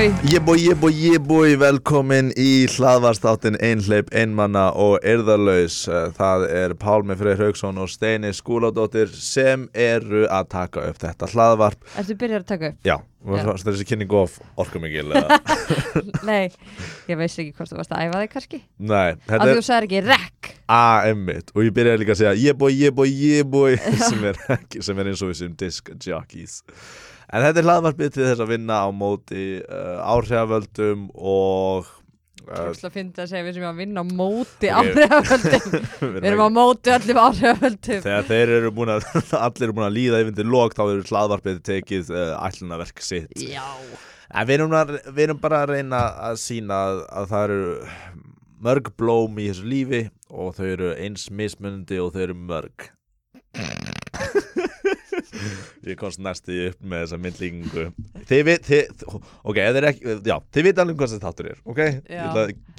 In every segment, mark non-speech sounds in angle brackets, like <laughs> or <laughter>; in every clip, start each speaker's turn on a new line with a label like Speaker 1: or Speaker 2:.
Speaker 1: boy
Speaker 2: Jeboi, jeboi, jeboi, velkomin í hlaðvarstáttin Einhleip, Einmanna og Erðarlaus Það er Pálmi Freyr Haugsson og Steini Skúladóttir sem eru að taka upp þetta hlaðvarp.
Speaker 1: Ertu byrjar að taka upp?
Speaker 2: Já, það er þessi kynning of orkumikil eða? <laughs>
Speaker 1: Nei, ég veist ekki hvort þú varst að æfa þig kannski.
Speaker 2: Nei,
Speaker 1: Af því þú sagðir ekki rekk.
Speaker 2: A-emmitt og ég byrjaði líka að segja jeboi, jeboi, jeboi sem, sem er eins og við sem disc jockeys En þetta er hlaðvarpið til þess að vinna á móti uh, áhrifavöldum og uh,
Speaker 1: Þú að finna að segja við sem erum að vinna á móti áhrifavöldum. <laughs> Við erum á móti öllum áhrifavöldum.
Speaker 2: Þegar þeir eru búin að, <laughs> allir eru búin að líða yfir til lok þá eru hlaðvarpið tekið uh, ætlunaverk sitt.
Speaker 1: Já.
Speaker 2: En við erum, að, við erum bara að reyna að sína að, að það eru mörg blóm í þessu lífi og þau eru eins mismunandi og þau eru mörg <laughs> <laughs> Ég komst næstu upp með þessa myndlíkingu. Þið veit, þið, ok, þið er ekki, já, þið veit alveg hvað þessi þáttur er, ok? Ég
Speaker 1: Já.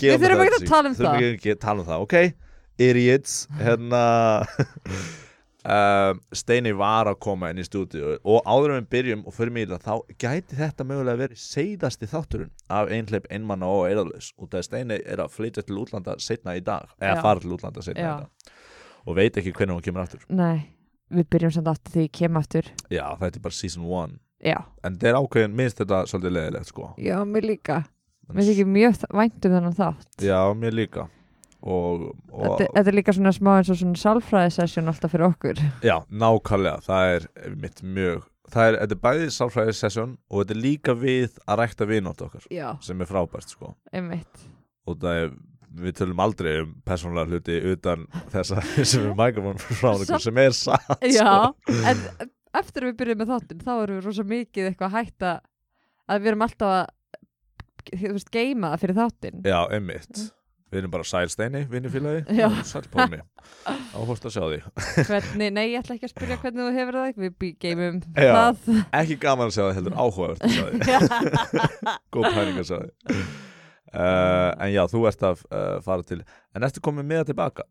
Speaker 2: gefa
Speaker 1: Við þurfum ekki að tala um
Speaker 2: Þurfum
Speaker 1: það.
Speaker 2: ekki að tala um það, ok? Idiots, hérna. Uh, <laughs> Steini var að koma inn í stúdíu og áður við byrjum og fyrir það þá gæti þetta mögulega verið seiðasti þátturinn af einhleip einmanna og eðalus út af Steini er að flytja til útlanda setna í dag, eða fara til útlanda setna í dag. Og veit ekki hvernig hún kemur aftur.
Speaker 1: Nei, við byrjum samt aftur því ég kem aftur.
Speaker 2: Já, þetta er bara season 1
Speaker 1: Já,
Speaker 2: en þetta er ákveðin, minnst þetta svolítið leðilegt sko.
Speaker 1: Já, mér líka. Mér þykir mjög vænt um þennan þátt.
Speaker 2: Já, mér líka. Og, og
Speaker 1: þetta, þetta er líka svona smá eins og svona sálfræðisessjón alltaf fyrir okkur.
Speaker 2: Já, nákvæmlega, það er mitt mjög það er, þetta er bæði sálfræði session og þetta er líka við að rækta vinótt okkar
Speaker 1: Já,
Speaker 2: sem er frábært sko.
Speaker 1: Einmitt.
Speaker 2: Og það er, við tölum aldrei um persónulega hluti utan þessa <laughs> sem er mikrofón frá okkur
Speaker 1: Samt-
Speaker 2: sem er satt
Speaker 1: Já,
Speaker 2: sko.
Speaker 1: en eftir að við byrjum með þáttinn þá erum við rosa mikið eitthvað að hætta að við erum alltaf að þú veist, geima það fyrir þáttinn.
Speaker 2: Já, einmitt. Við erum bara sælsteini, vinnufélagi. <laughs>
Speaker 1: Já.
Speaker 2: sælpómi, áhort að sjá því. <laughs>
Speaker 1: Hvernig, nei, ég ætla ekki að spyrja hvernig þú hefur það. Við geymum
Speaker 2: Já.
Speaker 1: það.
Speaker 2: ekki gaman að sjá það heldur áhugavert að sjá því. Góð pæling að sjá því uh, en já, þú ert að uh, fara til en ertu komið með það tilbaka?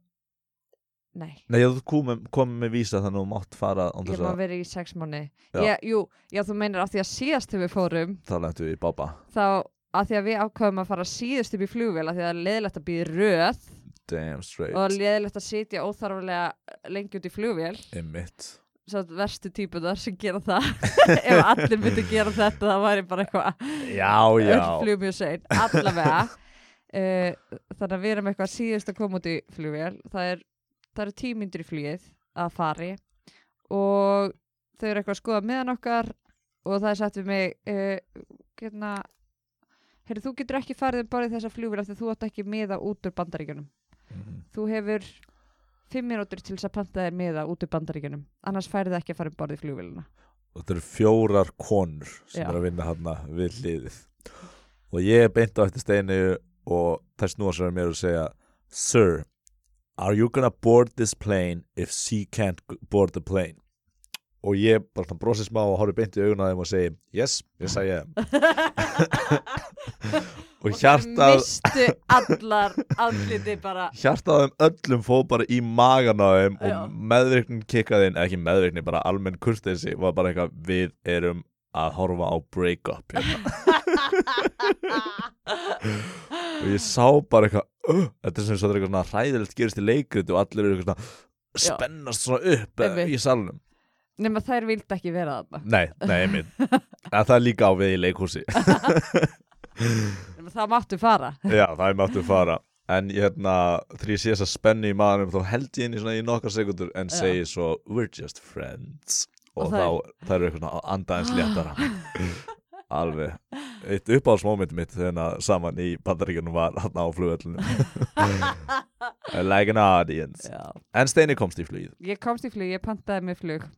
Speaker 1: Nei,
Speaker 2: Nei, já, þú komið, komið með vísa þannig að þú mátt fara
Speaker 1: ég má
Speaker 2: að
Speaker 1: vera í sex mánu
Speaker 2: Já.
Speaker 1: Jú, já, þú meinar af því að síðast þegar við fórum
Speaker 2: þá lentu við í bába
Speaker 1: þá að því að við ákvaðum að fara síðust upp í flugvél af því að það er leðilegt að býða röð
Speaker 2: damn straight,
Speaker 1: og leðilegt að sitja óþarflega lengi út í flugvél.
Speaker 2: Einmitt
Speaker 1: að verstu típunar sem gera það. <laughs> Ef allir myndi gera þetta það væri bara eitthvað
Speaker 2: já,
Speaker 1: öll
Speaker 2: já,
Speaker 1: flug mjög sein, allavega. Uh, <laughs> þannig að við erum eitthvað síðust að koma út í flugvél. Það er, eru tímyndur í flugið að fari. Og þau eru eitthvað að skoða meðan okkar og það er sagt við mig uh, hérna heyrðu, þú getur ekki farið um bara í þessa flugvél af því þú átt ekki miða út úr bandaríkjunum.
Speaker 2: Mhm.
Speaker 1: þú hefur fimm mínútur til þess að panta þér miða út úr bandaríkjunum annars færið ekki að fara um borð í flugvélina
Speaker 2: og þetta eru fjórar konur sem
Speaker 1: Já.
Speaker 2: eru að vinna hann við hliðið og ég er beint á eftir steinu og snúa sér að mér og segja Sir, are you gonna board this plane if she can't board the plane? Og ég bara brosi smá og horfi beint í augun á þeim og segi yes, yes I am <laughs> og hjartað
Speaker 1: mistu allar andliti bara
Speaker 2: hjartað þeim öllum fóð bara í magan á þeim
Speaker 1: Já.
Speaker 2: og meðvirknin kikkaði inn, ekki meðvirknin, bara almenn kurtesi var bara eitthvað, við erum að horfa á break-up hérna. og ég sá bara eitthvað uh, þetta er sem svo þetta er eitthvað svona hræðilegt gerist í leikrit og allir eru eitthvað spennast svona upp eh,
Speaker 1: Einmitt.
Speaker 2: í salnum
Speaker 1: nema þær vildi ekki vera þarna.
Speaker 2: Nei, nei, en það er líka á við í leikhúsi.
Speaker 1: Það máttu fara.
Speaker 2: Já, það máttu fara. En hérna, þegar ég sé þessa spennu í maðurum þá held ég inn í svona í nokkar sekundur en segi svo, we're just friends. Og,
Speaker 1: Og
Speaker 2: þá,
Speaker 1: það
Speaker 2: eru eitthvað svona andaðins léttara. <laughs> Alveg. Eitt uppáhaldsmoment mitt þegar saman í bandaríkjunum var hann á flugöllunum <laughs> like an audience.
Speaker 1: Já.
Speaker 2: en Steini komst í flugið.
Speaker 1: Ég komst í flug, ég pantaði mig flug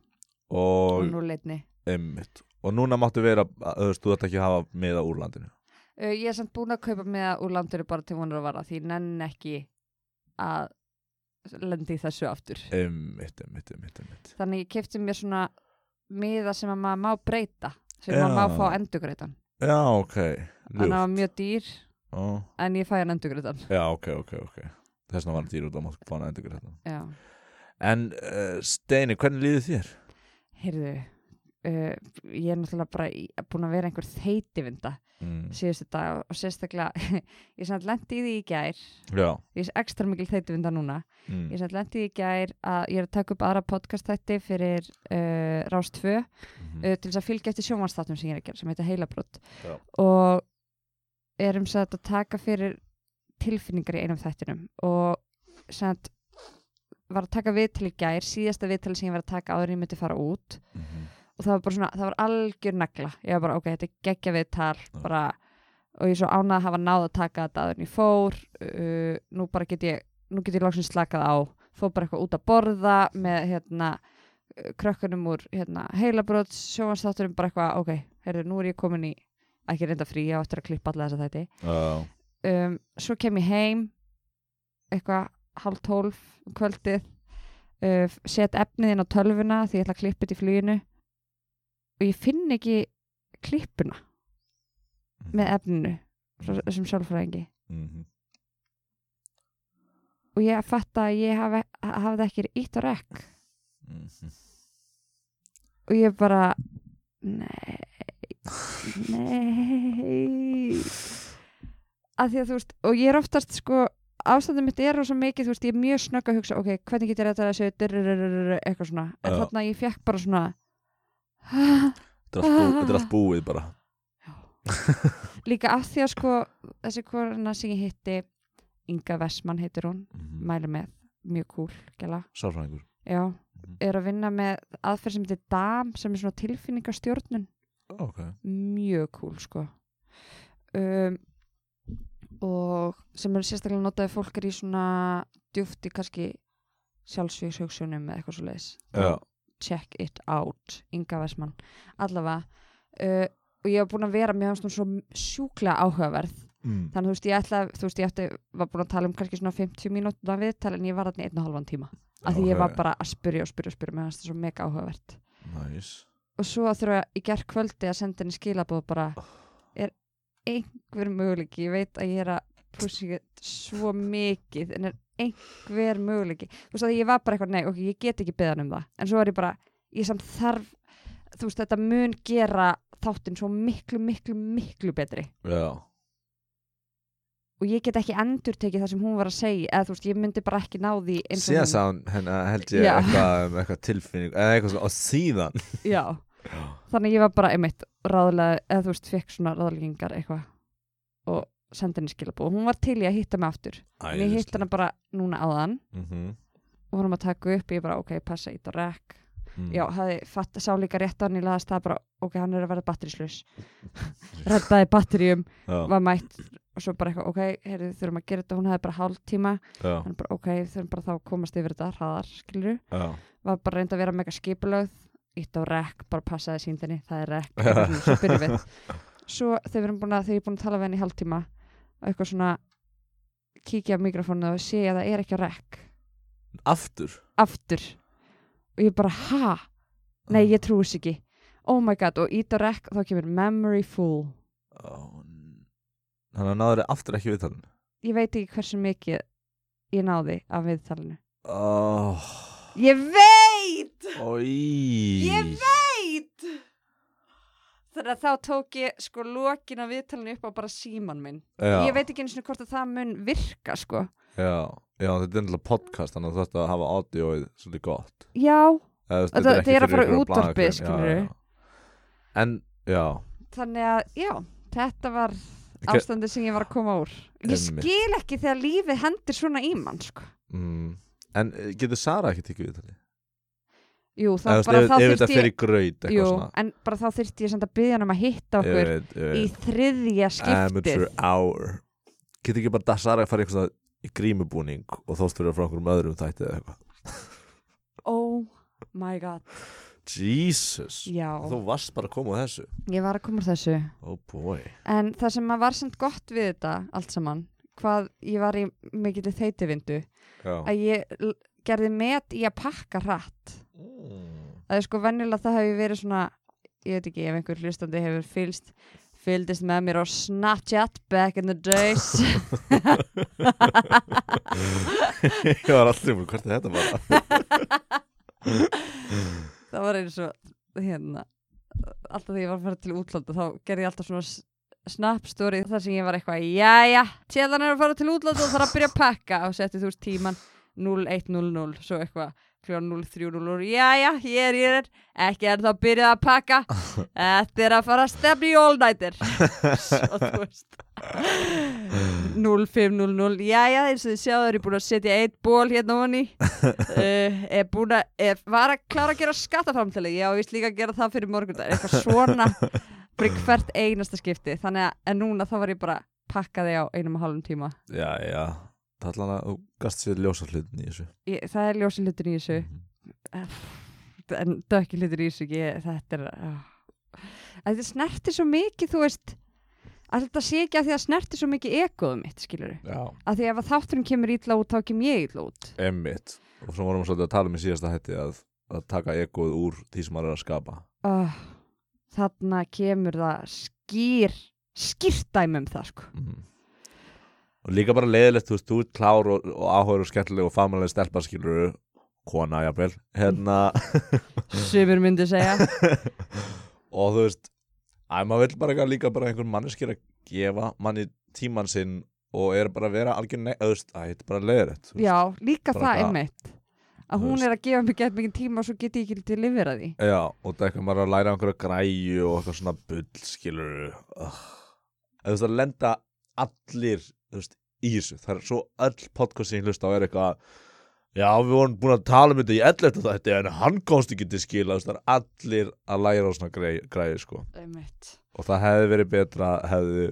Speaker 2: og,
Speaker 1: og nú leitni
Speaker 2: einmitt, og núna máttu vera þú veist, þú ætti ekki að hafa miða úr landinu.
Speaker 1: Uh, ég er samt búin að kaupa með úr landinu bara til vonur að vara því nenn ekki að lendi þessu aftur.
Speaker 2: Einmitt, einmitt, einmitt,
Speaker 1: þannig ég kefti mér svona miða sem að maður má breyta sem maður má fá endugreitan
Speaker 2: já, ok,
Speaker 1: það var mjög dýr
Speaker 2: Ó,
Speaker 1: en ég fæ hann endugreitan
Speaker 2: já, ok, ok, ok. Þess vegna var hann dýr út á mátt fána endur
Speaker 1: já,
Speaker 2: en uh, Steini, hvernig líður þér?
Speaker 1: Heyrðu uh, ég er náttúrulega bara búin að vera einhver þeitivinda
Speaker 2: mm.
Speaker 1: síðustu dag og sérstaklega <laughs> ég samt lendi í því í gær
Speaker 2: Já
Speaker 1: ég er ekstra mikil þeitivinda núna
Speaker 2: mm.
Speaker 1: ég samt lendi í því í gær að ég er að taka upp aðra podcast þætti fyrir uh, Rás 2 uh,
Speaker 2: Mhm.
Speaker 1: til þess að fylgja eftir sjónvansþáttum sem ég er að gera sem heitir Heilabrott
Speaker 2: Já.
Speaker 1: og erum satt að taka fyrir tilfinningar í einum þættinum og samt var að taka viðtal í gær síðasta viðtal sem ég var að taka áður en ég myndi fara út.
Speaker 2: Mhm.
Speaker 1: og það var bara svona, það var algjör negla. Ég var bara, ok, þetta er geggja viðtal bara, og ég svo ánað að hafa náð að taka þetta áður en ég fór. Uh, nú bara get ég, nú get ég loksins slakað á. Fór bara eitthvað út að borða með hérna krökkunum úr hérna, heilabróts, sjónvarsþátturum bara eitthvað, ok, heyrðu, nú er ég komin í ekki reynda frí, ég á eftir að klippa alla þessa þætti.
Speaker 2: Já.
Speaker 1: Um, svo kem ég heim eitthvað hálf tólf um kvöldið uh, set efnið inn á tölvuna því ég ætla að klippa þetta í fluginu. Og ég finn ekki klippuna með efninu þessum sjálfræðingi
Speaker 2: Mhm.
Speaker 1: og ég fatt að ég hafði ekki ítt á rekk
Speaker 2: Mhm.
Speaker 1: og ég bara nei nei. Að því að þú veist og ég er oftast sko ástandum mitt er rosa mikið, þú veist, ég er mjög snögg að hugsa ok, hvernig get ég þetta að segja eitthvað svona, en
Speaker 2: Já.
Speaker 1: þarna ég fekk bara svona
Speaker 2: Þetta er allt búið bara
Speaker 1: líka af því að sko þessi korna sem ég hitti Inga Vessmann heitir hún mæli með, mjög cool,
Speaker 2: Mhm.
Speaker 1: er að vinna með aðferð sem heitir DAM sem er svona tilfinningastjórnun
Speaker 2: Ok
Speaker 1: mjög cool sko um, og sem er sérstaklega notaði fólk er í svona djúft í kannski sjálfsvíkshugsunum eða eitthvað svo leiðis
Speaker 2: Já.
Speaker 1: Check it out, Inga Vessmann allavega uh, og ég var búin að vera, mér fannst hún svo sjúklega áhugaverð.
Speaker 2: Mm.
Speaker 1: þannig þú veist, ég ætla, þú veist, ég ætti, var búin að tala um kannski svona 50 mínútur af viðtal en ég var þarna einn og halvan tíma. Af því ég var bara að spyrja og spyrja og spyrja mér fannst það svo mega áhugavert.
Speaker 2: Nice.
Speaker 1: Og svo þurfa í gerð kvöldi að senda henni skilabóð bara er einhver möguleiki. Ég veit að ég er að pussi svo mikið en er einhver möguleiki. Þú veist að ég var bara eitthvað, nei, ok, ég get ekki beðan um það. En svo er ég bara, ég samt þarf þú veist, þetta mun gera þáttinn svo miklu, miklu, miklu betri.
Speaker 2: Já.
Speaker 1: Og ég get ekki endur tekið það sem hún var að segja eða þú veist, ég myndi bara ekki ná því
Speaker 2: Síðan
Speaker 1: hún-
Speaker 2: sá hann henni held ég eitthvað um eitthvað tilfinning eða eitthvað svona og síðan.
Speaker 1: Já, þannig ég var bara einmitt ráðlega, eða þú veist, fekk svona ráðleggingar eitthvað og sendi henni skilabóð og hún var til í að hitta mig aftur. En ég hitt hana bara núna áðan.
Speaker 2: Mm
Speaker 1: og vorum að taka upp, ég bara ok, passa ít og rekk
Speaker 2: -hmm.
Speaker 1: já, fatt, sá líka rétt á hann í laðast það bara, ok, hann er að verða batterislaus <laughs> reddaði batteríum
Speaker 2: Já,
Speaker 1: var mætt og svo bara eitthvað, ok, heyrðu, þurfum að gera þetta. Hún hefði bara hálf tíma, hann bara ok þurfum bara þá að komast yfir þetta hraðar, skilur
Speaker 2: já.
Speaker 1: Var bara reynd að vera mega skipulögð ítt á rekk, bara passaði síndinni það er rekk, <laughs> svo byrjum við svo þegar ég er búin að tala við henni í hálftíma og eitthvað svona kíkja á mikrofónu og sé að það er ekki á rekk
Speaker 2: Aftur?
Speaker 1: Aftur. Og ég bara, ha? Nei, ég trúi þess ekki. Oh my god, og ít á rekk og þá kemur memory full.
Speaker 2: Þannig að náður aftur ekki viðtalin
Speaker 1: ég veit ekki hversu mikið ég náði af viðtalinu.
Speaker 2: Oh,
Speaker 1: ég veit
Speaker 2: Í
Speaker 1: Ég veit. Þannig að þá tók ég sko lokin af viðtalinu upp á bara síman minn.
Speaker 2: Já,
Speaker 1: Ég veit ekki eins og hvort að það mun virka sko.
Speaker 2: Já, já, þetta er náttúrulega podcast þannig að þú ætti að hafa audioið svolítið gott.
Speaker 1: Já,
Speaker 2: Eða,
Speaker 1: Þetta-
Speaker 2: ekki
Speaker 1: þetta er að
Speaker 2: fyrir
Speaker 1: fara
Speaker 2: ykkur á
Speaker 1: útvarpið,
Speaker 2: blaðagrunn, já,
Speaker 1: skilurðu.
Speaker 2: já. En, já.
Speaker 1: Þannig að já, þetta var
Speaker 2: Ke-
Speaker 1: ástandið sem ég var að koma úr. Ég
Speaker 2: Einmitt.
Speaker 1: skil ekki þegar lífið hendir svona í mann sko.
Speaker 2: Mm, En eh, getur Sara ekki tekið viðtalið?
Speaker 1: Jú, þá
Speaker 2: Eða, þú veist,
Speaker 1: bara
Speaker 2: ef,
Speaker 1: þá
Speaker 2: ef fer
Speaker 1: ég
Speaker 2: eitthvað
Speaker 1: Jú, en bara þá þyrfti ég samt að byggja hann um að hitta okkur
Speaker 2: veit,
Speaker 1: í þriðja skiptið.
Speaker 2: Getur ekki bara Sara að fara eitthvað í grímubúning og þóst fyrir frá einhverjum öðrum þætti eða eitthvað?
Speaker 1: Oh my god.
Speaker 2: Jesus.
Speaker 1: Já,
Speaker 2: Þú varst bara að koma á þessu?
Speaker 1: Ég var að koma úr þessu.
Speaker 2: Oh boy.
Speaker 1: En það sem var samt gott við þetta allt saman, hvað ég var í mikill þeitivindu, að ég gerði met í að pakka hratt. Það er sko venjulega það hefur verið svona, ég veit ekki ef einhver hlustandi hefur fylgst, fylgdist með mér á Snapchat back in the days. <laughs>
Speaker 2: Ég var alltaf um hvert er þetta bara <laughs>
Speaker 1: það var eins og, hérna, alltaf þegar ég var að fara til útlanda þá gerði ég alltaf svona s- snap story þar sem ég var eitthvað, jæja tjellan er að fara til útlanda og þarf að byrja að pakka. Og setti þú veist tíman 0100 svo eitthvað kljóðan 0300 jæja, hér ég er. Ekki er þá byrjað að pakka. <laughs> Þetta er að fara að stefna í all nighter. <laughs> Og þú veist. 0500 jæja, eins og þið sjáðu er ég búin að setja eitt ból hérna honni <laughs> uh, er búin að, er, var að klára að gera skattaframtali, já, ég víst líka að gera það fyrir morgundag, eitthvað svona fyrir hvert einasta skipti, þannig að núna þá var ég bara pakkaði á einum og halvum tíma.
Speaker 2: Já, já Tallan að þú gast sér ljósa hlutin í þessu.
Speaker 1: Ég, það er ljósi hlutin í þessu.
Speaker 2: Mhm.
Speaker 1: en dökki hlutin í þessu ég, þetta er uh, þetta snerti svo mikið, þú veist að þetta sé ekki að því að snerti svo mikið egoðum mitt, skilur
Speaker 2: Já,
Speaker 1: að því ef að þátturinn kemur ítla út þá kem ég ítla út.
Speaker 2: Emmitt Og svo vorum við svolítið að tala um í síðasta hætti að, að taka egoð úr því sem maður er að skapa.
Speaker 1: Uh, þarna kemur það skýr skýrt dæmi um það sko.
Speaker 2: Mm. Og líka bara leiðilegt, þú veist, þú ert klár og, og áhugur og skemmtileg og famalega stelpa skilur kona, jafnvel. Hérna. <laughs>
Speaker 1: Sumir myndi segja. <laughs>
Speaker 2: Og þú veist að maður vill bara líka bara einhver manneskir að gefa manni tíman sinn og er bara að vera algjör ne þú veist, að þetta er bara leiðilegt
Speaker 1: já, líka
Speaker 2: Bara
Speaker 1: það
Speaker 2: hvað-
Speaker 1: einmitt. Að hún er að gefa mig gett mikið tíma og svo get ég ekki til að lifera því.
Speaker 2: Já, og það er eitthvað maður er að læra einhverja græju og eitthvað svona bull, skilur. Þú veist, að lenda allir, veist, í þessu. Það er svo öll podcast sem ég hlusta á er eitthvað Já, við vorum búin að tala um þetta í 11. þetta en hann komst ekki til skila, það er allir að læra á svona græ, græju, sko.
Speaker 1: Einmitt.
Speaker 2: Og það hefði verið betra, hefði,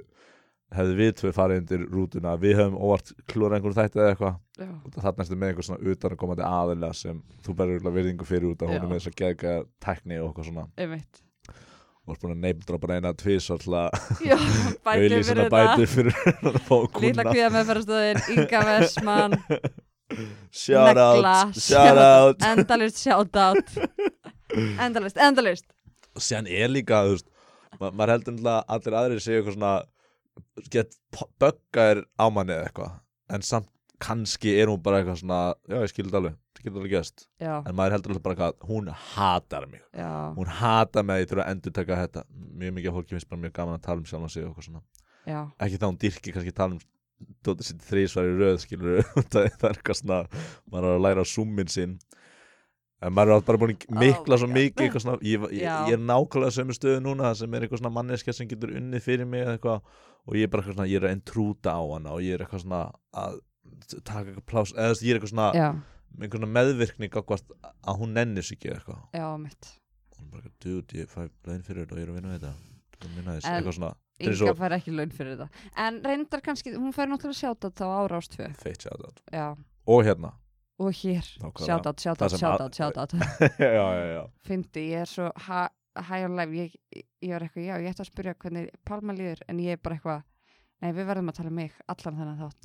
Speaker 2: hefði við tvö farið undir rútuna. Við hefum óvart klúra einhverju þætti eða eitthvað. Og það þarna ertu með einhver svona utan að komandi aðilega sem þú örugglega virðingu fyrir út að hún er með þess að geðga tekni og eitthvað svona.
Speaker 1: Einmitt
Speaker 2: og búin að tvís og alltaf
Speaker 1: já, <laughs> bætur
Speaker 2: auðlýsina
Speaker 1: fyrir þetta.
Speaker 2: fyrir að fá
Speaker 1: Lítla
Speaker 2: kuna
Speaker 1: kvíða meðferðastöðin, Inga Vestmann.
Speaker 2: Shout
Speaker 1: Negla,
Speaker 2: out, shout out.
Speaker 1: Endalist shout out. <laughs> Endalist, endalist
Speaker 2: og séðan er líka, veist ma maður heldur að allir aðrir séu eitthvað svona get böggaðir á manni eða eitthvað. En samt kannski er hún bara eitthvað svona já ég skildi alveg, skildi alveg gest
Speaker 1: Já,
Speaker 2: en maður heldur alltaf bara eitthvað, hún hatar mig.
Speaker 1: Já,
Speaker 2: hún hatar mig að ég þurfa að endur taka þetta. Mjög mikið af fólki finnst bara mjög gaman að tala um sjálfan sig og eitthvað svona.
Speaker 1: Já.
Speaker 2: Ekki þá hún dyrki kannski tala um Dóttir sitt þrísvar í röð skilur <laughs> það, er eitthvað svona maður er að læra summin sinn. En maður er bara búin að mikla
Speaker 1: Oh
Speaker 2: svo mikið eitthvað svona, ég, ég, ég er nákvæmlega sömu stöðu núna sem er eitthvað svona manneskja sem getur unnið fyrir mig eitthvað. Og ég er bara eitthvað svona, ég er að entrúta á hana og ég er eitthvað svona að taka eitthvað plás, eða þú veist, ég er eitthvað svona
Speaker 1: Já,
Speaker 2: með einhver svona meðvirkni gagvart að hún nennir sig ekki eitthvað.
Speaker 1: Já, mitt
Speaker 2: hún bara, dude, ég fæ laun fyrir þetta og ég er að vinna við þetta. Þetta er mjög næs,
Speaker 1: En-
Speaker 2: eitthvað svona. Þetta er
Speaker 1: Inga
Speaker 2: svo-
Speaker 1: fær ekki laun fyrir þetta. En reyndar kannski, hún fær náttúrulega sjátt þá ára ástfö
Speaker 2: feitt shoutout.
Speaker 1: Já,
Speaker 2: og hérna.
Speaker 1: Og hér.
Speaker 2: Nákvæmlega.
Speaker 1: Sjátt
Speaker 2: Það
Speaker 1: átt,
Speaker 2: sem að-
Speaker 1: átt, sjátt átt
Speaker 2: já, já, já.
Speaker 1: Fyndi, ég er svo ha- high on life. Ég, ég var eitthvað, já, ég ætti að spyrja hvernig Palma líður, en ég er bara eitthvað Nei, við verðum að tala um mig allan þennan þátt.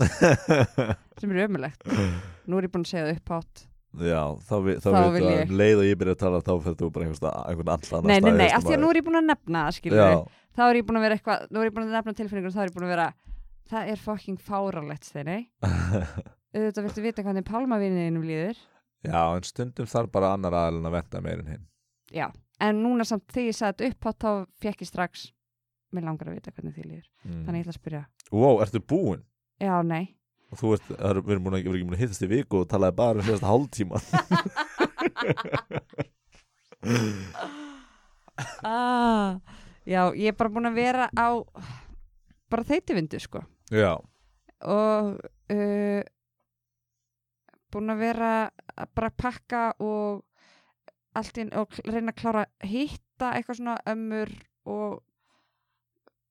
Speaker 1: <laughs> Sem er ömulegt Nú er ég búin að segja það upphátt
Speaker 2: Já, þá, vi, þá,
Speaker 1: Þá vil ég.
Speaker 2: um leið og ég byrja að tala þá fyrir þú bara einhvern, allan
Speaker 1: Nei, nei, nei, af því að nú er ég búin að nefna það, þá er ég búin að vera eitthvað, nú er ég búin að nefna tilfinningur og þá er ég búin að vera, það er fucking fáralegt steini, <laughs> auðvitað viltu vita hvernig pálmavinniðinum líður.
Speaker 2: Já, en stundum þarf bara annar aðalinn að venda meir en hinn.
Speaker 1: Já, en núna samt þegar ég sagði þetta upp á þá fekk ég strax mér langar að vita hvernig þið líður,
Speaker 2: mm.
Speaker 1: þannig ég ætla að spyrja.
Speaker 2: Wow, ertu búinn?
Speaker 1: já, nei,
Speaker 2: Og þú það er- við erum ekki búin að hittast í viku og talaði bara um síðasta hálftíma. <laughs>
Speaker 1: Ah, já, ég er bara búin að vera á bara þeitivindu, sko.
Speaker 2: Já,
Speaker 1: og uh, búin að vera að bara pakka og allt inn og reyna að klára að hitta eitthvað svona ömmur og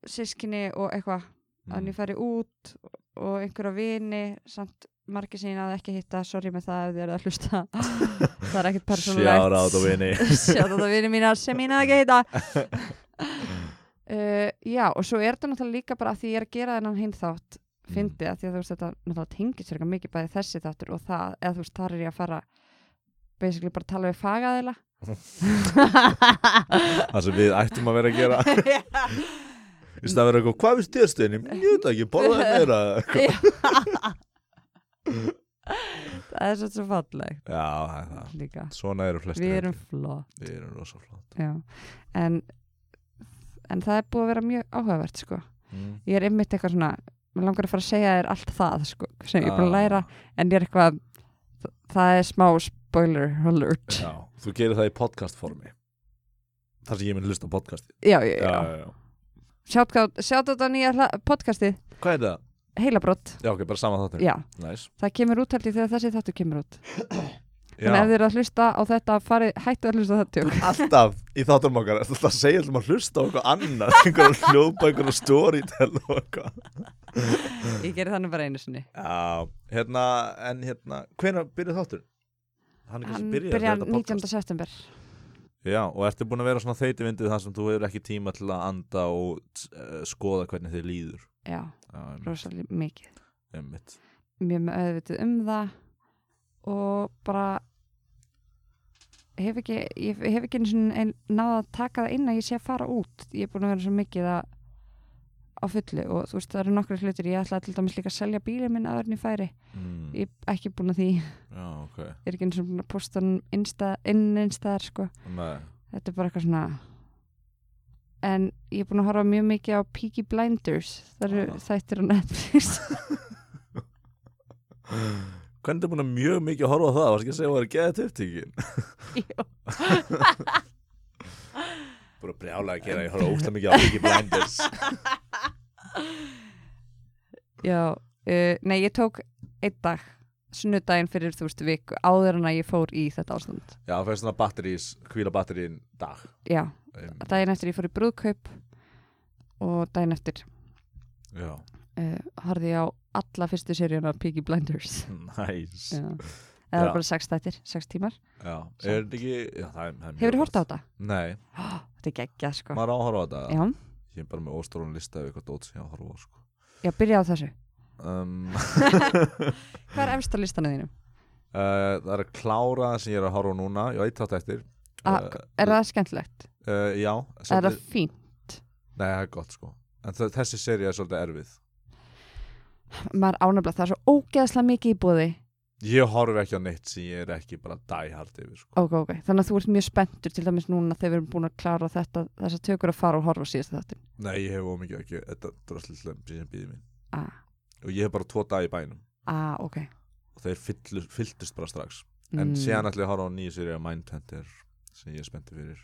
Speaker 1: sískinni og eitthvað.
Speaker 2: Mm.
Speaker 1: að ég færi út og einhverja vini samt margir ég náði ekki að hitta sorry með það ef þið eruð að hlusta. <laughs> Það er ekkert persónulegt.
Speaker 2: Out á vini. <laughs>
Speaker 1: Shout out á vini mína sem ég náði ekki að hitta. <laughs> Uh, já og svo er þetta náttúrulega líka bara að því ég er að gera þennan hinn þátt
Speaker 2: Mm.
Speaker 1: fyndi að því að þú veist þetta náttúrulega tengir sér mikið bæði þessi þáttur og það eða þú veist þar er ég að fara basically bara að tala við fagaðila.
Speaker 2: Það sem við ættum að vera að gera Í stað að vera eitthvað, hvað finnst þér steini? Ég veit ekki, borðaði meira
Speaker 1: það er svo svo fallegt
Speaker 2: Já, það er
Speaker 1: líka
Speaker 2: Svona eru flestir
Speaker 1: við erum flott
Speaker 2: Við erum rosa flott
Speaker 1: já. en en það er búið að vera mjög áhugavert sko.
Speaker 2: mm.
Speaker 1: ég er einmitt eitthvað svona mér langar að fara að segja þér allt það sko, sem ég er búin að
Speaker 2: Ah.
Speaker 1: læra en ég er eitthvað það er smá spoiler alert
Speaker 2: Já, þú gerir það í podcast formi þar sem ég mun hlusta á podcasti
Speaker 1: já, já, já.
Speaker 2: já, já.
Speaker 1: Sjátt þetta nýja podcastið.
Speaker 2: Hvað er það?
Speaker 1: heilabrott,
Speaker 2: Já, ok, bara sama þáttur.
Speaker 1: Já,
Speaker 2: Næs
Speaker 1: það kemur út held ég þegar þessi þáttu kemur út. <clears throat> En ef þið eru að hlusta á þetta farið, hættu að hlusta á þetta. <laughs>
Speaker 2: Alltaf í þáttum okkar Þú ætla að segja alltaf að hlusta á eitthvað annað <laughs> einhverjum hljóðbækur og storytell
Speaker 1: ég gerir þannig bara einu sinni.
Speaker 2: Já, hérna, en hérna hvenær byrjuð þáttur? Hann,
Speaker 1: hann byrjar
Speaker 2: þegar þetta
Speaker 1: 19.
Speaker 2: podcast.
Speaker 1: september
Speaker 2: Já, og ertu búin að vera svona þeiti vindið þar sem þú hefur ekki tíma til að anda og uh, skoða hvernig þið líður?
Speaker 1: Já,
Speaker 2: Já,
Speaker 1: rosalega mikið.
Speaker 2: Einmitt.
Speaker 1: mjög með auðvitað um það og bara hef ekki ég hef ekki náða að taka það inn að ég sé að fara út. Ég er búin að vera svo mikið að á fullu og þú veist það eru nokkru hlutir ég ætla til dæmis líka að selja bílið minn aður en ég færi.
Speaker 2: Mm,
Speaker 1: ég er ekki búin að því. Ég
Speaker 2: Já, ok.
Speaker 1: Er ekki einu svona búin að posta hann innsta- inn einstæðar sko.
Speaker 2: Nei,
Speaker 1: þetta er bara eitthvað svona en ég er búin að horfa mjög mikið á Peaky Blinders. Það eru
Speaker 2: Ah.
Speaker 1: þættir á Netflix. <laughs>
Speaker 2: Hvernig er búin að mjög mikið að horfa á það? Varst ekki að segja að það er geðið upptíkin?
Speaker 1: Já. <laughs>
Speaker 2: Búin að brjála að gera, ég horfa óslega mikið á Peaky Blinders <laughs>
Speaker 1: Já, uh, nei, ég tók einn dag, sunnudaginn fyrir þú veist viku, áður en að ég fór í þetta ástand.
Speaker 2: Já, það fæst svona batterís, kvíla batterín dag
Speaker 1: Já,
Speaker 2: um,
Speaker 1: daginn eftir ég fór í brúðkaup og daginn eftir
Speaker 2: Já,
Speaker 1: uh, horfði ég á alla fyrstu seríuna af Peaky Blinders. <laughs>
Speaker 2: næs
Speaker 1: Já. Eða
Speaker 2: Já.
Speaker 1: bara sex þættir, sex tímar.
Speaker 2: Já, er þetta ekki já, það er, það er
Speaker 1: Hefur
Speaker 2: gott.
Speaker 1: hort á þetta?
Speaker 2: Nei, <gasps>
Speaker 1: Þetta er geggjað, sko.
Speaker 2: maður á að horfa á þetta
Speaker 1: Já,
Speaker 2: Ég er bara með óstórun lista af eitthvað dót sem ég á að horfa á sko.
Speaker 1: já, byrja á þessu.
Speaker 2: um, <laughs> <laughs>
Speaker 1: Hvað er efst á listanum þínum?
Speaker 2: uh, Það er að klára það sem ég er að horfa á núna Ég veit þátt eftir
Speaker 1: Ah, Er það skemmtilegt?
Speaker 2: uh, Já,
Speaker 1: Er það fínt?
Speaker 2: nei það er gott sko En þessi seri er svolítið erfið
Speaker 1: Maður ánefnilega, það er svo ógeðslega mikið í búði.
Speaker 2: Ég horfi ekki á neitt sem ég er ekki bara die hard yfir sko.
Speaker 1: Ok, ok. Þannig að þú ert mjög spenntur til dæmis núna þegar við erum búin að klára þetta, þess að tökur að fara og horfa á síðasta þáttin.
Speaker 2: Nei, ég hef ómikið ekki Þetta drastlið sem býði mín
Speaker 1: Ah,
Speaker 2: Og ég hef bara tvo dag í bænum
Speaker 1: ah ok.
Speaker 2: Og þeir fyllu, fylltust bara strax En
Speaker 1: Mm,
Speaker 2: síðan ætla ég að horfa á nýju seri af Mindhunter Sem ég er spenntið fyrir.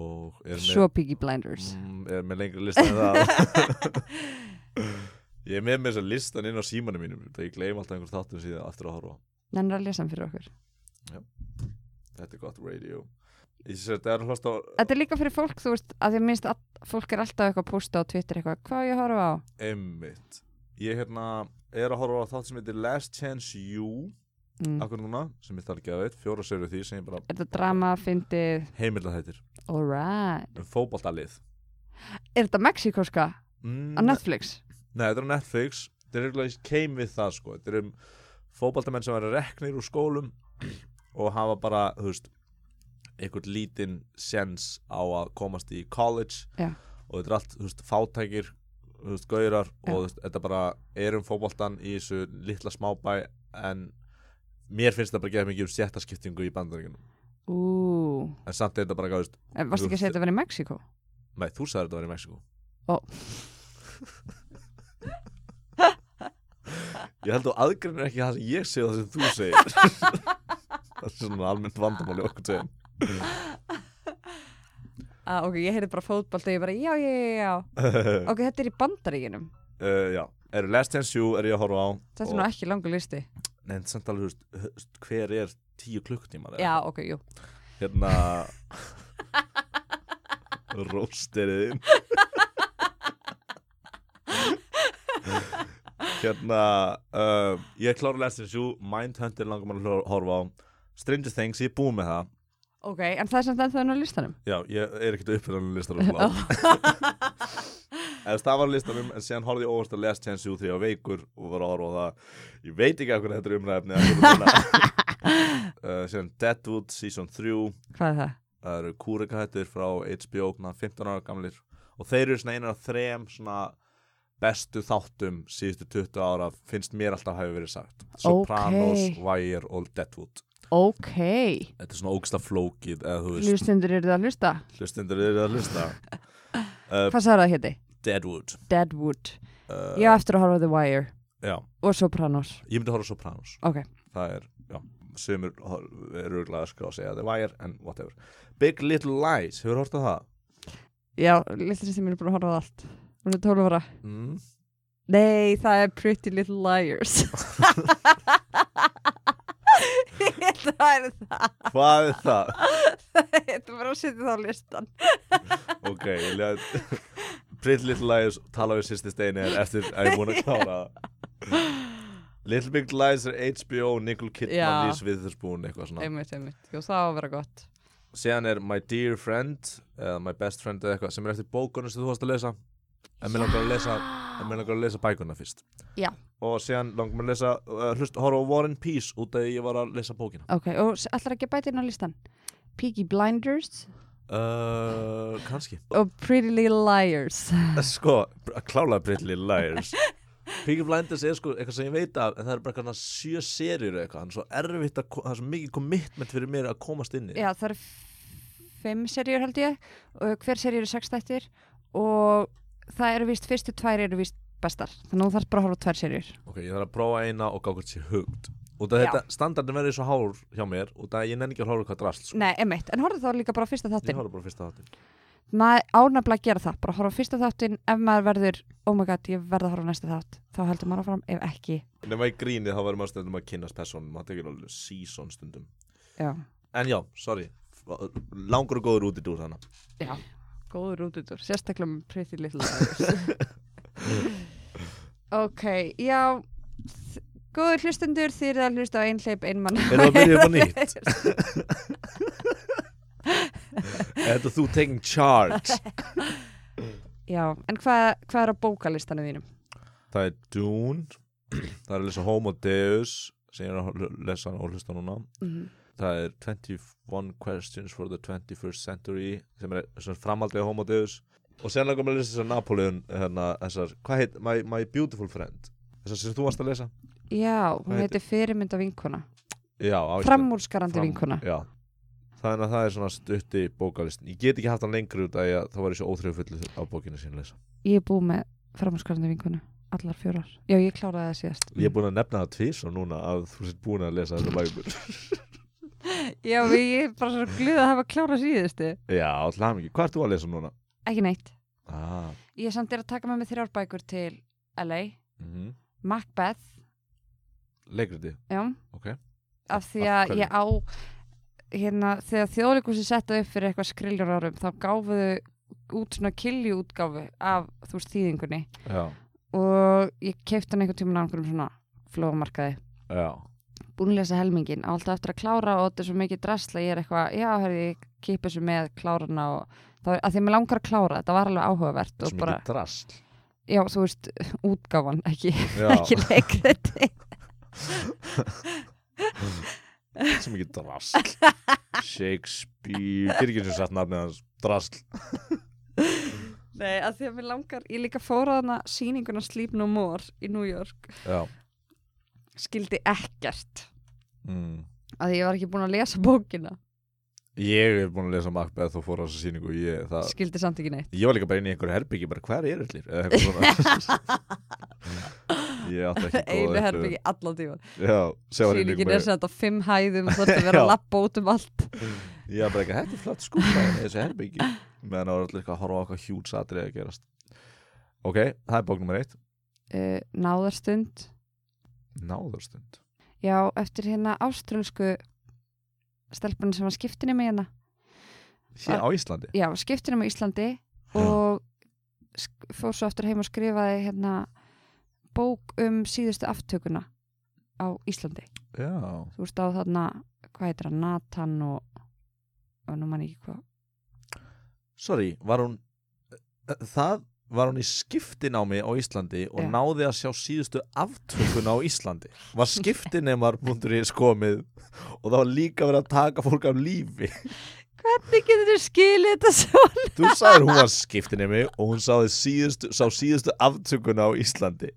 Speaker 2: Og er með
Speaker 1: Svo Peaky Blinders.
Speaker 2: mm, er með lengri lista en það <laughs> <laughs> ég er með með þess að listan inn á símanum mínum það ég gleym alltaf einhver þáttum síðan aftur að horfa á.
Speaker 1: Nennir að lesa hann fyrir okkur.
Speaker 2: þetta er gott radio ég sé þetta er á
Speaker 1: Þetta er líka fyrir fólk, þú veist, að því að minnst að fólk er alltaf eitthvað að posta á Twitter eitthvað, hvað ég horfa á?
Speaker 2: emmitt ég hérna er að horfa á þátt sem heitir Last Chance You
Speaker 1: Mm.
Speaker 2: akkur núna, sem ég þarf ekki að veit, fjóra serið því sem ég bara
Speaker 1: Er þetta drama, fyndið,
Speaker 2: heimilda þættir
Speaker 1: alright.
Speaker 2: um fótboltalið
Speaker 1: Er þetta Mexikoska
Speaker 2: mm,
Speaker 1: á Netflix?
Speaker 2: Nei, þetta er á Netflix Þetta er eiginlega keim við það sko Þetta er um fótbaltamenn sem verður reknir úr skólum <clears throat> og hafa bara, þú veist einhvern lítinn sens á að komast í college
Speaker 1: Já.
Speaker 2: og þetta er allt, þú veist, fátækir þú veist, gaurar
Speaker 1: Já.
Speaker 2: og þú veist, þetta bara er um fótboltan í þessu litla smábæ en mér finnst það bara að gefa mikið um stjættaskiptingu í bandaríkunum
Speaker 1: Ú,
Speaker 2: en samt er þetta bara,
Speaker 1: en varstu ekki að segja þetta verið í Mexiko?
Speaker 2: nei, þú sagði þetta var í Mexiko
Speaker 1: Ó. <laughs>
Speaker 2: Ég held þú aðgreinir ekki það sem ég segi og það sem þú segir <laughs> Það er svona almennt vandamáli okkur tegum
Speaker 1: Ah, ok, ég heyrði bara fótbolt og ég bara, já, já, já, já. <laughs> Ok, þetta er í bandaríkinum.
Speaker 2: uh, Já, eru Last Chance You er ég að horfa á
Speaker 1: Þetta er
Speaker 2: og-
Speaker 1: nú ekki langur listi.
Speaker 2: Nei, en samt alveg, hver er tíu klukkutímar eða
Speaker 1: Já, ok, jú.
Speaker 2: Hérna <laughs> Rósteriðin Hérna uh, Ég klára Last Chance You Mindhunter langar maður að horfa á. Stranger Things, ég er búinn með það.
Speaker 1: Ok, en það er samt ennþá enn á listanum.
Speaker 2: Já, ég er ekkert uppfyrir listar oh. <laughs> Eða það var á listanum En síðan horfði ég óvart að Last Chance You þegar ég var veikur Og var að horfa á það. Ég veit ekki af hvernig þetta er umræfni <laughs> uh, Síðan Deadwood Season 3
Speaker 1: Hvað er það?
Speaker 2: Það eru kúrekahættur frá HBO na, 15 ára gamlir. Og þeir eru svona einar af þrem Svona bestu þáttum Síðustu 20 ára Finnst mér alltaf hafi verið sagt. Sopranos, Wire og Deadwood.
Speaker 1: Ok,
Speaker 2: Þetta er svona ógsta flókið þú
Speaker 1: hlustundur eru það að hlusta?
Speaker 2: Hlustundur eru að hlusta. Uh, <laughs>
Speaker 1: Hvað sagði það héti?
Speaker 2: Deadwood.
Speaker 1: Deadwood.
Speaker 2: Uh,
Speaker 1: Ég á eftir að horfa The Wire.
Speaker 2: Já,
Speaker 1: og Sopranos.
Speaker 2: Ég myndi horfa á Sopranos.
Speaker 1: Ok,
Speaker 2: það er, já, sumur hor- eru örgulega að skrá að segja The Wire en whatever. Big Little Lies, hefur hort á það?
Speaker 1: já, lillin sem ég er búin að horfa á allt Hún er 12 ára.
Speaker 2: Mm.
Speaker 1: Nei, það er Pretty Little Liars. <laughs> Það er það.
Speaker 2: Hvað er það?
Speaker 1: Þetta var að setja það á listan
Speaker 2: ok, ég lega Pretty Little Lies tala við sýsti steini er eftir að ég er búin að klára. Það Little Big Lies er HBO Nicole Kidman. Reese Witherspoon eitthvað svona.
Speaker 1: Einmitt, einmitt, jú það á að vera gott.
Speaker 2: Síðan er My Dear Friend eða My Best Friend eða eitthvað sem er eftir bókunum sem þú varst að lesa en mér langar að lesa en mér langar að lesa bækuna fyrst.
Speaker 1: Já.
Speaker 2: og síðan langar mér að lesa uh, hlust, horfa á War and Peace út af því ég var að lesa bókina.
Speaker 1: Ok, og s- ætlar ekki að bæta inn á listan Peaky Blinders?
Speaker 2: Uh, kannski.
Speaker 1: Og Pretty Little Liars.
Speaker 2: Sko, klálega Pretty Little Liars. <laughs> Peaky Blinders er sko eitthvað sem ég veit af en það er bara kannar sjö serjur eða eitthvað, það er svo erfitt að, ko- það er svo mikið commitment fyrir mér að komast inn í
Speaker 1: Já, það eru f- fimm seríur held ég. Og hver seríur er sex þættir. Og það eru víst, fyrstu tvær eru víst bestar. Þannig að þú þarf bara að horfa tvær seríur
Speaker 2: ok, ég þarf að prófa eina og gá hvort sé hugt
Speaker 1: Já.
Speaker 2: þetta, standardin verður svo hár hjá mér út af að ég nenni ekki að horfa hvað drast sko.
Speaker 1: Nei, emitt, en horfa þá líka bara á fyrsta
Speaker 2: ég
Speaker 1: þáttin
Speaker 2: horfa bara á fyrsta þáttin
Speaker 1: maður ánafla að gera það, bara horfa á fyrsta þáttin ef maður verður, oh my god, ég verð að horfa á næsta þátt þá heldur maður áfram, ef ekki.
Speaker 2: Nema í grínið þá verður maður stundum að kynnast personum maður tekir alveg season stundum.
Speaker 1: Já,
Speaker 2: en já, sorry, langur og góður út í dúr þannig
Speaker 1: góður út út úr sérstaklega með Pretty Little <laughs> Liars Ok, já góður hlustundur þið eru að hlusta á einhleip einmann
Speaker 2: Erum við að byrja upp á nýtt? <laughs> Er <laughs> þetta þú taking charge?
Speaker 1: Já, en hvað, hvað er á bókalistanum þínum?
Speaker 2: Það er Dune <clears throat> Það er að lesa Homo Deus sem ég er að lesa og hlusta núna
Speaker 1: Mm.
Speaker 2: Það er 21 Questions for the 21st Century sem er sem framhaldið af Homo Deus og sen langar mér að lesa þessar Napoleon hérna, þessar, hvað heit, my, my Beautiful Friend? Þessar sem þú varst að lesa?
Speaker 1: Já, hún
Speaker 2: Hvað
Speaker 1: heitir fyrirmynda vinkona.
Speaker 2: Já, á.
Speaker 1: Framúrskarandi
Speaker 2: Fram-
Speaker 1: vinkona.
Speaker 2: Já. Þannig að það er svona stutti bókalistin Ég get ekki haft hann lengri út að ég, þá var ég svo óþrifullu á bókinu sín að lesa.
Speaker 1: Ég er búið með framúrskarandi vinkonu Allar fjórar. Já, ég kláraði það síðast.
Speaker 2: Ég er búin að nefna það tvís og núna að þú sett búin að lesa þetta bækur
Speaker 1: Já, ég er bara svo glöð að hafa klárað síðustu.
Speaker 2: Já, alltaf mikið Hvað ert þú að lesa núna?
Speaker 1: Ekki neitt.
Speaker 2: Ah,
Speaker 1: Ég samt er að taka með mig þrjár bækur til LA
Speaker 2: mm
Speaker 1: Macbeth,
Speaker 2: Leikriti,
Speaker 1: já.
Speaker 2: Ok.
Speaker 1: Af því
Speaker 2: Af
Speaker 1: að
Speaker 2: hverju?
Speaker 1: ég á Hérna, þegar þjóðleikursi setja upp fyrir eitthvað skriljur árum Þá gáfuðu út svona kilju útgáfu Af, þú veist, þýðingunni.
Speaker 2: Já,
Speaker 1: Og ég keipti hann einhvern tímann á einhverjum svona Flóamarkaði.
Speaker 2: Já
Speaker 1: búin að lesa helmingin, á alltaf eftir að klára og þetta er svo mikið drasla, ég er eitthvað já, herri, ég kipi þessu með klárana og það er að því að mér langar að klára, þetta var alveg áhugavert
Speaker 2: er svo
Speaker 1: bara,
Speaker 2: mikið drasl.
Speaker 1: Já, þú veist <laughs> útgáfan, ekki, ekki leikriti
Speaker 2: svo mikið drasl. Shakespeare Get ekki sem sagt nafnið hans Drasl.
Speaker 1: Nei, að því að mér langar, ég líka fóra þarna sýninguna Sleep No More í New York.
Speaker 2: Já.
Speaker 1: Skildi ekkert
Speaker 2: mm.
Speaker 1: að ég var ekki búin að lesa bókina.
Speaker 2: Ég er búin að lesa Macbeth og fór á þessu sýningu og ég, það,
Speaker 1: skildi samt ekki neitt.
Speaker 2: Ég var líka bara inn í einhverju herbyggi bara hver er allir? <laughs> Ég átti ekki góða
Speaker 1: einu herbyggi allan tíma
Speaker 2: Já, sjá var
Speaker 1: sýningin er sett á fimm hæðum ert <laughs> að vera að lappa út um allt.
Speaker 2: Ég var bara ekki, þetta er flott skúpa þessu herbyggi meðan það var allir eitthvað að horfa á eitthvað hjúts atrið að gerast. Ok, það er bók nummer eitt.
Speaker 1: Uh, náðarstund.
Speaker 2: Náðarstund
Speaker 1: Já, eftir hérna áströlsku stelpunum sem var skiptinni með hérna.
Speaker 2: Hér á Íslandi
Speaker 1: Já, skiptinni með Íslandi og fór svo aftur heim og skrifaði hérna bók um síðustu aftökuna á Íslandi.
Speaker 2: Já,
Speaker 1: Þú veist á þarna, hvað heitir hann, Nathan og, og nú mann ekki hvað.
Speaker 2: sorry, var hún það var hún í skiptinámi á Íslandi og
Speaker 1: Já.
Speaker 2: náði að sjá síðustu aftökuna á Íslandi var <laughs> skiptinemar.is komið og það var líka verið að taka fólk af lífi
Speaker 1: Hvernig getur þú skilið þetta svo?
Speaker 2: þú sagðir hún var skiptinemi og hún síðustu, sá síðustu aftökuna á Íslandi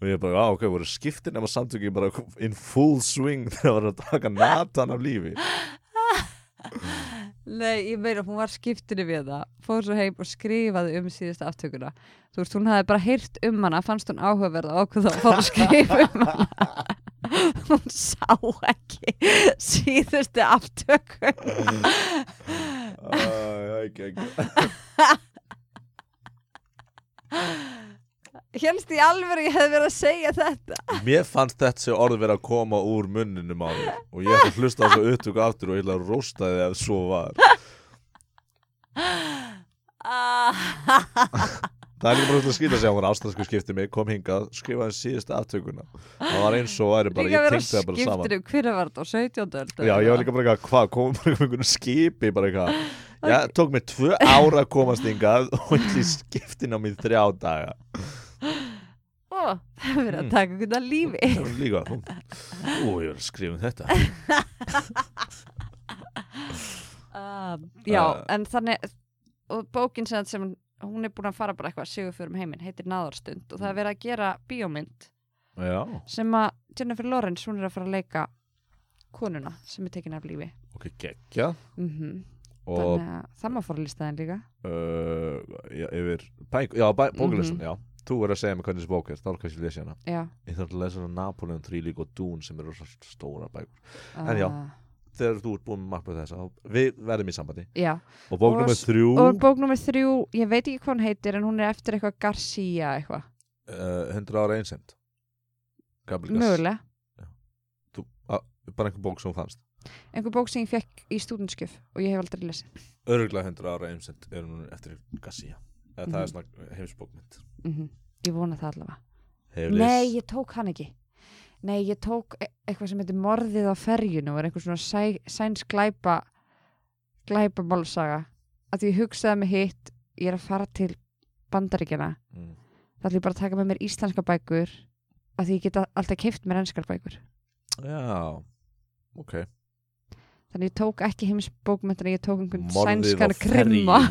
Speaker 2: og ég bara, á ok, voru skiptinema samtökin bara in full swing þegar það var að taka Nathan af lífi <laughs>
Speaker 1: Nei, ég meina, hún var skiptinni við það, fór svo heim og skrifaði um síðustu aftökuna. Þú veist, hún hafði bara heyrt um hana, fannst hún áhugaverð og ákveð að fór að skrifa um hana. <laughs> hún sá ekki síðustu aftökuna.
Speaker 2: Æ, ekki, ekki. <laughs>
Speaker 1: Helst í alveg ég hefði verið að segja þetta.
Speaker 2: Mér fannst þessi orð verið að koma úr munninum á þér og ég að hlusta á þessu upptöku aftur og ég ætla að rósta þið ef svo var Það er líka bara að skýta að segja hún ástæðsku skiptið mig, kom hingað, skrifaði síðustu aftökuna Það var eins og væri bara,
Speaker 1: Líka
Speaker 2: ég
Speaker 1: verið
Speaker 2: tengdi það bara saman
Speaker 1: skiptinni, hvernig var þetta á 17. öld?
Speaker 2: Já, ég var líka bara eitthvað, hvað, komum bara einhvern veginn skipi bara eitthvað Já, tók mig tvö ára að komast hingað og ég skiptin á mig í þrjá daga <laughs>
Speaker 1: það er verið að
Speaker 2: Mm.
Speaker 1: taka hvernig að lífi.
Speaker 2: Það var líka, ú, ég var að skrifa um þetta.
Speaker 1: Um, <laughs> já,
Speaker 2: Uh,
Speaker 1: en þannig og bókin sem, hún er búin að fara bara eitthvað sigur fyrir um heiminn, heitir Náðarstund og það er verið að gera bíómynd
Speaker 2: Já,
Speaker 1: sem að Jennifer Lawrence, hún er að fara að leika konuna sem er tekin af lífi.
Speaker 2: Ok, geggja.
Speaker 1: Mm
Speaker 2: Og
Speaker 1: þannig að það má fara að lista þeim líka.
Speaker 2: Uh, já, yfir bæk, já, bæ, bókulistum,
Speaker 1: Mhm.
Speaker 2: já þú verður að segja mig hvernig þessi bók er, þá er kannski að lesa hana.
Speaker 1: Já,
Speaker 2: ég þarf að lesa hana Napoleon 3 líka og Dune sem eru stóra bækur. En já.
Speaker 1: uh,
Speaker 2: þegar þú ert búin með markmið þess við verðum í sambandi.
Speaker 1: Já.
Speaker 2: og bók
Speaker 1: s-
Speaker 2: þrjú
Speaker 1: og bók nummer þrjú, ég veit ekki hvað hún heitir en hún er eftir eitthvað Garcia eitthvað,
Speaker 2: uh, 100 ára Gass.
Speaker 1: mögulega.
Speaker 2: Þú, að, bara einhver bók sem þú fannst.
Speaker 1: Einhver bók sem ég fekk í stúdentskjöf og ég hef aldrei lesið.
Speaker 2: Örgulega 100 ára einsemd er hún eftir Gassia eða það er
Speaker 1: Mhm.
Speaker 2: svona heimsbókmynd
Speaker 1: mm ég vona það allavega.
Speaker 2: Hefur
Speaker 1: Nei, ég tók hann ekki. Nei, ég tók e eitthvað sem heitir Morðið á ferjunu og er einhver svona sæ, sæns glæpa glæpa málsaga að ég hugsaði með hitt ég er að fara til bandaríkjana
Speaker 2: mm.
Speaker 1: þá ætlum ég bara að taka með mér íslenska bækur að því ég geta alltaf keift mér enskar bækur.
Speaker 2: Já, ok.
Speaker 1: Þannig ég tók ekki heimsbókmyndan ég tók einhvern sænskan krimma. <laughs>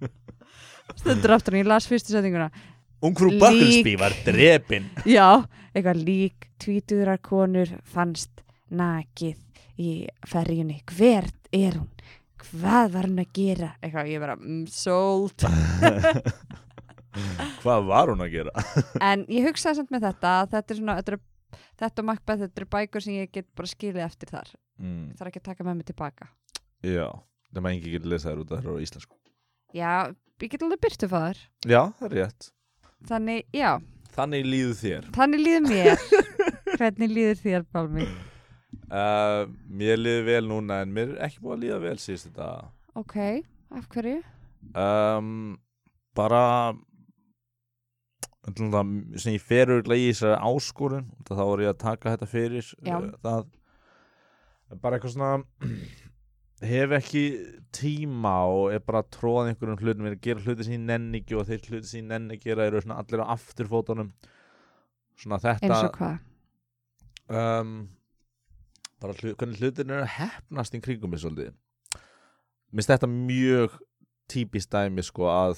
Speaker 1: <laughs> stundur aftur og ég las fyrstu setninguna
Speaker 2: Ungfrú
Speaker 1: Lík.
Speaker 2: Bucklesby var drepin
Speaker 1: Já, eitthvað lík tvítuðrar konur fannst nakið í ferjunni. Hvert er hún? Hvað var hún að gera? Eitthvað, ég bara, mm, sold. <laughs>
Speaker 2: Hvað var hún að gera? <laughs>
Speaker 1: en ég hugsaði samt með þetta, þetta er svona, þetta, er, þetta og Macbeth, þetta eru bækur sem ég get bara skilið eftir þar.
Speaker 2: Mm.
Speaker 1: Það er ekki að taka með mig tilbaka.
Speaker 2: Já, það maður ekki getur lesað þér út það eru á íslensku
Speaker 1: Já, ég get alveg byrtu fæður.
Speaker 2: Já, það er rétt
Speaker 1: Þannig, já,
Speaker 2: Þannig líður þér
Speaker 1: þannig líður mér. <laughs> Hvernig líður þér, Balmi?
Speaker 2: uh, Mér líður vel núna en mér er ekki búið að líða vel síðust þetta
Speaker 1: Ok, af hverju?
Speaker 2: um, Bara það, sem ég fer örgulega í þessari áskorun þá er ég að taka þetta fyrir
Speaker 1: Já.
Speaker 2: uh, það bara eitthvað svona hef ekki tíma og er bara að tróða einhverjum hlutum, er að gera hluti sem ég nenni ekki og þeir hluti sem ég nenni gera eru svona allir á afturfótunum. Svona þetta
Speaker 1: Eins og hvað?
Speaker 2: um, bara hlut, hvernig hlutin er að hefnast í kringum mig svolítið. Minnst þetta mjög típist dæmi sko að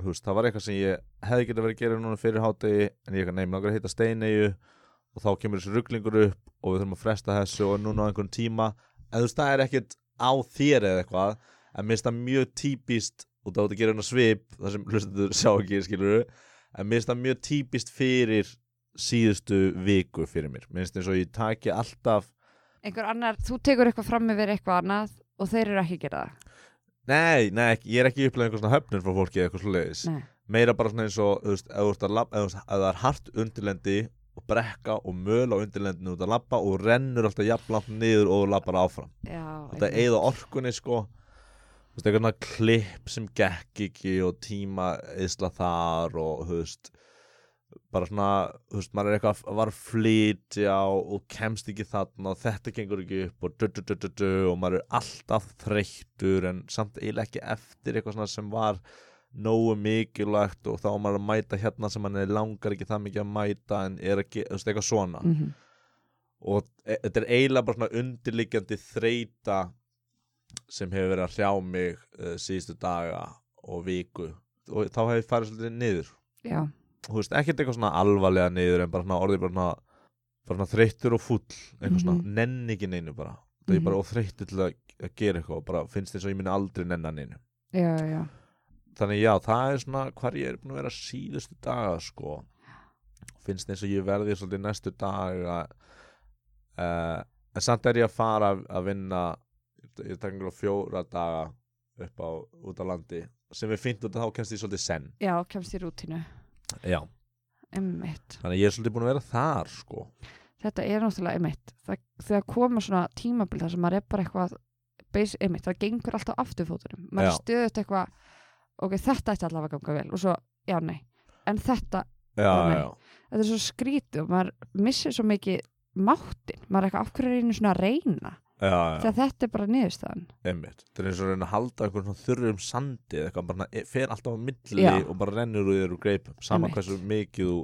Speaker 2: veist, það var eitthvað sem ég hefði getið verið að gera núna fyrir hátegi en ég nefnir langar að hitta steinegu og þá kemur þessi rugglingur upp og við þurfum að fresta þessu og núna á einhvern tíma. En þú veist, það er ekkert á þér eða eitthvað en minnst það mjög típist og það átt að gera hérna svip það sem hlustendur sjá ekki skilur en minnst það mjög típist fyrir síðustu viku fyrir mér minnst eins og ég taki alltaf
Speaker 1: Einhver annar, þú tekur eitthvað fram yfir eitthvað annað og þeir eru ekki að gera það.
Speaker 2: nei, nei, ég er ekki upplegað einhver svona höfnun frá fólki eða eitthvað
Speaker 1: Nei.
Speaker 2: meira bara svona eins og, þú veist, ef það er hart undirlendi og brekka og möl á undirlendinu út að labba og rennur alltaf jafnlangt niður og þú labbar áfram.
Speaker 1: Já,
Speaker 2: þetta eigða orkunni sko. Veist, eitthvað klipp sem gekk ekki og tíma eðsla þar og veist bara svona, veist, maður er eitthvað var að flytja og kemst ekki þarna og þetta gengur ekki upp og, du, du, du, og maður er alltaf þreyttur en samt eiginlega ekki eftir eitthvað svona sem var nógu mikilvægt og þá á maður að mæta hérna sem hann langar ekki það mikið að mæta en er ekki, þú veist, eitthvað svona.
Speaker 1: Mhm.
Speaker 2: og e þetta er eiginlega bara svona undirliggjandi þreita sem hefur verið að hrjá mig uh, síðustu daga og viku. Og þá hefur ég farið svolítið niður.
Speaker 1: Já,
Speaker 2: þú veist, ekkert eitthvað svona alvarlega niður en bara svona orðið bara svona, bara svona þreyttur og full eitthvað svona,
Speaker 1: Mhm.
Speaker 2: nenni ekki neinu bara. Það er
Speaker 1: Mhm.
Speaker 2: bara óþreyttu til að, að gera eitthvað og bara finnst eins og ég minni aldrei nennan einu
Speaker 1: já, já,
Speaker 2: þannig já, það er svona hvar ég er búin að vera síðustu daga sko finnst eins og ég verði svolítið næstu daga uh, en samt er ég að fara að- vinna ég takk einhverja fjóra daga upp á, út á landi sem er út að þá kemst ég svolítið senn
Speaker 1: já, kemst í rútínu
Speaker 2: já,
Speaker 1: Einmitt.
Speaker 2: þannig ég er svolítið búin að vera þar sko
Speaker 1: Þetta er náttúrulega. Það, þegar koma svona tímabil þar sem maður er bara eitthvað einmitt, það gengur alltaf afturfótunum. Maður
Speaker 2: Já.
Speaker 1: er stöðut eitthvað ok, þetta ætti allavega að ganga vel og svo, já, nei. En þetta,
Speaker 2: já,
Speaker 1: Nei.
Speaker 2: já,
Speaker 1: þetta er svo skrítið og maður missir svo mikið máttin. Maður er eitthvað af hverju er einu svona að reyna.
Speaker 2: já,
Speaker 1: Þegar þetta er bara niðurstaðan.
Speaker 2: einmitt það er eins og að reyna að halda svona þurrum sandi eða eitthvað bara e- fer alltaf á milli og bara rennur úr þér úr greipum sama
Speaker 1: Einmitt.
Speaker 2: hversu mikið þú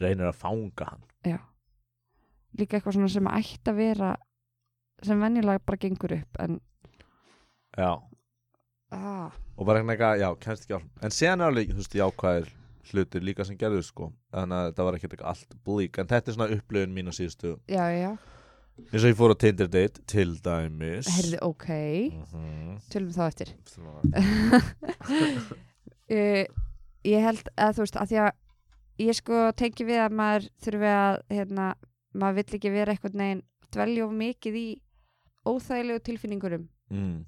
Speaker 2: reynir að fanga hann
Speaker 1: Já. Líka eitthvað svona sem ætti að vera sem venjulega bara gengur upp en
Speaker 2: já
Speaker 1: ah,
Speaker 2: og bara eitthvað, já, kemst ekki á en séðan er alveg, þú veist, jákvæðir hlutir líka sem gerðu, sko. Þannig að þetta var ekkert eitthvað allt blík en þetta er svona upplöfun mín á síðustu
Speaker 1: já, já,
Speaker 2: eins og ég fór á Tinder date, til dæmis.
Speaker 1: Herði ok.
Speaker 2: Mhm.
Speaker 1: tölum þá eftir. Uh, <laughs> ég held að þú veist að því að ég sko tengi við að maður þurfi að hérna, maður vill ekki vera eitthvað neginn dvelja of mikið í óþægilegu tilfinningurum
Speaker 2: mm.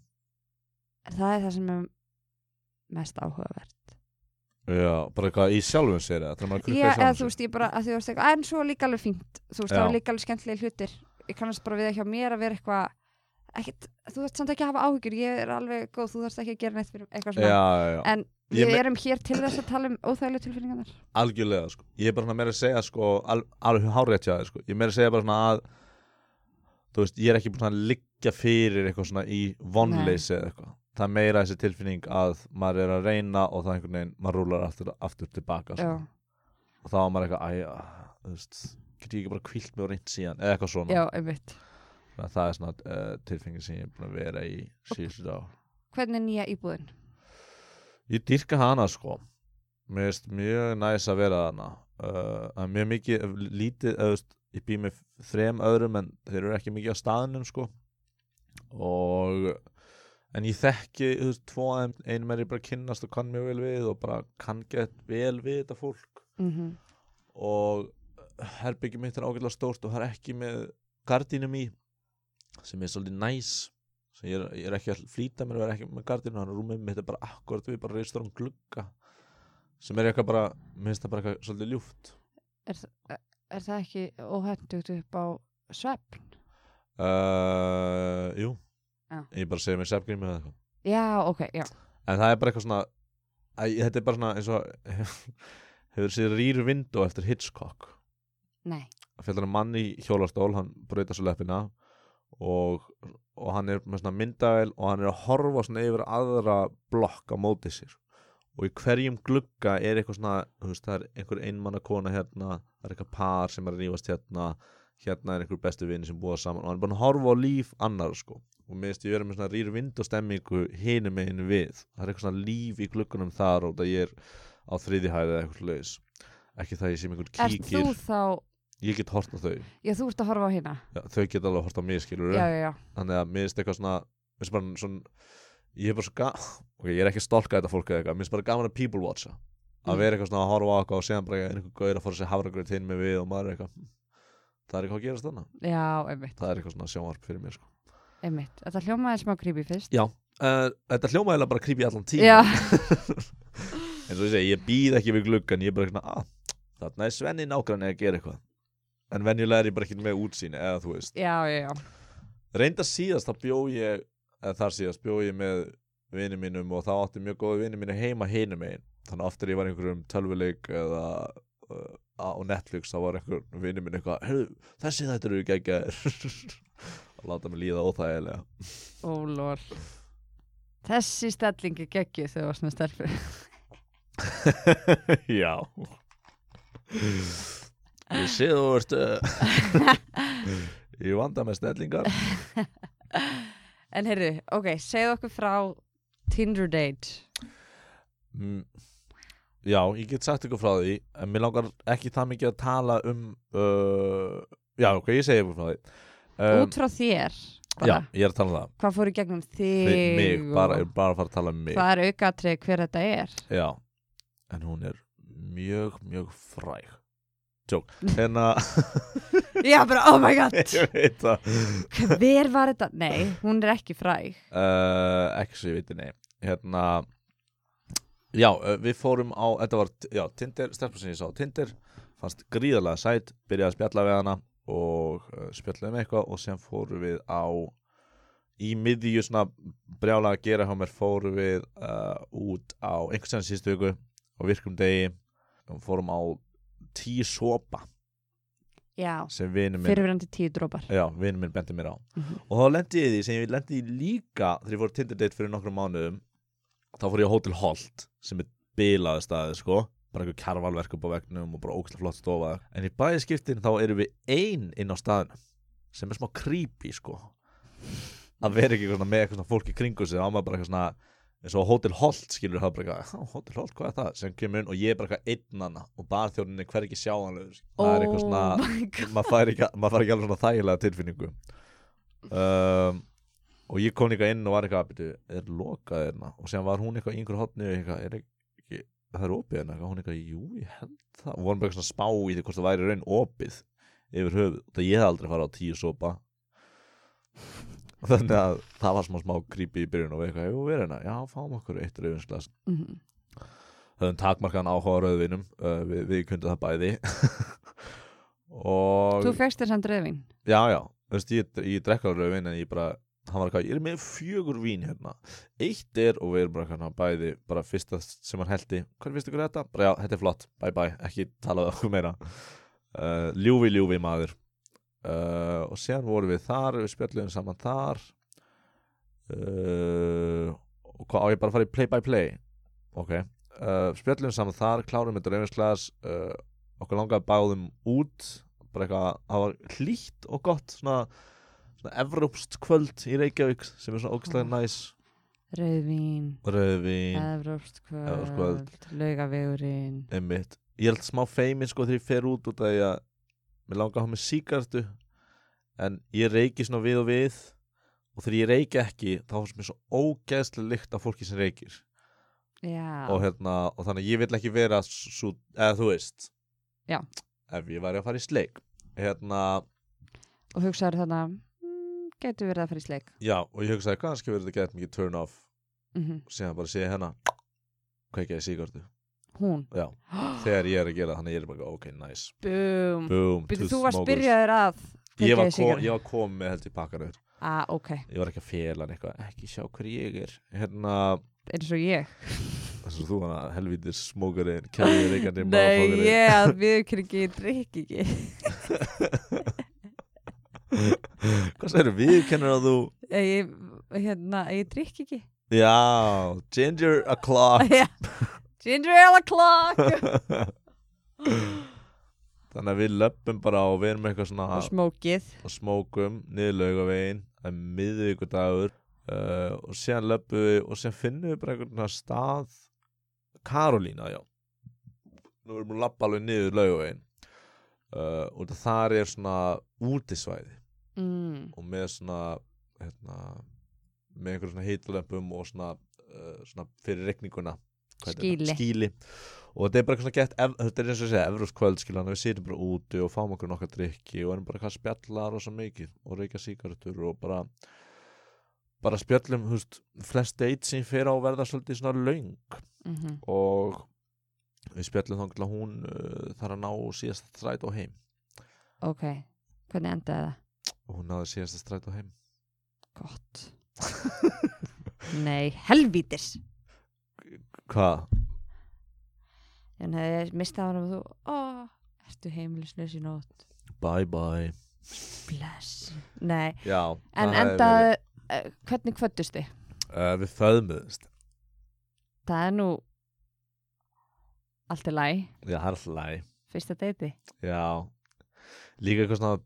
Speaker 1: Það er það sem er mest áhugavert.
Speaker 2: Já, bara eitthvað í sjálfum sér eða þegar maður krukka í
Speaker 1: Já, eða
Speaker 2: sjálfum
Speaker 1: þú
Speaker 2: sér
Speaker 1: veist, ég bara, að þú veist eitthvað, en svo líka alveg fínt, þú veist, það
Speaker 2: Já.
Speaker 1: var líka alveg skemmtilega hlutir, ég kannast bara við það hjá mér að vera eitthvað, ekkert, þú veist samt ekki að hafa áhyggjur, ég er alveg góð, þú þarfst ekki að gera neitt fyrir eitthvað svona,
Speaker 2: já, já, já.
Speaker 1: en
Speaker 2: Ég
Speaker 1: við
Speaker 2: me-
Speaker 1: erum hér til þess að tala um óþægilegu tilfinningarnar.
Speaker 2: algjörlega, sko. Ég er bara svona meira að segja, sko al, alveg hárétt hjá þér, sko. Ég er meira að segja bara svona að þú veist, ég er ekki búin að liggja fyrir eitthvað svona í vonleysi eða eitthvað það er meira þessi tilfinning að maður er að reyna og það er einhvern veginn, maður rúlar aftur, aftur tilbaka svona. og þá er maður eitthvað, æja, þú veist get ég ekki bara kvilt mig og reynt síðan? Eða eitthvað svona,
Speaker 1: já, einmitt.
Speaker 2: Það er svona uh, tilfengið sem ég er búin að vera í síðustu dag
Speaker 1: Hvernig er nýja íbúðin?
Speaker 2: Ég dýrka hana sko. Mér finnst mjög næs að vera hana uh, að mjög mikið lítið, eða, þú veist, ég bý með þrem öðrum en þeir eru ekki mikið á staðnum sko. Og en ég þekki, þú veist, tvo þeim. Einum er ég bara kynnast og kann mjög vel við og bara kann gett vel við þetta fólk.
Speaker 1: Mm
Speaker 2: og herbyggi mitt er ágætlega stórt og það er ekki með gardínum í sem er svolítið næs sem ég er, ég er ekki að flýta mér að vera ekki með gardínum þannig að rúmið mitt er bara akkurat við bara reistur um glugga sem er eitthvað bara, mér finnst það bara eitthvað svolítið ljúft.
Speaker 1: Er, er það ekki óhendugt upp á svefn?
Speaker 2: uh, Jú
Speaker 1: Já.
Speaker 2: ég bara segja mér sefgrím eða eitthvað
Speaker 1: Já, ok, já.
Speaker 2: en það er bara eitthvað svona æ, þetta er bara svona eins og <laughs> hefur séð rýr vindó eftir Hitchcock
Speaker 1: Nei.
Speaker 2: fjallar um mann í hjólastól hann breyta svo leppina og, og hann er með svona myndavel og hann er að horfa svona yfir aðra blokk á móti sér og í hverjum glugga er eitthvað svona þú veist, það er einhver einmanna kona hérna það er eitthvað par sem er að rífast hérna hérna er einhver bestu vini sem búa saman og hann er bara að horfa á líf annar sko og mér finnst ég vera með svona rýr vind og stemmingu hinum megin við. Það er eitthvað svona líf í gluggunum þar og það ég er á þriði hæði eða eitthvað laus ekki það ég sé
Speaker 1: Ert
Speaker 2: kíkir.
Speaker 1: þú þá,
Speaker 2: ég get hort á þau.
Speaker 1: Já þú ert að horfa á hérna?
Speaker 2: já, þau get alveg hort á mig skilur
Speaker 1: Já, já, já.
Speaker 2: þannig að mér finnst eitthvað svona bara svona ég er bara svo gaman ok, ég er ekki að stolka þetta fólk eða eitthvað. Mér finnst bara gaman að people watcha. Að
Speaker 1: Mm.
Speaker 2: vera eitthvað svona að horfa á eitthvað og séðan bara er einhver gauður að fara sér hafragröð hinn með við og maður er eitthvað hm, það er eitthvað að gerast þannig
Speaker 1: Já, einmitt,
Speaker 2: það er eitthvað svona sjónvarp fyrir mér sko.
Speaker 1: Einmitt. Þetta hljómaði smá creepy fyrst.
Speaker 2: já, uh, þetta hljómaðilega bara creepy allan tíma <laughs> eins og ég segi, ég býð ekki við gluggan ég er bara eitthvað, að, þarna er Svenni nágrann að gera eitthvað. En venjulega er ég bara ekki með útsýni eða þú veist.
Speaker 1: Já, já, já.
Speaker 2: reynda síðast þá bjó ég eða þar síðast bjó ég með vinni mínum og þá átti mjög góða vinni mínu heima hinum einn þannig að oftar ég var einhverjum tölvuleik eða uh, á Netflix þá var einhver vinni mín eitthvað "Heyrðu, þessi þetta eru geggjaðir. og <laughs> láta mig líða óþægilega
Speaker 1: Ó, lól. Þessi stellingi geggju þegar þú varst með stelfur. <laughs>
Speaker 2: já ég sé þú uh, ég vanda með stellingar <laughs>
Speaker 1: En heyrðu, ok, segðu okkur frá Tinder date.
Speaker 2: Mm, Já, ég get sagt ykkur frá því en mér langar ekki það mikið að tala um uh, Já, ok, ég segi ykkur frá því um,
Speaker 1: Út frá þér, bara,
Speaker 2: Já, ég er að tala um það.
Speaker 1: Hvað fór í gegnum þig
Speaker 2: Fyrir mig, bara,
Speaker 1: og
Speaker 2: er bara að fara að tala um mig.
Speaker 1: Hvað er aukatrið hver þetta er?
Speaker 2: Já, en hún er mjög, mjög fræg. Jók, hérna <laughs>
Speaker 1: já, bara, oh my god. <laughs>
Speaker 2: Ég veit það.
Speaker 1: Hver var þetta, nei, hún er ekki fræg.
Speaker 2: Uh, Ekki svo ég veit nei. Hérna Já, uh, við fórum á Þetta var, já, Tinder, stelpur sem ég sá Tinder Fannst gríðarlega sæt Byrjaði að spjalla við hana Og uh, með eitthvað Og sem fórum við á Í miðju svona brjála að gera hjá mér Fórum við uh, út á Einhvers veginn síðustu viku Á virkum degi og Fórum á tíu sopa
Speaker 1: já, fyrirverandi tíu drópar
Speaker 2: Já, vinur minn bendi mér á.
Speaker 1: Mhm.
Speaker 2: Og þá lendi ég því sem ég lendi líka Þegar ég fór Tinder date fyrir nokkrum mánuðum Þá fór ég á Hotel Holt Sem er bilaði staði, sko Bara einhver kjarvalverk upp á vegnum Og bara ógæslega flott stofa. En í bæði skiptin þá erum við ein inn á staðinu Sem er smá creepy, sko. Að vera ekki eitthvað með eitthvað fólk í kringu sig Þá á maður bara eitthvað svona eins og Hotel Holt skilur það bara eitthvað, "Há, Hotel Holt, hvað er það? sem kemur inn og ég er bara eitthvað einn hana og barþjóninni hver ekki sjáanlegur það er eitthvað svona,
Speaker 1: oh
Speaker 2: maður fær ekki, fær ekki alveg svona þægilega tilfinningu. Um, og ég kom líka inn og var eitthvað er lokað hérna? Og sem var hún eitthvað í einhver hotni eitthvað, er það er opið hérna. Eitthvað, hún eitthvað, jú, ég held það. Og vorum bara svona spá í því hvort það væri raun opið yfir höfuð, það ég hef aldrei farið á tíu sopa. <laughs> Þannig að það var smá smá creepy í byrjun og eitthvað, jú, erum hérna, já, fáum okkur eitt rauðinsglas
Speaker 1: Mhm.
Speaker 2: höfum takmarkan áhuga rauðvinum uh, við, við kundum það bæði. <laughs> Og
Speaker 1: þú fegst þér samt rauðvín?
Speaker 2: Já, já, þú veist, ég, ég drekka rauðvin en ég bara, hann var eitthvað, ég er með fjögur vín hérna, eitt er og við erum bara eitthvað bæði, bara fyrsta sem hann heldi, hvað finnst ykkur þetta? bara já, þetta er flott, bye bye, ekki tala um okkur meira. Uh, ljúfi, ljúfi maður. Uh, og síðan vorum við þar, við spjöldum saman þar. Uh, og hvað á ég bara að fara í play by play? Ok, uh, spjöldum saman þar klárum þetta rauðvinsglas uh, okkur langaði báðum út. Bara eitthvað, það var hlýtt og gott svona, svona evrópst kvöld í Reykjavík sem er svona ógæslega næs
Speaker 1: rauðvín,
Speaker 2: rauðvín,
Speaker 1: Evrópst
Speaker 2: Evrópskt
Speaker 1: kvöld,
Speaker 2: kvöld.
Speaker 1: laugavegurinn.
Speaker 2: Einmitt. Ég held smá feimin sko þegar ég fer út út að mér langar að hafa með síkartu en ég reyki svona við og við. Og þegar ég reyki ekki þá er mér svo ógeðslega lykt af fólki sem reykir.
Speaker 1: Já,
Speaker 2: og, hérna, og þannig að ég vil ekki vera svo, eða þú veist.
Speaker 1: Já.
Speaker 2: ef ég væri að fara í sleik. Hérna,
Speaker 1: og hugsaður mm, getur verið að fara í sleik.
Speaker 2: Já, og ég hugsaði kannski verður þetta gett mikið turn off
Speaker 1: mm
Speaker 2: og síðan bara sé ég hérna. Kveikja í síkartu
Speaker 1: hún?
Speaker 2: Já, <gasps> þegar ég er að gera þannig að ég er bara ok, nice.
Speaker 1: Boom.
Speaker 2: boom,
Speaker 1: Byrju,
Speaker 2: two
Speaker 1: þú varst byrjaður að
Speaker 2: ég var, kom, ég var kom með held í pakkanur
Speaker 1: ah, ok,
Speaker 2: ég var ekki að fela eitthvað, ekki sjá hver ég er. Hérna,
Speaker 1: eins og ég.
Speaker 2: Þess að þú hana helvítir smókarinn, kæðið reykandi
Speaker 1: nei, ég að viðkynningi drikk ekki <laughs> <laughs>
Speaker 2: hvað segir viðkennur að þú
Speaker 1: ég, hérna, ég drikk ekki.
Speaker 2: Já, ginger o'clock <laughs>
Speaker 1: Já. ginger ale clock. <laughs>
Speaker 2: Þannig að við löpum bara og við erum eitthvað svona
Speaker 1: og smókið.
Speaker 2: Og smókum niður laugavegin það er miðvíkudagur uh, og síðan löpum við og síðan finnum við bara svona stað Karolína, já. Nú erum við að lappa alveg niður laugavegin uh, og þar er svona útisvæði
Speaker 1: mm.
Speaker 2: og með svona hérna, með einhverjum svona heitlömpum og svona, uh, svona fyrir
Speaker 1: Skýli.
Speaker 2: þetta? skýli og þetta er bara svona gett þetta er eins og segja evróskvöld skilja við sitjum bara úti og fáum okkur nokkar drikki og erum bara hvað spjallar og svo mikið og reykja sígarettur og bara bara spjallum húst, flest date sem fer á verða svolítið svona löng
Speaker 1: Mm
Speaker 2: og við spjallum þá hún uh, þarf að ná síðast stræt og heim
Speaker 1: ok, hvernig endaði það?
Speaker 2: Og hún náði síðast stræt og heim.
Speaker 1: Gott. <laughs> Nei, helvítis.
Speaker 2: Hvað?
Speaker 1: en hefði mistað hann og þú ó, ertu heimilisnös í nótt?
Speaker 2: Bye bye.
Speaker 1: Bless, nei.
Speaker 2: Já,
Speaker 1: en
Speaker 2: það
Speaker 1: endaði,
Speaker 2: verið-
Speaker 1: uh, hvernig kvöttust þið?
Speaker 2: uh, Við föðmuðust
Speaker 1: það er nú allt er læg,
Speaker 2: Já, það er alltaf læg
Speaker 1: fyrsta deiti
Speaker 2: Já. Líka eitthvað svona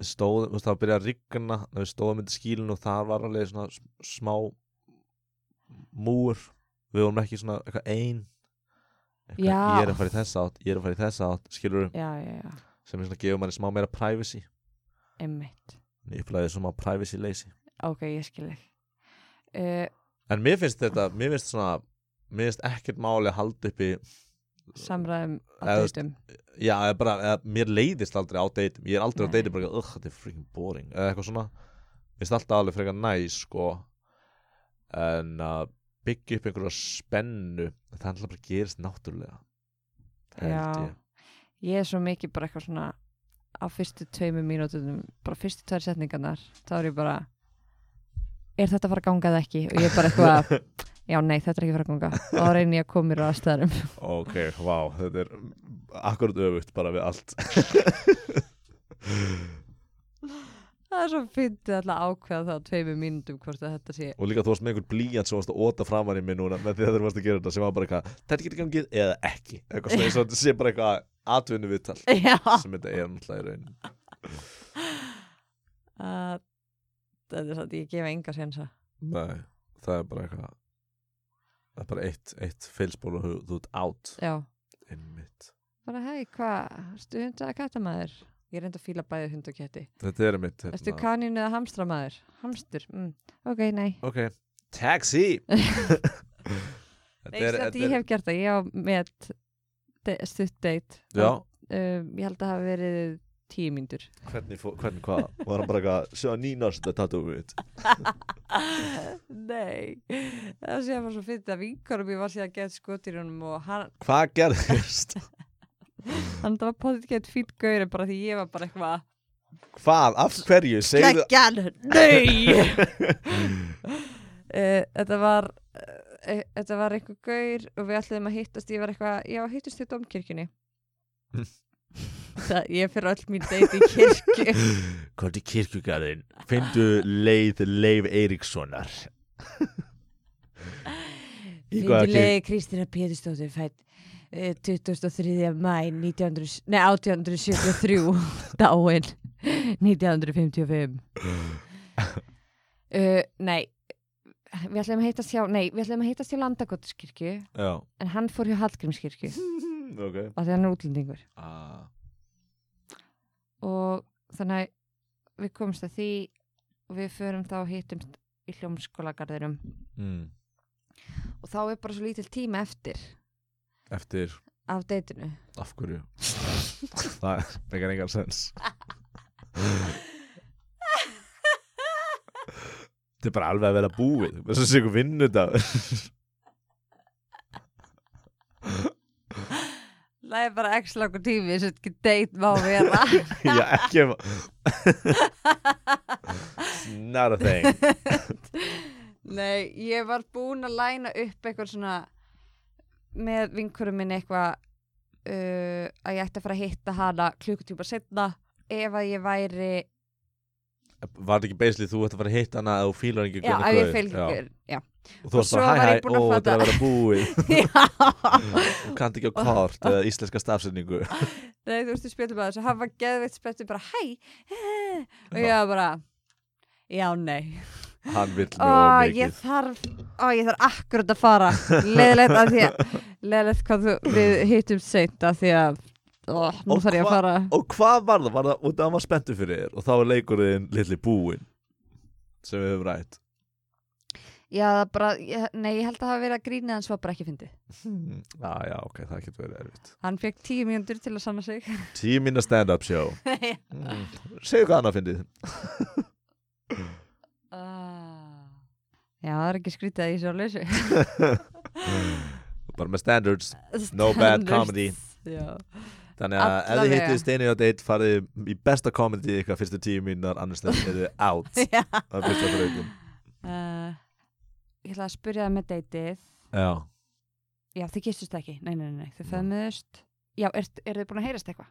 Speaker 2: við stóðum, þú veist, það var að byrja að rigna við stóðum myndi skílun og það var alveg svona smá múur við vorum ekki svona eitthvað ein. Eitthvað, ég er að fara í þessa átt, ég er að fara í þessa átt skilur
Speaker 1: já,
Speaker 2: sem er svona gefur manni smá meira privacy.
Speaker 1: Einmitt.
Speaker 2: Ég flæði að privacy lazy
Speaker 1: ok, ég skil þig. Uh,
Speaker 2: en mér finnst þetta, mér finnst svona mér finnst ekkert máli að halda uppi
Speaker 1: samræðum á deitum.
Speaker 2: já, bara, eða, mér leiðist aldrei á deitum. Ég er aldrei á
Speaker 1: Nei.
Speaker 2: deitum bara, ugh, þetta er freaking boring eða eitthvað svona, mér finnst alltaf alveg frekar næs sko en að byggja upp einhverja spennu það alltaf bara gerist náttúrulega held
Speaker 1: Já.
Speaker 2: ég.
Speaker 1: Ég er svo mikið bara eitthvað svona á fyrstu tveimu mínútum bara fyrstu tvær setningarnar þá er ég bara er þetta að fara að ganga eða ekki? Og ég er bara eitthvað <laughs> já nei þetta er ekki að fara að ganga og þá reynir ég að koma mér á aðstæðarum <laughs>
Speaker 2: ok, vá, þetta er akkurat öfugt bara við allt. <laughs>
Speaker 1: Það er svo fyndið alltaf að ákveða það á tveimu mínútum hvort að þetta sé
Speaker 2: og líka þú varst með einhvern blíjant sem varst að óta framan í mig núna með því að þú varst að gera þetta sem var bara eitthvað þetta getur gangið eða ekki. Eitthvað svona og þetta sé bara eitthvað atvinnu viðtal <laughs> sem þetta er náttúrulega í raunin
Speaker 1: að þetta er satt ég gefa enga sensa
Speaker 2: nei, það er bara eitthvað það er bara eitt, eitt feilspól og þú- ert
Speaker 1: já.
Speaker 2: Einmitt.
Speaker 1: Bara hei hvað, erstu hund eða kattamæður ég er enda að fíla bæði hund og ketti.
Speaker 2: Þetta er einmitt hérna.
Speaker 1: kanínu eða hamstramæður? Hamstur, mm. ok, nei.
Speaker 2: Ok, taxi! <laughs>
Speaker 1: Nei, þetta ég hef gert það, ég á með stutt
Speaker 2: já,
Speaker 1: um, ég held að hafa verið tíu mínútur.
Speaker 2: Hvernig, hvernig hvað? Var hann bara eitthvað, sjá nýnast að tattoo it
Speaker 1: Nei, það sé að var svo fyrir að vinkarum ég var síðan að geta skotir hann,
Speaker 2: hvað gerðist?
Speaker 1: hann það var potið gett fýtt gauri bara því ég var bara eitthvað
Speaker 2: hvað, af hverju,
Speaker 1: Kekjan, nei! Uh, <laughs> Þetta var uh, þetta var eitthvað gaur og við ætliðum að hittast. Ég var eitthvað, já, hittust þið domkirkjunni það, ég fyrir öll mín date í kirkju <laughs>
Speaker 2: Kom til kirkjugarðin Findu leið Leif Eiríkssonar Í kirkju?
Speaker 1: Fyndilega Kristina Pétursdóttir fætt eh, 23. mæ 1900, nei, 1873 <laughs> dáin 1955 uh, <laughs> Nei við ætlum að heitast hjá nei, við ætlum að heitast hjá Landakotskirkju
Speaker 2: Já,
Speaker 1: en hann fór hjá Hallgrímskirkju
Speaker 2: ok
Speaker 1: af því hann er útlendingur
Speaker 2: ah.
Speaker 1: Og þannig við komumst að því og við förum þá hittumst í hljómskólagarðurum
Speaker 2: mm.
Speaker 1: og þá er bara svo lítil tíma eftir.
Speaker 2: Eftir,
Speaker 1: af deitinu.
Speaker 2: Af hverju? Það meikar engan sens. Þetta er bara alveg að vera búið. Þess að sé ykkur vinnudagur
Speaker 1: það er bara ekki langur tími sem ekki deit má vera. <laughs>
Speaker 2: Já, ekki It's Not a thing. <laughs>
Speaker 1: Nei, ég var búin að læna upp eitthvað svona með vinkurum minn eitthvað uh, að ég ætti að fara að hitta hana klukkutíma setna ef að ég væri
Speaker 2: Var þetta ekki basically þú ætti að fara að hitta hana að þú fílar ekki
Speaker 1: já, ef ég fylgir já.
Speaker 2: Og þú
Speaker 1: svo
Speaker 2: bara hæ hæ,
Speaker 1: ég
Speaker 2: ó
Speaker 1: að
Speaker 2: þetta er að vera búið. Þú kannt ekki á kort eða <laughs> íslenska stafsendingu
Speaker 1: Nei, þú veist, við spilum að þessu, hann var geðveitt spettur bara, hæ, og ég var bara, já, nei.
Speaker 2: Hann vill mjög
Speaker 1: ég
Speaker 2: mikið.
Speaker 1: þarf, ó, ég þarf akkurat að fara, leðilegt að því að, <laughs> leðilegt hvað þú, við hittum seint að því að, ó, nú þarf ég að fara.
Speaker 2: Og hvað var það? Var það út af að hann var spenntur fyrir þér og þá var leikurinn litli búinn sem við höfum rætt
Speaker 1: Já, bara, ég, nei, ég held að það hafa verið að grínið hans var bara ekki fyndið.
Speaker 2: hmm. Já, já, ok, það getur verið erfitt
Speaker 1: Hann fekk tíu mínútur til að sanna sig. <laughs>
Speaker 2: Tíu mínu stand-up show <laughs> mm. Segðu hvað annað fyndið <laughs>
Speaker 1: Ah. Já, það er ekki skrítið að ég sé á lausu.
Speaker 2: Bara með standards No bad
Speaker 1: Standards.
Speaker 2: comedy.
Speaker 1: Já.
Speaker 2: Þannig að ef þið hittið steini á date farið í besta comedy ykkar fyrstu tíu mínunar annars þegar eru out <laughs>
Speaker 1: Já.
Speaker 2: af fyrsta þrautum
Speaker 1: Uh, ég ætla að spyrja það með deytið.
Speaker 2: Já,
Speaker 1: Já, þið kistust ekki. Nei, nei, nei, nei. þið föðmuðust. Já, er, er þið búin að heyrast eitthvað?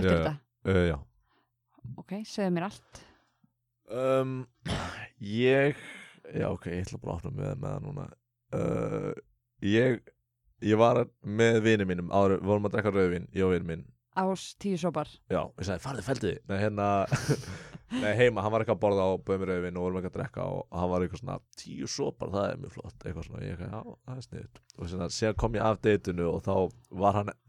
Speaker 1: Eftir þetta?
Speaker 2: uh, já
Speaker 1: Ok, segðu mér allt.
Speaker 2: um, Ég Já, ok, ég ætla bara að opna með, með það núna uh, Ég Ég var með vini mínum áður, við vorum að drekka rauðvin, ég og vini minn.
Speaker 1: Ás tíu sopar.
Speaker 2: Já, ég sagði, farðu feldið Nei, hérna <laughs> Nei, heima, hann var eitthvað að borða á bauð mér rauðvin og vorum eitthvað að drekka og hann var eitthvað svona tíu sopar, það er mjög flott eitthvað svona, ég eitthvað, já, það er sniðut og svona, síðan kom ég af deitinu og þá var hann <laughs>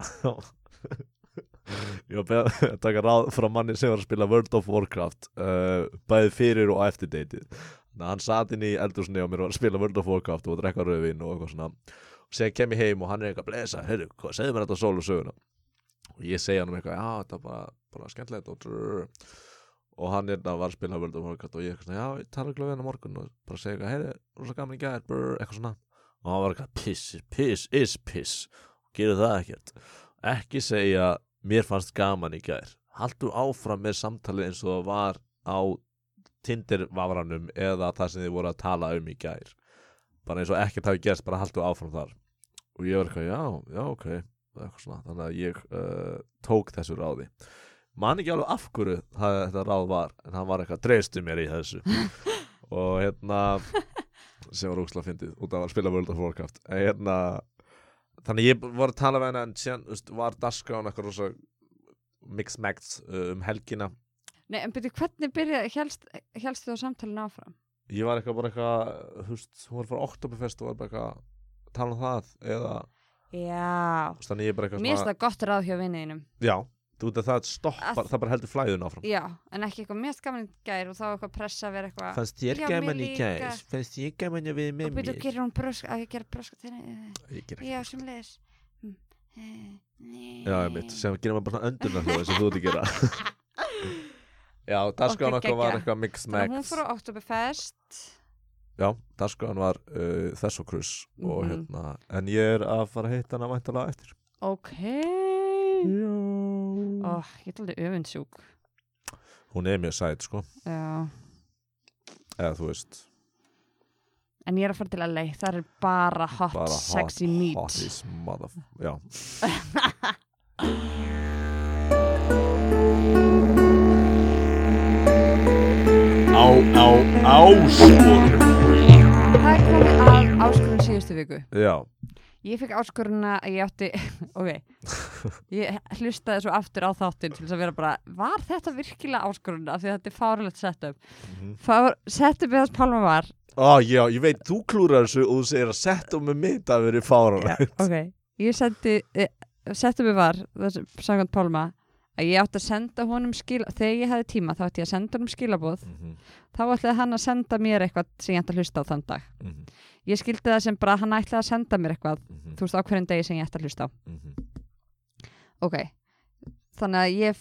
Speaker 2: ég var beðinn að taka ráð frá manni sem var að spila World of Warcraft uh, bæði fyrir og eftir deytið hann satt inn í eldursunni og mér var að spila World of Warcraft og drekka rauðvin og eitthvað svona og segja kem ég heim og hann er eitthvað blesa. Heyrðu, segðu mér þetta sól og söguna? Og ég segja hann um eitthvað, já þetta var bara, bara skemmtilegt og drrrr og hann er var að spila World of Warcraft og ég eitthvað já, ég tala við hann á morgun og bara segja eitthvað, heyrðu, rosa gaman í gær brr, eitthvað svona. Og hann var eitthvað, piss, piss is piss. Og gerir það ekkert. Ekki segja, mér fannst gaman í gær. Haldu áfram með samtalið eins og það var á Tinder-vafranum eða það sem þið voru að tala um í gær. Bara eins og ekkert hafi gerst, bara haldu áfram þar og ég var eitthvað, já, já, ok. Þannig að ég uh, tók þessu ráði. Man ekki alveg af hverju það, þetta ráð var en hann var eitthvað, treystu mér í þessu. <laughs> Og hérna sem var úkslega fyndið út af að spila World of Warcraft. En hérna þannig ég var að tala við henni en þú veist, var Dasgrán eitthvað rosa mix-max uh, um helgina.
Speaker 1: Nei, en byrju, hvernig byrjaði, helst, helst þú á samtalinu áfram?
Speaker 2: ég var eitthvað bara eitthvað þú veist, hún var að fara Oktoberfest og var bara eitthvað að tala um það eða
Speaker 1: Já,
Speaker 2: þannig ég bara eitthvað
Speaker 1: mér finnst það gott ráð hjá vinniðinum
Speaker 2: já, þú veit að það stoppar,
Speaker 1: Að-
Speaker 2: það bara heldur flæðun áfram.
Speaker 1: Já, en ekki eitthvað mest gaman í gær og þá eitthvað pressa að vera eitthvað
Speaker 2: fannst þér
Speaker 1: Já,
Speaker 2: gaman
Speaker 1: mér
Speaker 2: í
Speaker 1: líka.
Speaker 2: gæs fannst ég gaman að við
Speaker 1: og
Speaker 2: með
Speaker 1: byrju,
Speaker 2: mér?
Speaker 1: gerir hún brösk, að ég gera brösk til henni?
Speaker 2: Ég ger
Speaker 1: Já, sem leiðis Mm.
Speaker 2: Já, ég mitt, sem gerir maður bara svona öndunarhljóði sem þú ert að gera. <laughs> Já, dagskráin
Speaker 1: Ok,
Speaker 2: okkar var
Speaker 1: geggjað.
Speaker 2: eitthvað mix
Speaker 1: Þannig að hún
Speaker 2: max.
Speaker 1: fór á Oktoberfest
Speaker 2: Já, dagskráin var uh, þess og kruss og
Speaker 1: Mhm.
Speaker 2: hérna, en ég er að fara að hitta hana væntalega eftir.
Speaker 1: Ok.
Speaker 2: Já.
Speaker 1: Ó, ég er alveg öfundsjúk.
Speaker 2: Hún er mjög sæt, sko.
Speaker 1: Já.
Speaker 2: Eða þú veist,
Speaker 1: En ég er að fara til LA, það er bara hot,
Speaker 2: bara hot,
Speaker 1: sexy meat.
Speaker 2: hot is mother Já, Á, á, áskorun
Speaker 1: Það er komið að áskorun síðustu viku.
Speaker 2: Já,
Speaker 1: Ég fikk áskoruna að ég átti <laughs> ok, ég hlustaði svo aftur á þáttinn til þess að vera bara var þetta virkilega áskoruna af því að þetta er fáralegt setup.
Speaker 2: Mhm.
Speaker 1: Fár, setupið þess Pálma var
Speaker 2: Á, já, ég veit, þú klúrar þessu og þú segir að setja með mitt að verið fáranlegt.
Speaker 1: ok, ég sendi eh, setupið var, þessi samkvæmt Pálma að ég átti að senda honum skil þegar ég hefði tíma þá ætti ég að senda honum skilabóð
Speaker 2: Mm -hmm.
Speaker 1: þá ætlaði hann að senda mér eitthvað sem ég ætti að hlusta á þann dag
Speaker 2: Mm -hmm.
Speaker 1: ég skildi það sem bara hann ætlaði að senda mér eitthvað
Speaker 2: Mm
Speaker 1: þú veist á hverjum degi sem ég ætti að hlusta á
Speaker 2: -hmm.
Speaker 1: ok, þannig að ég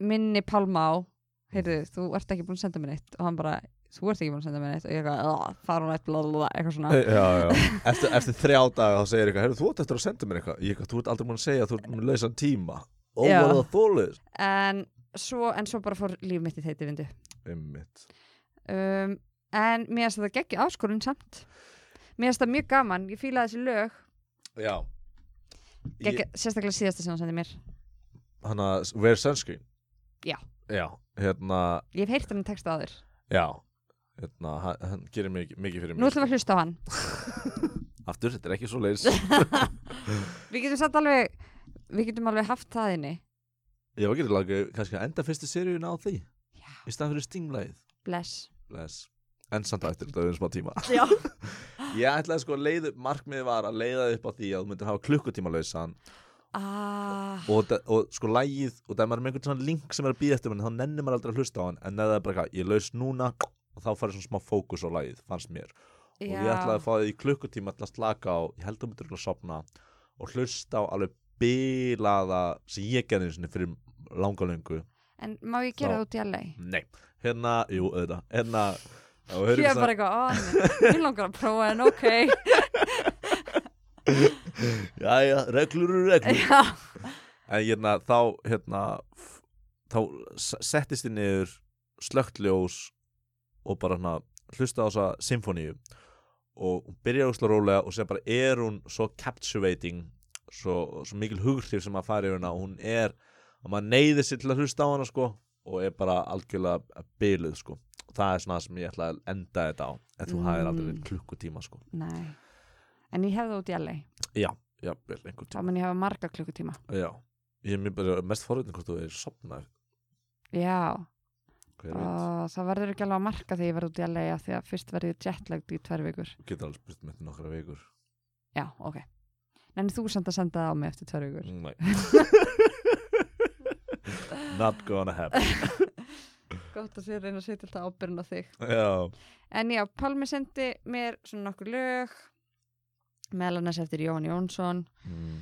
Speaker 1: minni Pálma á heyrðu, þú ert ekki búin að senda mér neitt og hann bara, þú ert ekki búin að senda mér neitt og ég eitthvað, fara hún eitt, eitthvað svona
Speaker 2: Já, já, eftir, <laughs> eftir þrjá daga þá segir eitthvað, heyrðu, þú ert eftir að senda mér eitthvað. Ég eitthvað, þú ert aldrei múin að segja að þú ert með lausan tíma. Ó, var það þólið?
Speaker 1: en svo, en svo bara fór líf mitt í þeiti vindu
Speaker 2: Einmitt.
Speaker 1: um, en mér finnst þetta geggi áskorun samt mér finnst það mjög gaman, ég fílaði þessi lög
Speaker 2: Já.
Speaker 1: geggi, sérstaklega síðasta sem hann sendi mér
Speaker 2: Hann að, wear sunscreen?
Speaker 1: Já.
Speaker 2: Já, hérna,
Speaker 1: ég hef heyrt hann texta áður,
Speaker 2: já. Hérna, hann, hann gerir mikið, mikið fyrir
Speaker 1: nú
Speaker 2: mig.
Speaker 1: ætlum við að hlusta á hann <laughs> <laughs>
Speaker 2: Aftur, þetta er ekki svo leiðis. <laughs>
Speaker 1: við getum satt alveg við getum alveg haft það inni
Speaker 2: Já, getur lagið kannski að enda fyrstu seríun á því.
Speaker 1: Já.
Speaker 2: Í stað fyrir stinglæð.
Speaker 1: bless
Speaker 2: Bless. En samt á eftir þetta við smá tíma.
Speaker 1: já. <laughs>
Speaker 2: Ég ætlaði sko að leiða, markmiði var að leiða upp á því að þú myndir hafa klukkutíma lausan
Speaker 1: ah,
Speaker 2: og, þa- og sko lægið og það er maður með einhvern svona link sem er að býða eftir manni þá nennir maður aldrei að hlusta á hann en neða það er bara eitthvað, ég laus núna og þá farið svona smá fókus á lægið, fannst mér og ég ætlaði að fá það í klukkutíma til að slaka á, ég held að þú myndir að sopna og hlusta á alveg bilaða sem ég gerði einu sinni fyrir langa löngu.
Speaker 1: En má ég gera það út í LA
Speaker 2: Nei, hérna, jú, auðvitað. Hérna, og
Speaker 1: ég er bara eitthvað, ég langar að prófa en ok. <laughs>
Speaker 2: Jæja, reglur eru reglur.
Speaker 1: Já,
Speaker 2: En hérna, þá, hérna, þá settist þið niður slögt ljós og bara hérna hlusta á þessa symfóníu og hún byrjar úrslega rólega og sem bara er hún svo captivating svo, svo mikil hughrif sem að fara yfir hana og hún er, að maður neyðir sér til að hlusta á hana sko og er bara algjörlega byluð sko. Og það er svona sem ég ætla að enda þetta á ef þú
Speaker 1: Mm.
Speaker 2: hafðir aldrei klukkutíma sko.
Speaker 1: Nei. En ég hefði það út í LA,
Speaker 2: Já, já, vel einhvern
Speaker 1: þá
Speaker 2: tíma
Speaker 1: mun ég hafa marga klukkutíma.
Speaker 2: Já, ég er mér bara mest forveitin hvort þú er sopnað
Speaker 1: já, og það verður ekki alveg að marka þegar ég verður út í LA því að fyrst verður ég jetlagd í tvær vikur.
Speaker 2: Getur alveg spurt með nokkra vikur.
Speaker 1: Já, ok, en þú samt að senda það á mig eftir tvær vikur. <laughs>
Speaker 2: Not gonna happen. <laughs>
Speaker 1: Gott að þið reyna að setja alltaf ábyrðin á þig.
Speaker 2: Já,
Speaker 1: en já, Pálmi sendi mér svona nokkur lög meðal annars eftir Jón Jónsson.
Speaker 2: Mm.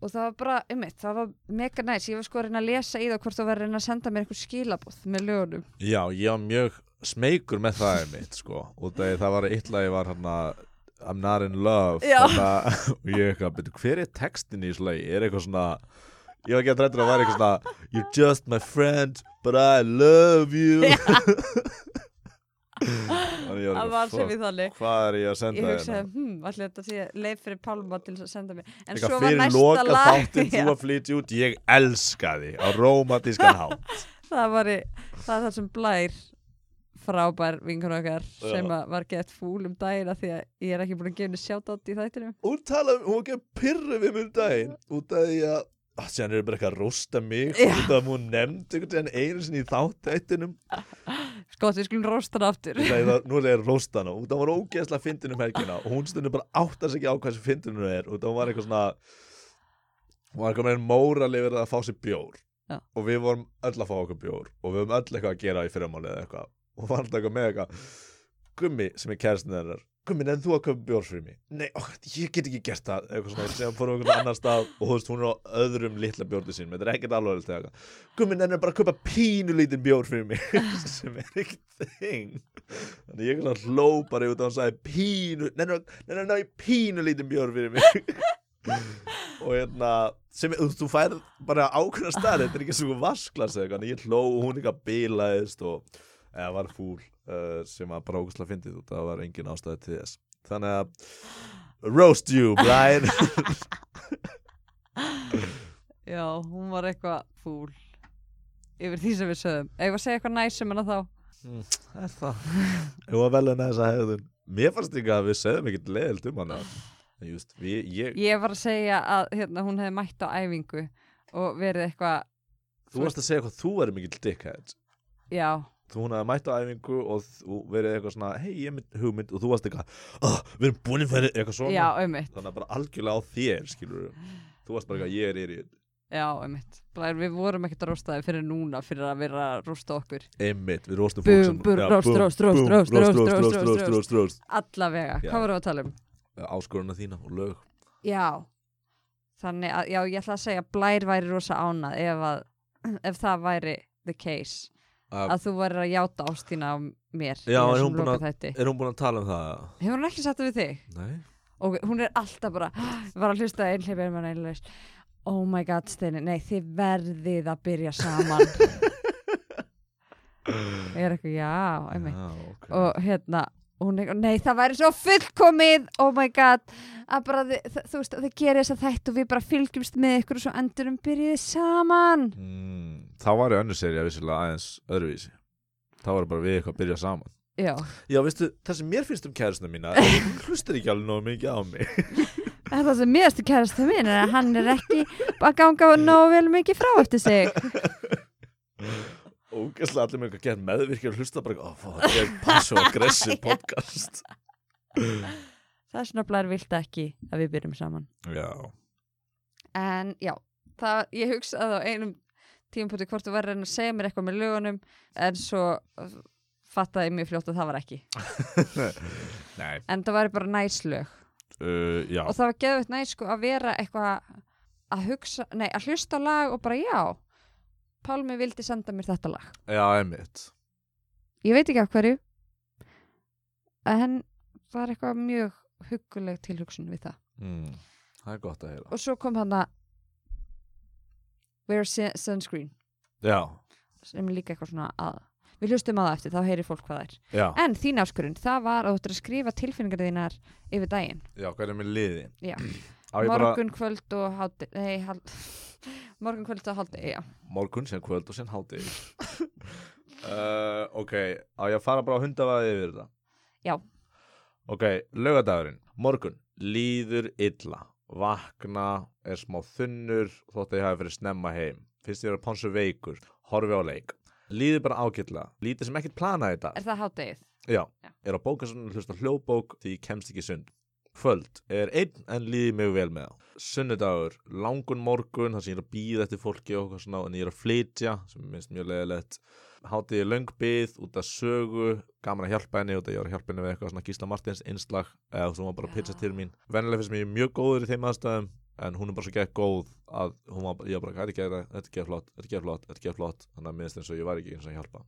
Speaker 1: og það var bara, um mitt, það var mega næs ég var sko að reyna að lesa í það hvort þú var að reyna að senda mér eitthvað skilabóð með lögunum.
Speaker 2: Já, ég var mjög smeykur með það einmitt sko. Og það, var eitt lagi var hann I'm not in love <laughs> og ég eitthvað, betur hver er textin í þessu lagi? Er eitthvað svona ég var ekki að drættur að vera eitthvað svona You're just my friend but I love you. <laughs> Ég
Speaker 1: það
Speaker 2: var
Speaker 1: sem í þannig.
Speaker 2: "Fuck, hvað er ég að senda
Speaker 1: ég
Speaker 2: þér
Speaker 1: hugsaði, hm, allir þetta sé leið fyrir Pálma til að senda mér. En
Speaker 2: Eitthvað
Speaker 1: svo var næsta lag
Speaker 2: þú <laughs> að flytja út ég elska þig á rómatískan hátt.
Speaker 1: Það var, í, það er það sem blær frábær vingur okkar
Speaker 2: Já.
Speaker 1: sem að var gett fúl um dagina því að ég er ekki búin að gefa henni sjátt átt í þættinu
Speaker 2: hún tala, hún var að pyrra við mig um daginn út af því að að síðan er bara eitthvað að rosta mig
Speaker 1: Já.
Speaker 2: út af að hún nefndi einhvern veginn einu sinni í þáttættinum
Speaker 1: sko við skulum rósta hann aftur. <laughs>
Speaker 2: Nú er ég að rosta út af hún var ógeðslega fyndin um helgina og hún stundur bara áttar sig ekki á hvað sem fyndin hún er. Af hún var eitthvað svona hún var eitthvað með móral yfir að fá sér bjór.
Speaker 1: Já.
Speaker 2: og við vorum öll að fá okkur bjór og við vorum öll eitthvað að gera í fyrirmáli eða eitthvað og var alltaf með eitthvað Gummi sem er kæristin hennar Gummi, nefn þú að köpa bjór fyrir mig? Nei, ó, ég get ekki gert það eitthvað svona, sem fórum einhvern annan stað og þú veist, hún er á öðrum litla bjórni sín þetta er ekkert alveg þegar Gummi, nefn bara að köpa pínulítinn bjór fyrir mig <laughs> sem er ekkert þing. Þannig ég svona hló bara út og hann sagði pínu nefn að ná í pínulítinn bjór fyrir mig. <laughs> Og hérna sem, þú, færð bara ákveðna stað þetta er ekki svona vasklas eða en ég hló og hún eitthvað bilaðist og eða var fúl uh, sem var bara ógustlega fyndið og það var engin ástæði til þess. Þannig að roast you Brian. <laughs>
Speaker 1: Já, hún var eitthvað fúl yfir því sem við sögum ef ég var að segja eitthvað næsum en að þá?
Speaker 2: Er það? Ég var vel að þessa hegðun. Mér fannst ekki að við segðum ekkert leðilt um hana. En just, við, ég,
Speaker 1: ég var að segja að hérna, hún hefði mætt á æfingu og verið eitthvað
Speaker 2: þú varst að segja hvað þú er mikill dickhead.
Speaker 1: Já,
Speaker 2: þú hún hafi mætt á æfingu og þú verið eitthvað svona hei ég er mynd hugmynd og þú varst eitthvað oh, við erum búin fyrir eitthvað svona
Speaker 1: Já, einmitt.
Speaker 2: þannig að bara algjörlega á þér skilur þú varst bara eitthvað ég er yfir
Speaker 1: Já, einmitt. Bara, við vorum ekkert að rosta þið fyrir núna fyrir að vera að rosta okkur
Speaker 2: einmitt við
Speaker 1: rostum
Speaker 2: fólk Bum, sem
Speaker 1: bum,
Speaker 2: Já,
Speaker 1: rost,
Speaker 2: búm,
Speaker 1: rost, rost,
Speaker 2: búm,
Speaker 1: rost, rost,
Speaker 2: rost,
Speaker 1: rost,
Speaker 2: rost, rost, rost.
Speaker 1: allavega,
Speaker 2: Já.
Speaker 1: hvað vorum við að tala um?
Speaker 2: áskoruna þína og lög
Speaker 1: Já þannig að, já, ég ætla að segja að Blær væri rosa ánað ef, að, ef það væri the case
Speaker 2: Að-
Speaker 1: að þú væri að játa ástina á mér
Speaker 2: Já, er hún
Speaker 1: lokaþætti.
Speaker 2: er hún búin að tala um það?
Speaker 1: hefur hún ekki sagt það við þig?
Speaker 2: nei
Speaker 1: og hún er alltaf bara <gasps> var að hlusta einhleipir mann einhleipis oh my god Steini, nei þið verðið að byrja saman <laughs> ég er eitthvað, já,
Speaker 2: Já, ok.
Speaker 1: og hérna hún er, nei það væri svo fullkomið. Oh my god. Að bara þið, þú veist, þið gerir þess að þetta og við bara fylgjumst með ykkur og svo endurum byrjuðið saman.
Speaker 2: Mm, þá var ég önnur serið vissilega aðeins öðruvísi. Þá var bara við eitthvað að byrja saman.
Speaker 1: Já,
Speaker 2: já veistu það sem mér finnst um kæristuna mína að hún <laughs> hlustar ekki alveg nógu mikið á mig. <laughs>
Speaker 1: Það sem mér stu kærastu minn er að hann er ekki að ganga nógu vel mikið frá eftir sig <laughs>
Speaker 2: ógæslega allir með eitthvað gett meðvirkir og hlusta bara oh, fuck, þetta er passive <laughs> aggressive podcast.
Speaker 1: Það er svona blær vilt ekki að við byrjum saman.
Speaker 2: Já.
Speaker 1: En já, það, ég hugsaði á einum tímapunkti hvort þú verður að reyna að segja mér eitthvað með lögunum en svo uh, fattaði mjög fljótt að það var ekki. <laughs> En það var bara næslög
Speaker 2: uh,
Speaker 1: og það var geðveitt næs sko að vera eitthvað að hugsa, nei að hlusta lag og bara já Pálmi vildi senda mér þetta lag.
Speaker 2: Já einmitt.
Speaker 1: Ég veit ekki af hverju en það er eitthvað mjög hugguleg tilhugsun við það.
Speaker 2: Mm, það er gott að heyra.
Speaker 1: Og svo kom hann að Wear sun- sunscreen.
Speaker 2: Já.
Speaker 1: Sem líka eitthvað svona að við hlustum að það eftir, þá heyrir fólk hvað það er.
Speaker 2: Já.
Speaker 1: En þín áskurinn, það var að þú ættir að skrifa tilfinningar þínar yfir daginn.
Speaker 2: Já hvað er með liði
Speaker 1: Já.
Speaker 2: á ég bara
Speaker 1: morgun, kvöld og hátti nei, hal... morgun, kvöld og hátti já.
Speaker 2: morgun sem kvöld og sem háti uh, <laughs> ok á ég að fara bara á hundavaði yfir þetta
Speaker 1: Já.
Speaker 2: ok, laugadagurinn morgun, líður illa vakna, er smá þunnur þótt að ég hafi fyrir snemma heim finnst ég að ponsu veikur, horfi á leik líður bara ágætlega, lítið sem ekkert planaði þetta
Speaker 1: er það háttegið?
Speaker 2: já,
Speaker 1: Já.
Speaker 2: er á bókastunum hlusta á hljóðbók því ég kemst ekki sund kvöld er einn en líði mig vel með á sunnudagur, langun morgun þar sem ég er að býða eftir fólki og svona en ég er að flytja, sem er minnst mjög leðilegt hátíði löng byð út af sögu gaman að hjálpa henni út af ég var að hjálpa henni við eitthvað svona Gísla Martins einslag eða sem var bara að pitcha til mín. Vennilega finnst mér mjög góður í þeim aðstæðum en hún er bara svo gett góð að hún var bara, ég var bara, þetta er gett flott þetta er gett flott, þetta er gett flott. Þannig að minnst eins og ég var ekki eins og að hjálpa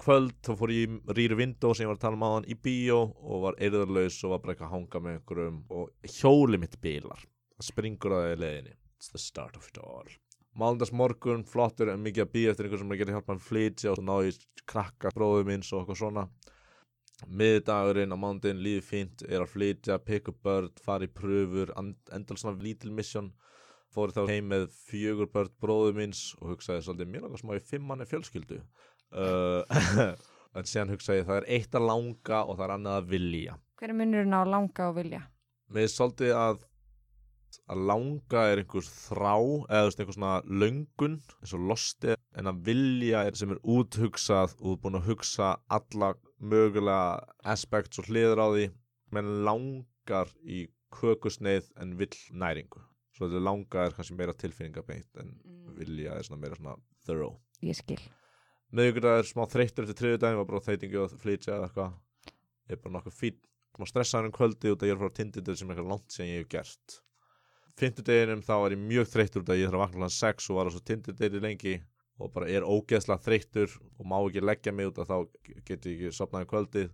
Speaker 2: kvöld þá fór ég í Rýri Vindó sem ég var að tala um á hann í bíó og var eirðarlaus og var bara eitthvað að hanga með einhverjum og hjóli mitt bílar það springur að það í leiðinni. It's the start of it all. Málundas morgun, flottur en mikið að býja eftir einhver sem er að gera hjálpa hann flytja og ná í krakka bróðum minns og eitthvað svona. Miðdagurinn á mánudaginn líði fínt er að flytja, pick up börn, fara í pröfur endal svona lítil mission. Fóri þá heim með fjögur börn bróðum minns og hugsaði svolítið mér langar smá í fimmanni fjölskyldu uh, <laughs> en séðan hugsaði það er eitt að langa og það er annað að vilja.
Speaker 1: Hver er munurinn á langa og vilja?
Speaker 2: Mér er svolítið að að langa er einhvers þrá eða einhvers svona löngun eins og losti en að vilja er sem er úthugsað og búin að hugsa alla mögulega aspekt og hliður á því. Menn langar í kökusneið en vill næringu. Svo þetta langa er kannski meira tilfinningabeint en vilja er svona meira svona thorough.
Speaker 1: Ég skil
Speaker 2: meðugur er smá þreyttur eftir triðu daginn var bara þeitingi og flytja eða eitthvað. Ég er bara nokkuð fín má stressaður um kvöldi út að ég er frá tinditur sem er eitthvað langt sem ég hef gert. Fymtudeginum þá var ég mjög þreyttur út að ég þarf að vakna hlan 6 og var á svo tindudegi lengi og bara er ógeðslega þreyttur og má ekki leggja mig út að þá get ég ekki sopnaði kvöldið.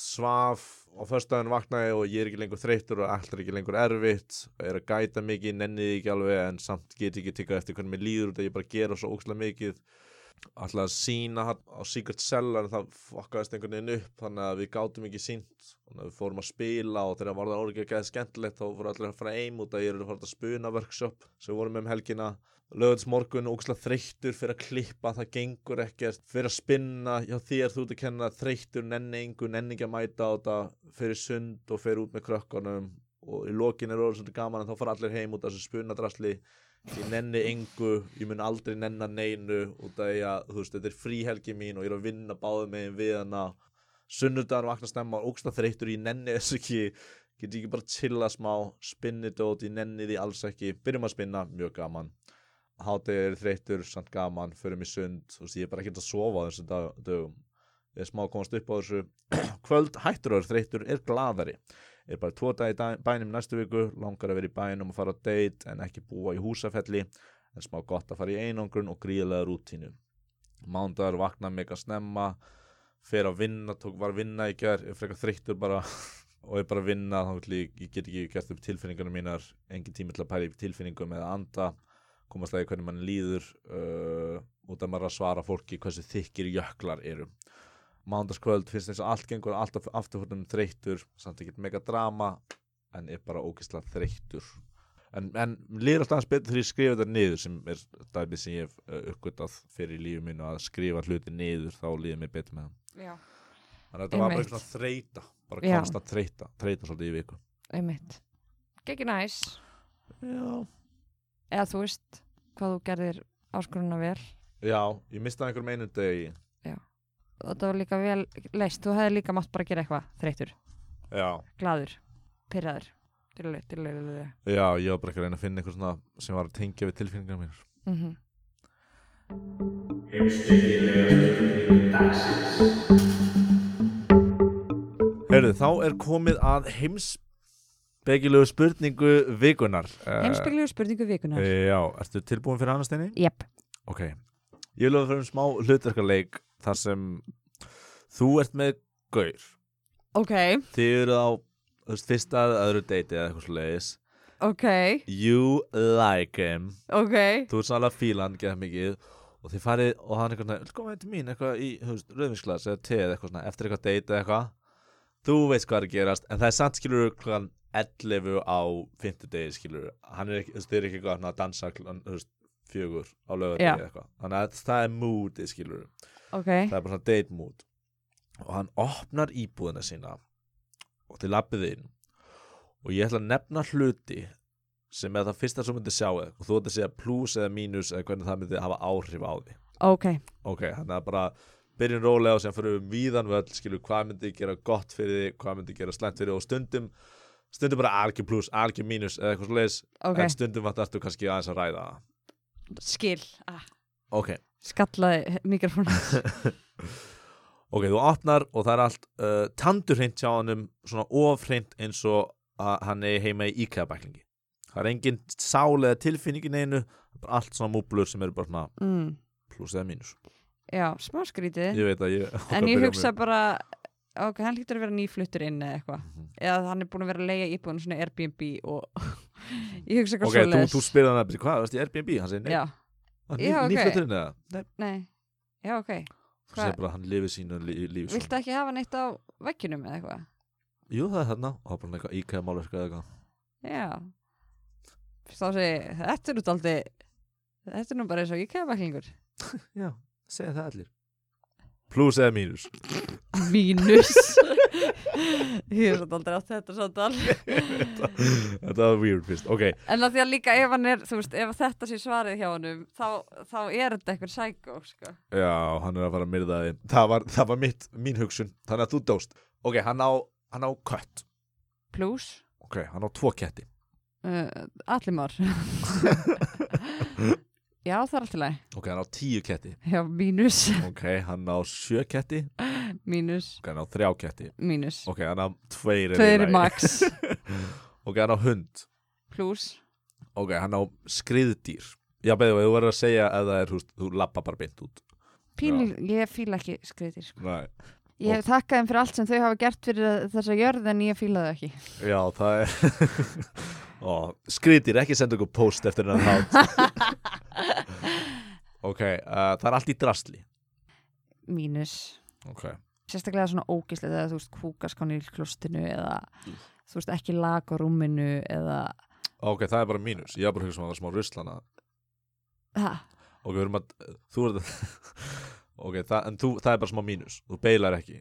Speaker 2: Svaf á förstæðin vaknaði og ég er ekki lengur þreyttur og allt er ekki lengur erfitt. Er að gæta mikið, nenniði ekki alveg en samt get ekki tiggað eftir hvernig mér líður út að ég bara gera svo ógeðslega mikið alltaf að sína á Secret Cellar en það fokkaðist einhvern veginn upp þannig að við gátum ekki sínt og við fórum að spila og þegar var það orðið ekki að skemmtilegt þá fórum allir að fara eim út að ég er að fara að spuna workshop sem við vorum með um helgina. Lögðs morgun ógslag þreyttur fyrir að klippa það gengur ekkert. Fyrir að spinna hjá þér þú ert að kenna þreyttur nenningu, nenningi að mæta á þetta. Fyrir sund og fyrir út með krökkunum og í lokin er orðið svolítið gaman en þá fara allir heim út af þessu spunadrasli ég nenni engu, ég mun aldrei nenna neinu út af því að þú veist, þetta er fríhelgi mín og ég er að vinna báðu megin við hana. Sunnudagar vakna stemma og ógsta þreytur, ég nenni þess ekki. Get ekki bara chilla smá spinnidót, ég nenni því alls ekki. Byrjum að spinna, mjög gaman. Hátegi er þreytur, samt gaman förum í sund, þú veist, ég er bara ekki að sofa þessu dag, dögum. Ég er smá að komast upp á þessu. <clears throat> Kvöld hættur og þreytur er gladari er bara tvo dag í bænum næstu viku langar að vera í bænum og fara á date en ekki búa í húsafelli en smá gott að fara í einangrun og gríðlega rútínu. Mándagar vakna mega snemma fer að vinna, tók var að vinna í gerð er frekar þreyttur bara <laughs> og er bara að vinna þá vil ég, ég get ekki gert upp tilfinningunum mínar engin tími til að í tilfinningum eða anda komast að hvernig mann líður uh, út af maður að svara fólki hversu þykir jöklar eru mándaskvöld finnst eins og allt gengur alltaf afturfórnum þreyttur samt ekkert mega drama en er bara ógeðslega þreyttur. En, en líður alltaf aðeins betur þegar ég skrifa þetta niður sem er dæmið sem ég hef uh, uppgötað fyrir lífið mínu að skrifa hluti niður þá líður mér betur með það þannig að þetta var bara svona þreyta bara konstant þreyta, þreyta svolítið í viku.
Speaker 1: Einmitt. Gekki næs.
Speaker 2: Já,
Speaker 1: Eða þú veist hvað þú gerðir áskoruna vel.
Speaker 2: Já ég mistaði einhverjum einum degi
Speaker 1: það var líka vel leist þú hefði líka mátt bara gera eitthvað þreytur,
Speaker 2: já,
Speaker 1: gladur, pyrraður Dillu, dillu, dillu,
Speaker 2: já, ég var bara ekki að reyna að finna eitthvað svona sem var að tengja við tilfinningar mér
Speaker 1: Mhm.
Speaker 2: Heyrðu, þá er komið að heimsbegilegu spurningu vikunar Eh,
Speaker 1: Heimspeklegu spurningu vikunar
Speaker 2: Já, ertu tilbúin fyrir annars steini?
Speaker 1: Jep,
Speaker 2: Ok, ég vil að fyrir um smá hlutverkaleik þar sem þú ert með gaur.
Speaker 1: Ok,
Speaker 2: Þið eru á fyrsta eða öðru deiti eða eitthvað svo leiðis
Speaker 1: ok,
Speaker 2: You like him.
Speaker 1: Ok.
Speaker 2: Þú ert sannlega fílan, geða mikið. Og þið farið og hann eitthvað svona, koma til mín? Eitthvað í, rauðvinsglas eða te eða eitthvað svona, eftir eitthvað date eða eitthvað. Þú veist hvað er að gerast, en það er samt skilur klukkan 11 á 50 degi skilur, hann er ekki, þið er ekki eitthvað að dansa veist, fjögur á lögadegi eða eitthvað, þannig að það er moodið skilur,
Speaker 1: Ok,
Speaker 2: það er bara svona date mood. Og hann opnar íbúðina sína og þið lappið inn. Og ég ætla að nefna hluti sem er það fyrsta sem myndi sjá þig og þú ætti að segja plus eða mínus eða hvernig það myndi hafa áhrif á því
Speaker 1: ok,
Speaker 2: ok, þannig að bara byrjum rólega og sem fyrir við víðan völl skilur hvað myndi gera gott fyrir þig hvað myndi gera slæmt fyrir þig og stundum stundum bara algjör pluss, algjör mínus eða eitthvað svo leiðis,
Speaker 1: ok,
Speaker 2: en stundum vantar þú kannski aðeins að ræða það.
Speaker 1: Skil. Ah,
Speaker 2: Ok,
Speaker 1: skallaði mikrofónu <laughs>
Speaker 2: ok, þú opnar og það er allt uh, tandurhreint hjá hannum svona ofhreint eins og að hann er heima í IKEA-bæklingi það er engin sál eða tilfinningin einu allt svona múblur sem eru bara svona
Speaker 1: mm,
Speaker 2: pluss eða mínus.
Speaker 1: Já, smá skrítið.
Speaker 2: Ég veit að ég <laughs>
Speaker 1: en ég hugsa bara ok, hann hlýtur að vera nýfluttur inn eða eitthvað.
Speaker 2: Mhm.
Speaker 1: eða hann er búin að vera að leia íbúin svona Airbnb og <laughs> ég hugsa eitthvað
Speaker 2: ok, þú,
Speaker 1: svoleiðis.
Speaker 2: þú spyrir hann að hvað, varst í Airbnb? hann segir nei,
Speaker 1: já, Já,
Speaker 2: er
Speaker 1: ok.
Speaker 2: nýflutturinn eða? Nei,
Speaker 1: nei, já ok.
Speaker 2: Þú segir bara hann lifið sínu lí, lífi
Speaker 1: viltu ekki hafa neitt á veggjunum eða eitthvað?
Speaker 2: Jú, það er þarna, það er bara eitthvað IKEA-málverk eða eitthvað.
Speaker 1: Já. Þá segi, ég, þetta er nú er bara eins og ég kemur vaklingur <laughs>
Speaker 2: já, segja það allir pluss eða mínus?
Speaker 1: Mínus. <laughs> Ég er svo aldrei átt þetta samtal. <laughs>
Speaker 2: Þetta var weird fyrst, ok.
Speaker 1: En að því að líka ef hann er veist, ef þetta sé svarið hjá honum þá, þá er þetta eitthvað sækó sko.
Speaker 2: Já, hann er að fara að myrða þig. Það var, það var mitt, mín hugsun Þannig að þú dóst. Ok, hann á, hann á kött.
Speaker 1: Plus.
Speaker 2: Ok, hann á tvo ketti.
Speaker 1: Uh, allimár <laughs> já það er alltaf leið
Speaker 2: Ok, hann á tíu ketti.
Speaker 1: Já, mínus, <laughs>
Speaker 2: Ok, hann á sjö ketti.
Speaker 1: Mínus.
Speaker 2: Ok, hann á þrjá ketti.
Speaker 1: Mínus,
Speaker 2: Ok, hann á tveir
Speaker 1: tveir max. <laughs>
Speaker 2: Ok, hann á hund.
Speaker 1: Plus.
Speaker 2: Ok, hann á skriðdýr. Já, beðið, þú verður að segja ef það er, veist, þú lappa bara beint út.
Speaker 1: Píl, ég fíla ekki skriðir sko.
Speaker 2: Nei.
Speaker 1: Ég hef þakkað þeim fyrir allt sem þau hafa gert fyrir þessa jörð en ég þau ekki.
Speaker 2: Já, það er <laughs> Ó, Skriðdýr, ekki senda ykkur post eftir hennar hát Ok, uh, það er allt í drasli.
Speaker 1: Mínus.
Speaker 2: Ok.
Speaker 1: Sérstaklega svona ógislega þegar þú veist kúkaskáni í klostinu eða þú veist ekki lag á rúminu eða
Speaker 2: Ok, það er bara mínus, ég er bara að hugsa um að það er smá ruslana.
Speaker 1: Ha,
Speaker 2: Ok, við erum að, þú er <laughs> Ok, það, en þú, það er bara smá mínus. Þú beilar ekki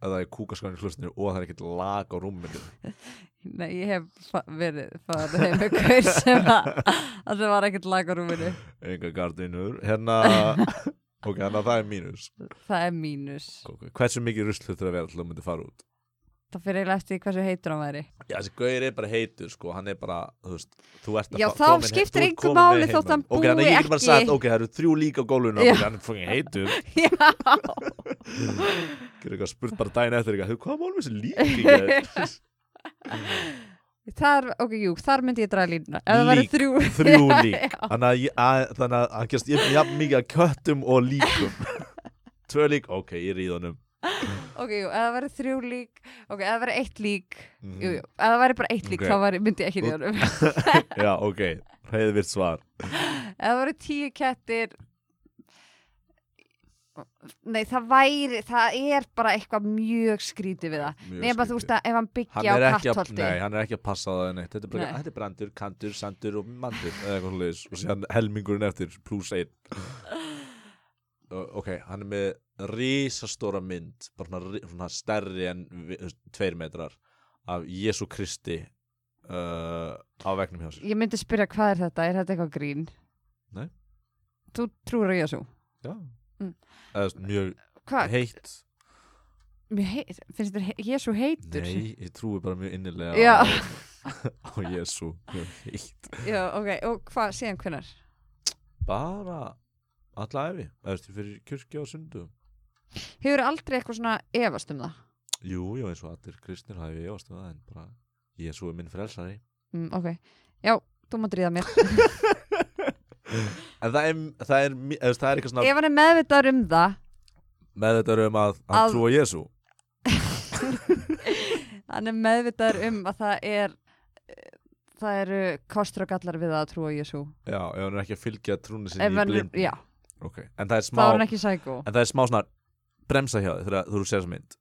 Speaker 2: að það er kúkaskanir hlustinu og það er ekkert lag á rúminu <laughs>
Speaker 1: Nei, ég hef verið farið heim með hver sem að að það var ekkert lag á rúminu.
Speaker 2: Enga gardinur Hérna, <laughs> ok, þannig að það er mínus
Speaker 1: Það er mínus.
Speaker 2: Hversu mikið rusl þurftur að vera til að myndi fara út?
Speaker 1: Það fyrir eiginlega eftir hversu heitur hann væri.
Speaker 2: Já, þessi gauðir er bara heitur, sko, hann er bara, þú veist, þú ert að
Speaker 1: Já, þá skiptir
Speaker 2: komin
Speaker 1: máli þótt hann
Speaker 2: heimann. Ok, þannig
Speaker 1: búi
Speaker 2: ég get bara
Speaker 1: ekki-
Speaker 2: sagt, ok, það eru þrjú lík á gólfinu
Speaker 1: Já.
Speaker 2: Ok, hann er fucking heitur <laughs>
Speaker 1: Já. <laughs>
Speaker 2: Gerðu eitthvað spurt bara daginn eftir eitthvað, "Þú, hvað málum þessi lík ekki er?" <laughs>
Speaker 1: Þar, ok, jú, þar myndi ég draga línuna.
Speaker 2: Lík,
Speaker 1: þrjú.
Speaker 2: þrjú lík. Þannig að, ég- þannig að hann gerst jafn jafn mikið að köttum og líkum Tvö lík, ok, ég ríð honum <laughs>
Speaker 1: Ok, jú, ef það væri þrjú lík, ok, ef það væri eitt lík,
Speaker 2: Mhm.
Speaker 1: jú, jú, ef það væri bara eitt lík,
Speaker 2: Ok.
Speaker 1: þá væri, myndi ég ekki honum. <laughs>
Speaker 2: Já, ok, heiðvirt svar
Speaker 1: ef það væri tíu kettir, nei, það væri, það er bara eitthvað mjög skrítið við það. Að þú veist að ef hann
Speaker 2: Hann
Speaker 1: byggja á
Speaker 2: ekki að,
Speaker 1: kattholti.
Speaker 2: nei, hann er ekki að passa það neitt Þetta er bara, þetta er brandur, kantur, sandur og mandur eða eitthvað leis og síðan helmingurinn eftir pluss einn <laughs> Ok, hann er með risastóra mynd bara svona, ri- svona stærri en tveir metrar af Jésu Kristi uh, á vegnum hjá sér
Speaker 1: Ég myndi spyrja hvað er þetta, er þetta eitthvað grín?
Speaker 2: Nei.
Speaker 1: Þú trúur á Jésu?
Speaker 2: Já,
Speaker 1: Mm.
Speaker 2: mjög
Speaker 1: Hvað?
Speaker 2: heitt
Speaker 1: Mér heit, finnst þér he- Jésu heitur?
Speaker 2: Nei, ég trúi bara mjög innilega
Speaker 1: Já. <laughs>
Speaker 2: á, á Jésu mjög heitt
Speaker 1: Já, ok, og hvað, síðan hvenær?
Speaker 2: bara alla efi, veist, fyrir kyrkja og sundu
Speaker 1: Hefur aldrei eitthvað svona efast um það?
Speaker 2: Jú, jú, eins og allir kristnir hafi ég ástu það en bara Jésu er minn frelsari.
Speaker 1: Mm, ok, já, þú má dríða mér. <laughs>
Speaker 2: En það er, það er, eða, það er eitthvað svona
Speaker 1: Ef hann er meðvitaður um það,
Speaker 2: með þetta um að hann
Speaker 1: Að-
Speaker 2: trúa Jésu <laughs>
Speaker 1: hann er meðvitaður um að það er, það eru kostur og gallar við að trúa Jésu.
Speaker 2: Já, ef hann er ekki að fylgja trúni sinni í blind
Speaker 1: já,
Speaker 2: okay. En það er smá
Speaker 1: er sækó.
Speaker 2: En það er smá svona bremsa hjá þig þegar þú sér þessa mynd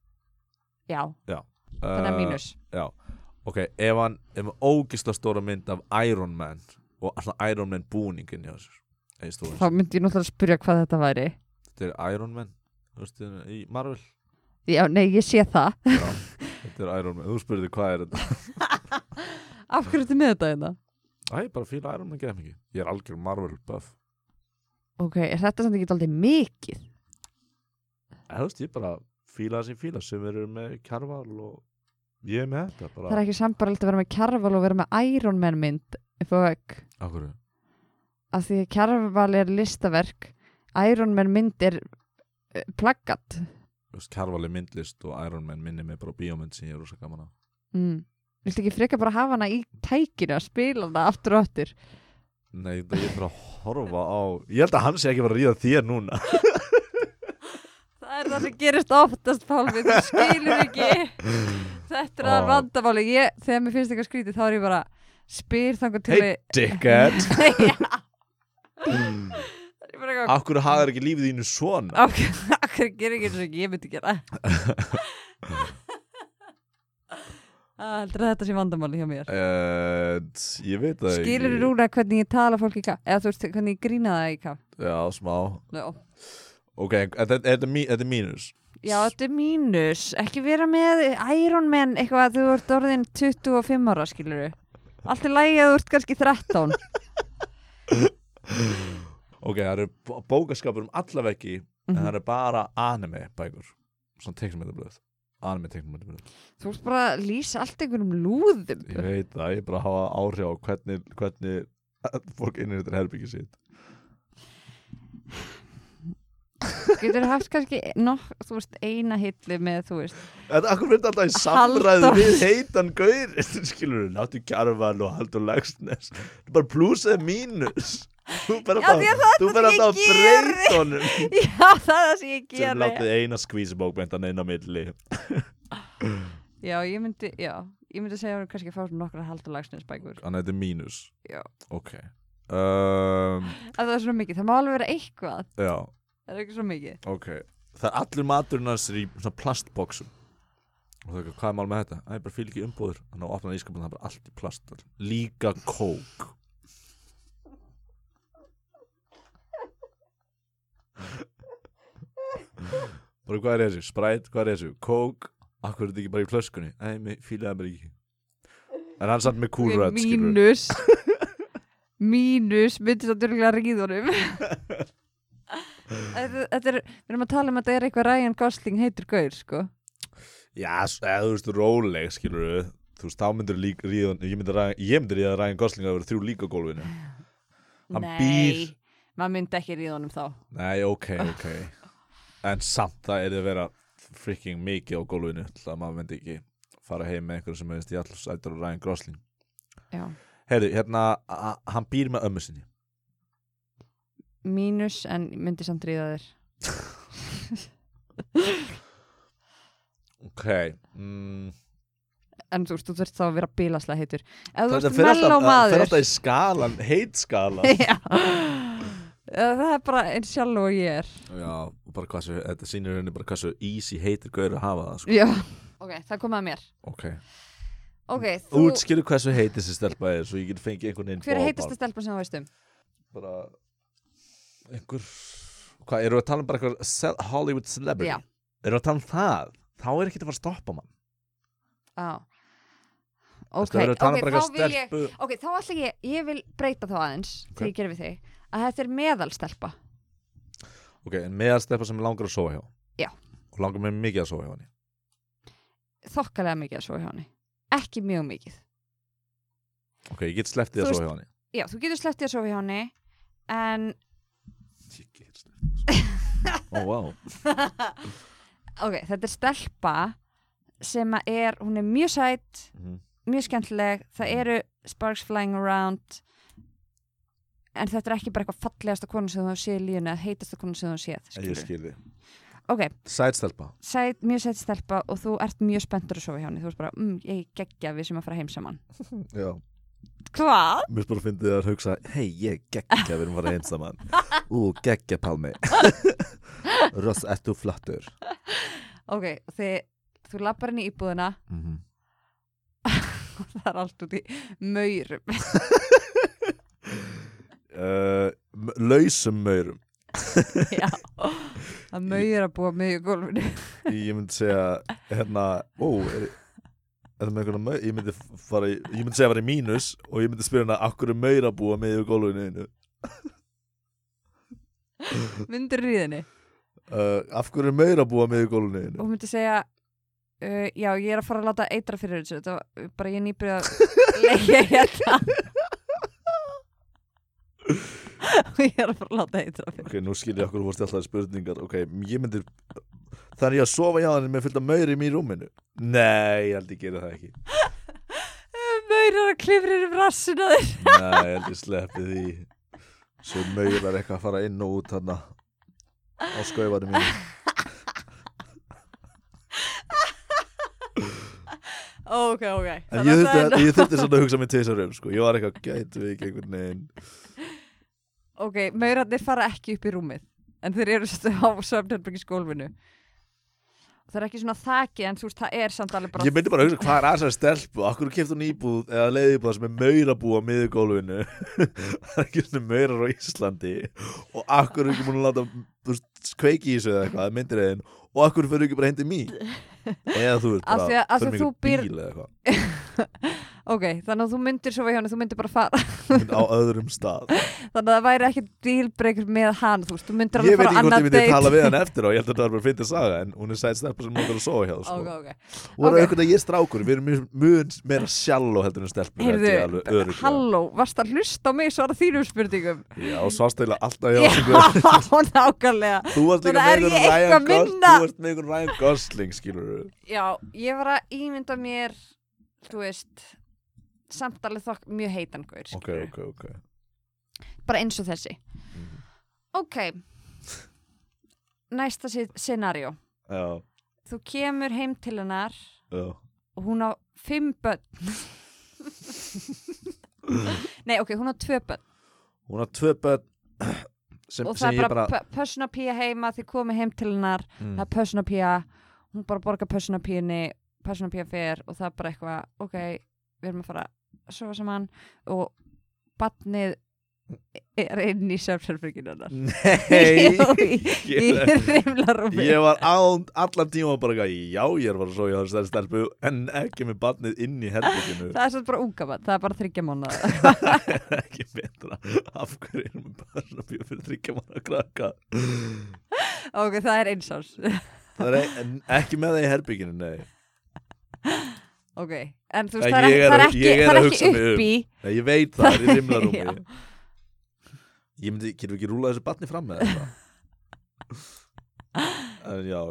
Speaker 1: Já, þannig að
Speaker 2: Uh,
Speaker 1: mínus.
Speaker 2: Já, ok, ef hann er með ógisla stóra mynd af Iron Man og svona Iron Man búningin hjá stóra
Speaker 1: Þá myndi ég náttúrulega spyrja hvað þetta væri.
Speaker 2: Þetta er Iron Man þú veist, í Marvel
Speaker 1: Já, nei, ég sé það.
Speaker 2: Já, <laughs> þetta er Iron Man Þú spurði hvað er þetta
Speaker 1: Af hverju ertu með þetta hérna?
Speaker 2: Æ, bara fíla Iron Man geða mikið Ég er algjör Marvel buff
Speaker 1: Ok, er þetta samt ekki aldrei mikið?
Speaker 2: Þú veist, ég bara fíla það sem fíla. Sem eru með Kjarval og Ég er með þetta
Speaker 1: Það er
Speaker 2: bara
Speaker 1: ekki sambarlegt að vera með kjarval og vera með Iron Man mynd upp á vegg.
Speaker 2: Akkur
Speaker 1: af því að kjarval er listaverk Iron Man mynd er uh, plaggat.
Speaker 2: Kjarvali myndlist og Iron Man minni mig bara bíómynd sem ég er rosa gaman á
Speaker 1: mm. Viltu ekki freka bara hafa hana í tækinu að spila hana aftur og aftur
Speaker 2: Nei, það ég er bara að horfa á Ég held að hann sé ekki bara að ríða þér núna. <laughs>
Speaker 1: Það er það sem gerist oftast Pálmi, þú skilur ekki. Þetta er
Speaker 2: Ó.
Speaker 1: að vandamáli ég, Þegar mér finnst eitthvað skrítið þá er ég bara spyr þangar til
Speaker 2: Hey dickhead. <laughs> <laughs>
Speaker 1: Það er
Speaker 2: Akkur hagar ekki lífið þínu svona?
Speaker 1: Akkur gerir ekki eins og ég myndi gera? Það heldur að þetta sé vandamáli hjá mér?
Speaker 2: Uh, Ég veit það
Speaker 1: Skilur
Speaker 2: ekki.
Speaker 1: þú núna hvernig ég tala fólk í kaff eða þú veist hvernig ég grína það í kaff
Speaker 2: Já, smá.
Speaker 1: Já,
Speaker 2: Ok, þetta er- þetta er mí- þetta er mínus.
Speaker 1: Já þetta er mínus. Ekki vera með Iron Man eitthvað að þú ert orðin 25 ára skilur Allt er lægi að þú ert kannski 13
Speaker 2: Ok, það eru bó- bókaskapur um alla veggi En
Speaker 1: Mhm.
Speaker 2: það eru bara anime bækur Svona teiknumættablöð Anime teiknumættablöð
Speaker 1: Þú ert bara að lýsa allt einhverjum lúðum.
Speaker 2: Ég veit það, ég er bara að hafa áhrif á hvernig, hvernig fólk innir þetta herbyggi sitt.
Speaker 1: Getur haft kannski nokk, þú veist, eina hillu með, þú veist
Speaker 2: Þetta akkur verður alltaf í samræðu við heitan gaur? <laughs> Skilur þú, náttu kjarval og haldur lagsnes Þetta er bara pluss eða mínus Þú
Speaker 1: er
Speaker 2: alltaf, þú
Speaker 1: sem
Speaker 2: að
Speaker 1: geri.
Speaker 2: breyta honum <laughs>
Speaker 1: Já, það er það sem ég
Speaker 2: sem
Speaker 1: geri.
Speaker 2: látið eina skvísibók beintan inn á milli.
Speaker 1: Já, ég myndi, já Ég myndi segja að hún kannski fá nokkra haldalagsnesbækur.
Speaker 2: Þannig að þetta er mínus.
Speaker 1: Já.
Speaker 2: Ok. Um,
Speaker 1: að það er svona mikið, það má alveg vera eitthvað.
Speaker 2: Já,
Speaker 1: það er ekki svo mikið.
Speaker 2: Ok. Það er allir maturinn hans er í svona plastboxum. Og það er eitthvað, hvað er mál með þetta? Það er bara fylg ekki umbúður Þannig að opna ískapin það er bara allt í plast Líka kók Bara hvað er þessu? Sprite, hvað er þessu? Kók, akkur er þetta ekki bara í flöskunni? Nei, mér fílaði það bara ekki. En hann satt með cool
Speaker 1: Ok,
Speaker 2: red, skilur
Speaker 1: mínus. Mínus. Myndist að dörglega ríðunum <laughs> þetta er við erum að tala um að þetta er eitthvað Ryan Gosling heitur gaur sko.
Speaker 2: Já, eða þú veist, róleg, skilur Þú veist, þá myndir líka ríða Ég myndir, ríða Ryan Gosling að vera þrjú líka gólfinu. Hann
Speaker 1: nei,
Speaker 2: býr-
Speaker 1: maður myndi ekki ríðunum þá.
Speaker 2: Nei, ok, ok. En samt það er að vera freaking mikið á gólfinu Það að maður myndi ekki fara heim með einhverjum sem hefist í alls ættur og Ryan Gosling.
Speaker 1: Já.
Speaker 2: Heyrðu, hérna, hann býr með ömmu sinni.
Speaker 1: Mínus en myndi samt ríða þér.
Speaker 2: Ok mm,
Speaker 1: en þú veist, þú þurft þá að vera bílaslega heitur. Ef þú veist melló
Speaker 2: alltaf, það
Speaker 1: maður.
Speaker 2: alltaf í skalan, heit skalan. <laughs>
Speaker 1: Já það er bara eins sjálf og ég er
Speaker 2: Já, og bara hvað svo, þetta sýnir henni bara hvað svo easy heitir gaur að hafa það sko.
Speaker 1: já, ok, það kom að mér
Speaker 2: Ok,
Speaker 1: ok, þú,
Speaker 2: útskýru hvað svo heitir þessi stelpa er svo ég get fengið einhvern veginn
Speaker 1: hver er
Speaker 2: ballpark.
Speaker 1: heitasta stelpa sem þú veist um?
Speaker 2: bara einhver hvað, eru við að tala um bara eitthvað Hollywood celebrity?
Speaker 1: Já.
Speaker 2: Eru við að tala um það? Þá er ekki að fara að stoppa mann
Speaker 1: Já
Speaker 2: Þú
Speaker 1: Ok,
Speaker 2: tala um
Speaker 1: ok,
Speaker 2: bara
Speaker 1: þá vil ég Ok, þá ætla ég, ég vil breyta þá aðeins
Speaker 2: Ok.
Speaker 1: þegar ég gerir við þig að þetta er meðalstelpa.
Speaker 2: Ok, en meðal stelpa sem langar að sofa hjá?
Speaker 1: Já.
Speaker 2: Og langar með mikið að sofa hjá henni?
Speaker 1: Þokkalega mikið að svo hjá henni. Ekki mjög mikið.
Speaker 2: Ok, ég get slepptið að sofa hjá henni.
Speaker 1: Já, þú getur slepptið að sofa hjá henni en
Speaker 2: Ég get slepptið <laughs> Ó, vá.
Speaker 1: Ok, þetta er stelpa sem að er, hún er mjög sætt
Speaker 2: Mhm.
Speaker 1: mjög skemmtileg, það eru sparks flying around en þetta er ekki bara eitthvað fallegasta konu sem þú hefur séð í lífinu eða heitasta konu sem þú hefur séð
Speaker 2: Ég
Speaker 1: skilurðu.
Speaker 2: skil þið
Speaker 1: ok,
Speaker 2: Sæt
Speaker 1: mjög sætt stelpa og þú ert mjög spenntur að sofa hjá henni. Þú veist bara, mm, ég geggja við sem að fara heim saman. <laughs>
Speaker 2: Já.
Speaker 1: Hvað?
Speaker 2: Mér bara að fyndið að hugsa Hei, ég geggja, við erum að fara heim saman. <laughs> Ú, geggja Palmi Ross, <laughs> ert þú flottur?
Speaker 1: Ok, þið, þú lappar henni í íbúðina.
Speaker 2: Mm -hmm.
Speaker 1: það er allt út í maurum
Speaker 2: uh, Lausum maurum. <laughs>
Speaker 1: Já, það maur að búa með í gólfinu
Speaker 2: Ég myndi segja Hérna, ó er, er það með einhverja maur Ég myndi fara í, Ég myndi segja að vera í mínus Og ég myndi spyrja hana Akkur er maur að búa með í gólfinu einu?
Speaker 1: Myndur ríðinni
Speaker 2: uh, Af hverju er maur að búa með <laughs> í gólfinu
Speaker 1: og
Speaker 2: einu
Speaker 1: hún myndi segja uh, já, ég er að fara að láta eitra fyrir þessu. Þetta var bara ég nýbyrði að <laughs> leikja hérna. og ég er að fara að láta eitra fyrir
Speaker 2: Ok, nú skil ég okkur fórst alltaf spurningar. Ok, ég myndir ég að sofa hjá hann með fullt af mauri í rúminu? Nei, ég held ég gera það ekki. <laughs>
Speaker 1: Maurar að klifrir um rassina þér.
Speaker 2: Nei, ég held ég sleppi því. Svo maurar eitthvað að fara inn og út hann á skaufarum mínu <laughs>
Speaker 1: Ok, ok.
Speaker 2: En ég þurfti, svona að hugsa mig tvisar um sko. Ég var eitthvað, gætu við einhvern veginn
Speaker 1: Ok, maurarnir fara ekki upp í rúmið en þeir eru á svefnherbergi skólfinu það er ekki svona þaki en þú veist, það er samt alveg bara
Speaker 2: Ég myndi bara að hugsa hvað er aðsæða stelpu? Akkur kefti hún íbúð eða leiði íbúð sem er maurabú á miðugólfinu? <laughs> Það er ekki svona maurar á Íslandi. Og akkur er ekki múin að láta veist, kveiki í þessu eða eitthvað myndir eðin Og akkur fyrir ekki bara hendi mí Eða þú veist bara
Speaker 1: að- að
Speaker 2: einhvern
Speaker 1: býr-
Speaker 2: bíl eða eitthvað <laughs>
Speaker 1: Ok, þannig að þú myndir svo hjá henni, þú myndir bara fara.
Speaker 2: Á öðrum stað. <laughs>
Speaker 1: Þannig að það væri ekki dílbreykir með hann þú veist, þú myndir
Speaker 2: Ég
Speaker 1: alveg
Speaker 2: veit
Speaker 1: fara
Speaker 2: ekki hvort ég
Speaker 1: annað
Speaker 2: myndi
Speaker 1: date.
Speaker 2: tala við hann <laughs> eftir á Ég held að það var bara að finna saga En hún er sætt stelpa sem mótur að sofa hjá sko.
Speaker 1: Ok, ok.
Speaker 2: Og það er eitthvað að ég er strákur Við erum mjög, meira sjálf heldur en stelpur ég
Speaker 1: Heyrðu, halló, varst að hlusta á mig svara þínum spurningum?
Speaker 2: Já, svast eiginlega alltaf <laughs>
Speaker 1: Já, nákvæmlega.
Speaker 2: Þú varst líka með
Speaker 1: ég
Speaker 2: einhvern Ryan Gosling. Þú varst með einhvern Ryan Gosling, skilur
Speaker 1: Já, ég var að ímynda mér þú veist samt alveg þokk mjög heitan gaur
Speaker 2: Ok,
Speaker 1: skilurðu.
Speaker 2: ok, ok.
Speaker 1: Bara eins og þessi.
Speaker 2: Mhm.
Speaker 1: ok. Næsta scenario.
Speaker 2: Já,
Speaker 1: þú kemur heim til hennar
Speaker 2: já.
Speaker 1: og hún á fimm börn. Nei ok, hún á tvö börn.
Speaker 2: Hún har tvö börn sem,
Speaker 1: og það er bara,
Speaker 2: bara
Speaker 1: pössunapía heima þið komið heim til hennar
Speaker 2: mm,
Speaker 1: það er pössunapía hún bara borgar pössunapíunni pössunapía fer og það er bara eitthvað ok, við erum að fara að sofa saman og batnið er inn í hennar.
Speaker 2: Nei <laughs>
Speaker 1: í, í
Speaker 2: Ég- var án allan tíma bara eitthvað, Já, ég er bara svo hjá þessari stelpu En ekki með barnið inn í herbygginu
Speaker 1: það er svo bara unga bann, það er bara þryggja mánu
Speaker 2: Það er <laughs> ekki betra. Af hverju erum við bara svona bjóð fyrir þryggja manna krakka?
Speaker 1: Ok, það er eins árs.
Speaker 2: Það er e ekki með það í herbygginu, nei
Speaker 1: ok, en þú veist,
Speaker 2: En
Speaker 1: það er
Speaker 2: er
Speaker 1: ekki,
Speaker 2: er
Speaker 1: er ekki
Speaker 2: um.
Speaker 1: upp í
Speaker 2: Nei, ég veit það, það er í rimlarúmi. <laughs> Ég myndi, getum við ekki rúlað þessu barni fram með þetta? <laughs> En já.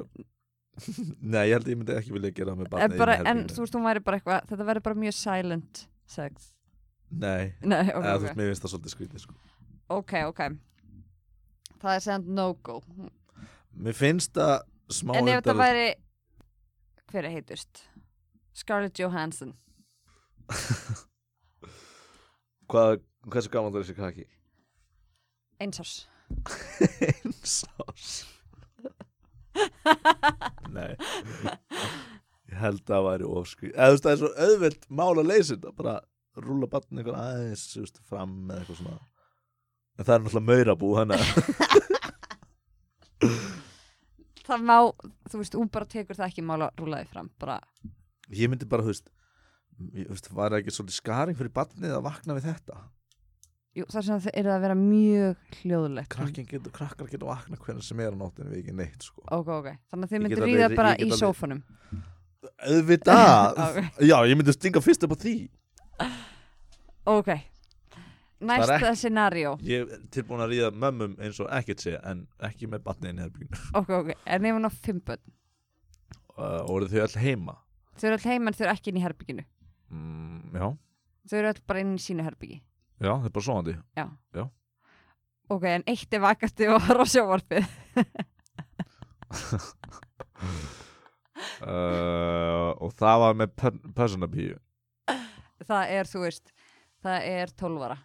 Speaker 2: <laughs> Nei, ég held að ég myndi ekki vilja gera það með
Speaker 1: en,
Speaker 2: barnið
Speaker 1: bara, en þú veist, hún væri bara eitthvað þetta verður bara mjög silent sex.
Speaker 2: Nei,
Speaker 1: Nei, ok,
Speaker 2: eða þú
Speaker 1: ok,
Speaker 2: veist, mér finnst það svolítið skrítið sko.
Speaker 1: ok, ok. Það er segjand no-go
Speaker 2: Mér finnst það smá
Speaker 1: en ef þetta væri hver er heitust? Scarlett Johansson. <laughs>
Speaker 2: Hvað, hversu gaman það er þessi kaki?
Speaker 1: eins árs. <laughs>
Speaker 2: Eins ás <laughs> Nei. Ég held að það væri ofskri Eða þú veist það er svo auðvelt mál að leysa þetta bara rúla barni eitthvað aðeins þú veist, fram með eitthvað svona. En það er náttúrulega maurabú að
Speaker 1: það má, þú veist, hún bara tekur það ekki mála að rúla því fram bara,
Speaker 2: Ég myndi bara, þú veist veist, var það ekki svolítið skaring fyrir barnið að vakna við þetta?
Speaker 1: Jú, það er sem að það er að vera mjög hljóðulegt
Speaker 2: getur, krakkar getur vakna hvernig sem er á nóttinu við ekki neitt sko.
Speaker 1: ok, ok, þannig að þið myndir ríða bara í sófanum.
Speaker 2: Auðvitað. <laughs>
Speaker 1: Ok.
Speaker 2: Já, ég myndi stinga fyrst upp á því.
Speaker 1: Ok, næsta scenario
Speaker 2: Ég er tilbúin að ríða mömmum eins og ekkert sé en ekki með barnið inn í herbygginu
Speaker 1: ok, ok, en ef hún á fimm börn?
Speaker 2: Uh, og eru þau öll heima
Speaker 1: þau eru all heima en þau eru ekki inn í herbygginu
Speaker 2: mm, Já,
Speaker 1: þau eru all bara inn í sínu herbyggi
Speaker 2: já, það er bara svoandi
Speaker 1: ok, en eitt er vakandi og horf á sjóvarpið <laughs>
Speaker 2: uh, og það var með personabíu
Speaker 1: það er, þú veist, það er tólvara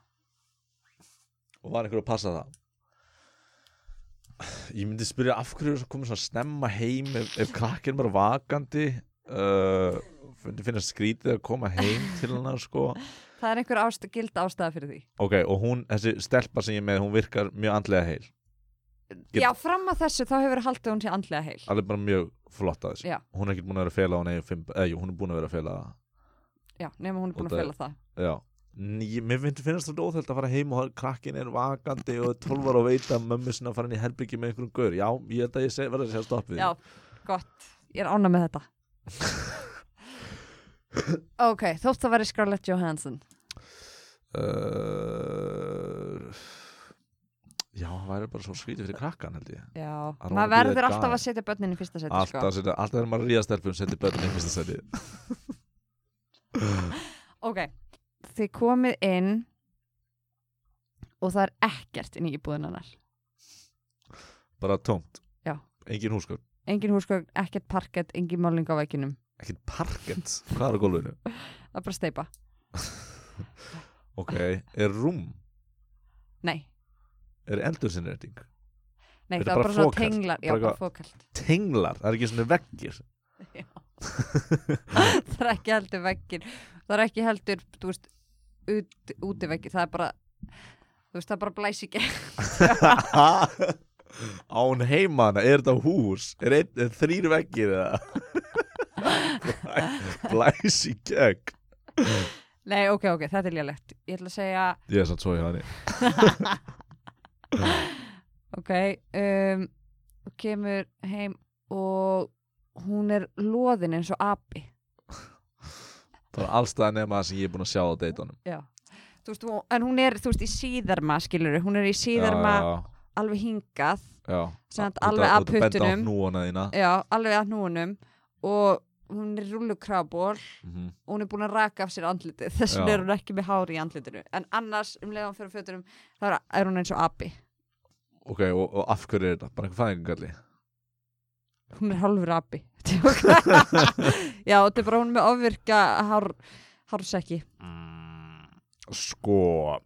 Speaker 2: og var einhver að passa það? Ég myndi spyrja af hverju er komið svona snemma heim ef, ef krakkinn bara vakandi uh, myndi finna skrítið að koma heim til hennar sko. <laughs>
Speaker 1: Það er einhver ást, gild ástæða fyrir því.
Speaker 2: Ok, og hún, þessi stelpa sem ég með, hún virkar mjög andlega heil. Get-
Speaker 1: já, fram að þessu þá hefur haldið hún sér andlega heil.
Speaker 2: Alveg bara mjög flott að þessu.
Speaker 1: Já.
Speaker 2: hún er ekki búin að vera að fela eða jú, hún er búin að vera að fela
Speaker 1: já, nema hún er búin að
Speaker 2: það-
Speaker 1: fela það
Speaker 2: já. Ný, mér finnst, þetta óþælt að fara heim og krakkin er vakandi og tólvar og veit að mömmu sinna að fara inn í herbyggi með einhverjum gaur. Já, ég held að ég seg, verða að segja stopp við
Speaker 1: já, gott, ég er ána með þetta ok, þótt það væri Scarlett Johansson.
Speaker 2: Uh, Já, það væri bara svo skrítið fyrir krakkan held ég.
Speaker 1: Já,
Speaker 2: don't
Speaker 1: maður
Speaker 2: wanna be
Speaker 1: verður
Speaker 2: that
Speaker 1: alltaf að setja börnin í fyrsta seti
Speaker 2: Alltaf,
Speaker 1: sko.
Speaker 2: setja, alltaf þegar maður ríða stelpum sendi börnin í fyrsta seti <laughs>
Speaker 1: ok, þið komið inn og það er ekkert inn í íbúðin hennar.
Speaker 2: Bara tómt.
Speaker 1: Já.
Speaker 2: Engin húsgögn
Speaker 1: engin húsgögn, ekkert parkett, engin máling á vegginum
Speaker 2: Ekkert parkett Hvað er á gólfinu? <laughs>
Speaker 1: það er bara steipa <laughs>
Speaker 2: Ok, er rúm?
Speaker 1: nei,
Speaker 2: Er eldursinnrétting?
Speaker 1: nei
Speaker 2: Er
Speaker 1: það er
Speaker 2: bara
Speaker 1: bara svona tenglar já,
Speaker 2: Bara
Speaker 1: fókalt
Speaker 2: Tenglar? Það er ekki svona veggir <laughs>
Speaker 1: Já. það er ekki heldur veggir það er ekki heldur, þú veist út, úti veggir, það er bara þú veist, það er bara blæs í gegn
Speaker 2: Án heimana, er þetta hús? Er, ein, er þrýr veggir eða? <laughs> Blæ- Blæs í gegn.
Speaker 1: Nei, ok, ok, þetta er lélegt. Ég ætla að segja,
Speaker 2: Ég er satt svo í hann <laughs>
Speaker 1: ok um, kemur heim og hún er loðin eins og api.
Speaker 2: Það er allstað nema það sem ég er búin að sjá á deitunum.
Speaker 1: Já. Þú veist, en hún er, þú veist, í síðarma, skilur hún er í síðarma
Speaker 2: Já, já, já.
Speaker 1: Sagt,
Speaker 2: Út
Speaker 1: alveg að puttunum. alveg að hnúunum og hún er rullukraból
Speaker 2: Mhm.
Speaker 1: og hún er búin að raka af sér andlitið. <laughs> Þess vegna er hún ekki með hári í andlitinu. En annars um leiðan fyrir fötunum þá er, hún eins og api.
Speaker 2: Ok, og, og af hverju er þetta? Bara einhver fæðingalli
Speaker 1: hún er hálfur api. <laughs> Já, þetta er bara hún með ofvirka hár, hársekki.
Speaker 2: Mm, Sko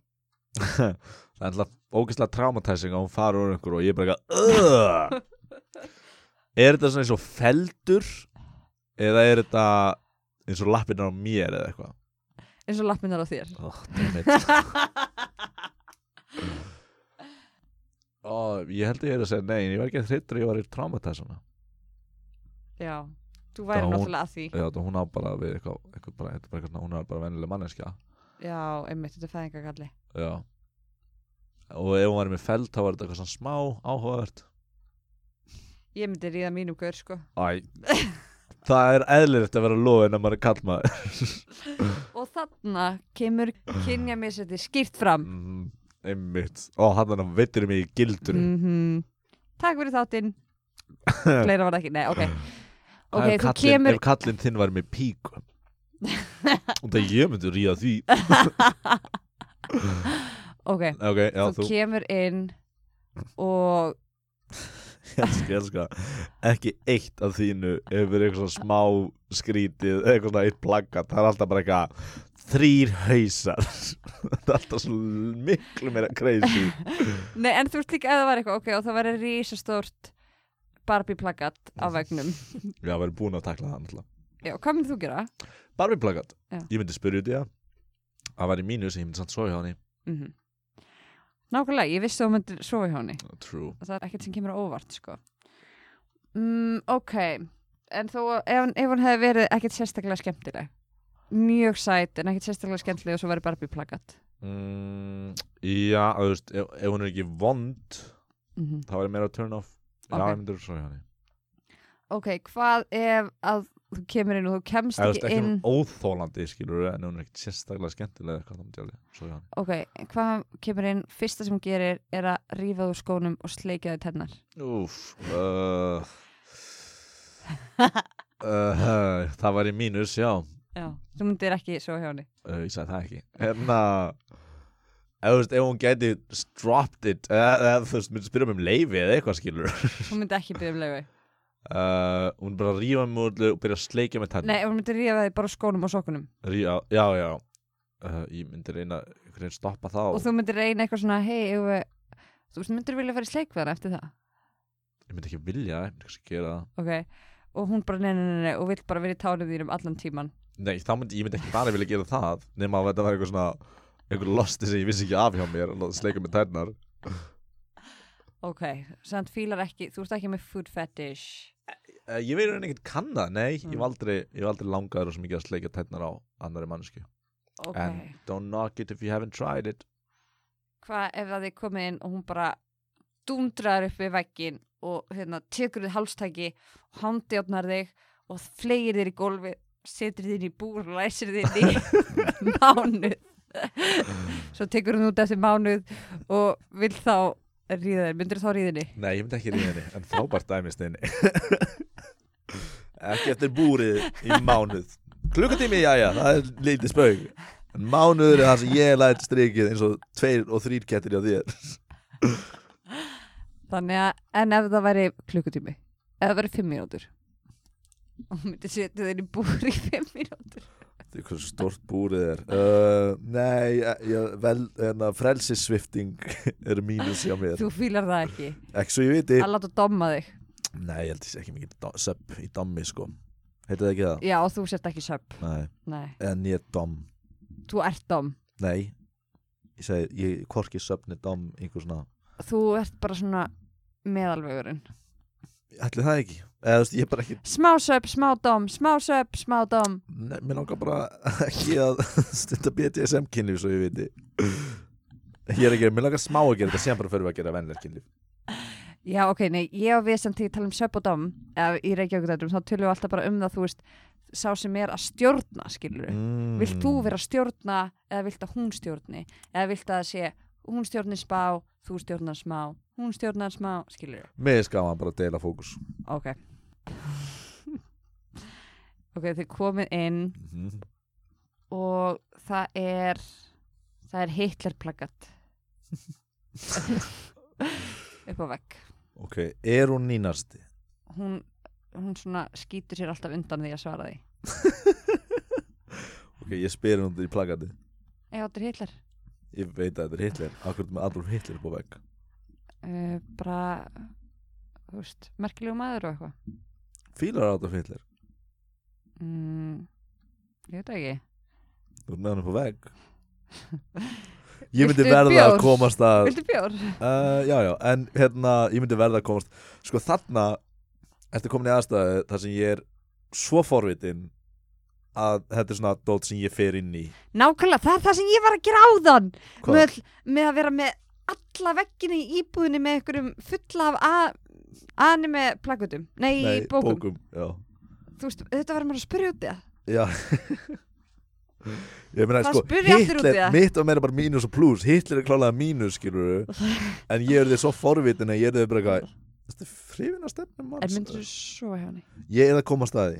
Speaker 2: <laughs> Það er alltaf ógeðslega traumatizing að hún fara úr einhver og ég er bara eitthvað Er þetta svona eins og feldur eða er þetta eins og lappirnar á mér eða eitthvað?
Speaker 1: Eins og lappinnar á þér.
Speaker 2: Oh. Ó, Ég held að ég er að segja nei ég var ekki að þreytur að ég var í traumatizing
Speaker 1: já, þú væri náttúrulega að því.
Speaker 2: Já, hún á bara við eitthvað, eitthvað bara, er bara, eitthvað, hún er bara vennileg manneskja.
Speaker 1: Já, einmitt, þetta er fæðingakalli
Speaker 2: Já Og ef hún var með feld þá var þetta eitthvað svona smá áhugavert.
Speaker 1: Ég myndi ríða mínum gaur sko.
Speaker 2: Æ Það er eðlilegt að vera loðin að maður er kallmaður <laughs>
Speaker 1: og þarna kemur kynja mér sér skýrt fram.
Speaker 2: Mm, Einmitt. Ó, hann þannig veitir mig í gildur
Speaker 1: mm takk fyrir þáttinn. <laughs> Fleira var ekki, nei, ok. Ok,
Speaker 2: ef,
Speaker 1: þú
Speaker 2: kallinn,
Speaker 1: kemur
Speaker 2: ef kallinn þinn var með píku. <laughs> Og það ég myndi ríða því
Speaker 1: ok,
Speaker 2: Ok, já,
Speaker 1: þú,
Speaker 2: þú
Speaker 1: kemur inn og <laughs>
Speaker 2: Ég elska, ég elska Ekki eitt af þínu hefur eitthvað svona smá skrítið eitthvað svona eitt plaggat Það er alltaf bara eitthvað þrýr hausar. <laughs> Það er alltaf svo miklu meira crazy. <laughs>
Speaker 1: Nei, en þú veist líka ef það var eitthvað, ok, og það væri rísastórt Barbie plaggat á vegnum
Speaker 2: Já, verður búin að takla það náttúrulega.
Speaker 1: Já, hvað myndir þú gera?
Speaker 2: Barbie plaggat. Ég myndi spyrja út í það. Það var í mínu sem ég myndi samt svo hjá henni.
Speaker 1: Mm nákvæmlega, ég vissi að þú myndir sofa hjá henni.
Speaker 2: True.
Speaker 1: Það er ekkert sem kemur á óvart sko. mm, ok. En þó ef, ef hann hefði verið ekkert sérstaklega skemmtileg. Mjög sæt en ekkert sérstaklega skemmtileg og svo verið Barbie plaggat
Speaker 2: mm, Já, þú veist, ef, ef hún er ekki vond
Speaker 1: mm
Speaker 2: þá er meira turn off. Já,
Speaker 1: Ok.
Speaker 2: ég myndi svo hjá henni.
Speaker 1: Ok, hvað ef að þú kemur inn og þú kemst ekki
Speaker 2: ekki
Speaker 1: inn.
Speaker 2: óþólandi, skilur en hún er ekkert sérstaklega skemmtilega eitthvað svo
Speaker 1: ok, hvað kemur inn? Fyrsta sem hún gerir er að rífa úr skónum og sleikja þau tennar
Speaker 2: Úf uh, uh, <laughs> Það var í mínus, já.
Speaker 1: Já, þú myndir ekki sofa hjá henni.
Speaker 2: Uh, Ég sagði það ekki. Hérna Ef, þú veist, ef hún gæti dropped it eða, þú veist, myndi spyrja um leifi eða eitthvað skilur
Speaker 1: hún myndi ekki byrja um leiði
Speaker 2: uh, Hún bara rífa mig úr og byrja að sleikja með tenn
Speaker 1: nei, hún myndi rífa þau bara skónum og sokkunum.
Speaker 2: Rífa, já, já uh, Ég myndi reyna einhvern veginn stoppa þá.
Speaker 1: Og þú myndir reyna eitthvað svona hei, við... þú myndir vilja fara í sleik við hana eftir það?
Speaker 2: Ég myndi ekki vilja, ég myndi ekki gera það.
Speaker 1: Ok, og hún bara nei, nei, nei, nei og vill bara vera í tánum þínum allan tíman
Speaker 2: Nei, þá myndi, ég myndi ekki bara vilja gera það nema að þetta var eitthvað svona einhver losti sem ég vissi ekki af hjá mér sleika með tennar
Speaker 1: ok, samt fílar ekki þú ert ekki með food fetish.
Speaker 2: Uh, Ég veit henni ekkert kann það, nei
Speaker 1: Mm.
Speaker 2: aldrei, ég hef aldrei langaður svo mikið að sleika tennar á annari mannsku
Speaker 1: ok,
Speaker 2: En don't knock it if you haven't tried it.
Speaker 1: Hvað ef það er komið inn og hún bara dundrar upp við veggin og hérna, tekur þið hálstæki og handjárnar þig og flegir þér í gólfi setur þér inn í búr og læsir þér inn í <laughs> mánuð. Svo tekur hún út eftir mánuð og vil þá ríða þér, myndir þá ríðinni
Speaker 2: Nei, ég myndi ekki ríða henni, en frábært dæmist henni <laughs> Ekki eftir búrið í mánuð. Klukkutími, jæja, það er lítið spaug. En mánuður er það sem ég læt strikið eins og tveir og þrýr kettir hjá þér. <laughs>
Speaker 1: Þannig að, en ef það væri klukkutími ef það væri fimm mínútur <laughs> og myndi setja þér í búr í fimm mínútur
Speaker 2: Þetta er hversu stort búrið er. Uh, Nei, ég, vel, enna, frelsissvifting <laughs> er mínus hjá mér.
Speaker 1: Þú fílar það ekki,
Speaker 2: Ekki svo ég viti.
Speaker 1: Að láta domma þig.
Speaker 2: Nei, ég held ég sé ekki mikið söpp í dommi sko. Heitir það ekki það?
Speaker 1: já, og þú sért ekki söp.
Speaker 2: Nei,
Speaker 1: nei,
Speaker 2: en ég er dom.
Speaker 1: Þú ert dom.
Speaker 2: Nei, ég segi, ég hvorki söpni dom einhver svona
Speaker 1: þú ert bara svona meðalvegurinn
Speaker 2: Ætli það ekki? Eða þú veist, ég er bara ekki
Speaker 1: smá söp, smá dom, smá söp, smá dom.
Speaker 2: Nei, mér langar bara ekki að stunda BDSM kynlíf svo ég viti. Ég er ekki, mér langar smá að gera þetta sem bara fyrir að gera venlega kynlíf.
Speaker 1: Já, ok, nei, ég og við sem til tala um söp og dom eða í Reykjavík þá tölum við alltaf bara um það, þú veist sá sem er að stjórna, skilur
Speaker 2: mm.
Speaker 1: vilt þú vera að stjórna eða vilt að hún stjórni? Eða vilt að sé hún stjórnir smá, þú stjórnar smá hún stjórnar smá, skilur
Speaker 2: Mér er skaman bara að deila fókus.
Speaker 1: Ok. Ok, þið komið inn
Speaker 2: mm.
Speaker 1: og það er það er Hitler plaggat. Upp á vegg.
Speaker 2: Ok, er hún nýnasti?
Speaker 1: hún, hún svona skýtur sér alltaf undan því að svara því. <laughs>
Speaker 2: Ok, ég spyr hún í plagati
Speaker 1: eða þetta er Hitler
Speaker 2: Ég veit að þetta er Hitler. Akkur með Adolf Hitler á vegg?
Speaker 1: Uh, bara þú veist, merkilegu maður og eitthvað.
Speaker 2: Fílar Adolf Hitler?
Speaker 1: Mm, ég veit ekki.
Speaker 2: Þú ert með hann upp á vegg. <laughs> Ég myndi verða
Speaker 1: bjór?
Speaker 2: að komast að
Speaker 1: viltu bjór?
Speaker 2: uh, Já, já, en hérna Ég myndi verða að komast Sko þarna Ertu komin í aðstæðu þar sem ég er svo forvitin að þetta er svona dót sem ég fer inn í.
Speaker 1: Nákvæmlega, það er það sem ég var að gera áðan. Með, með að vera með alla veggina í íbúðinni með einhverjum fulla af a- anime plagutum, nei,
Speaker 2: Nei,
Speaker 1: bókum.
Speaker 2: Já,
Speaker 1: þú veist, þetta verður maður að spyrja út í það.
Speaker 2: Já. <laughs> Meina
Speaker 1: Það
Speaker 2: sko
Speaker 1: spurja allir út í
Speaker 2: Hitler,
Speaker 1: það.
Speaker 2: mitt og meira bara mínus og plus Hitler er klálega mínus, skilur <laughs> En ég er þið svo forvitin að ég er þið bara eitthvað Þetta er frifin að stefnum
Speaker 1: en myndir þú svo hjá henni.
Speaker 2: Ég er að koma að staði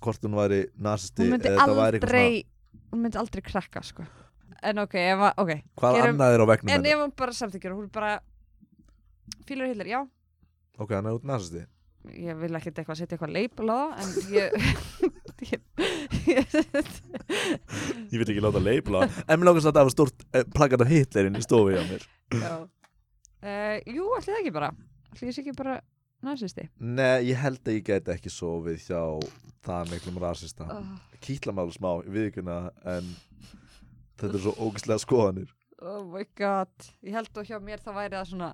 Speaker 2: Hvort hún væri nasisti
Speaker 1: hún myndi
Speaker 2: eða þetta væri eitthvað
Speaker 1: aldrei hún myndi aldrei krakka, sko. En ok, ef að, ok
Speaker 2: Hvað
Speaker 1: gerum-
Speaker 2: annað er á vegnum
Speaker 1: en
Speaker 2: hennar?
Speaker 1: ef hún bara samþykjur, hún bara fílar Hitler, já.
Speaker 2: Ok, hann er út nasisti.
Speaker 1: Ég vil ekkert eitthvað setja eitthvað leipul á það en ég, <laughs> ég,
Speaker 2: vil ekki láta leipla En mér lókast að það var stort eh, plaggat af Hitlerinn í stofu hjá mér.
Speaker 1: Já. Uh, jú, ætli það ekki bara. Ætli ég sé ekki bara næsisti
Speaker 2: Nei, ég held að ég geti ekki sofið hjá það miklum rasista.
Speaker 1: Oh,
Speaker 2: Kýtla maður smá í viðkuna En þetta er svo ógæslega skoðanir.
Speaker 1: Oh my god. Ég held að hjá mér það væri það svona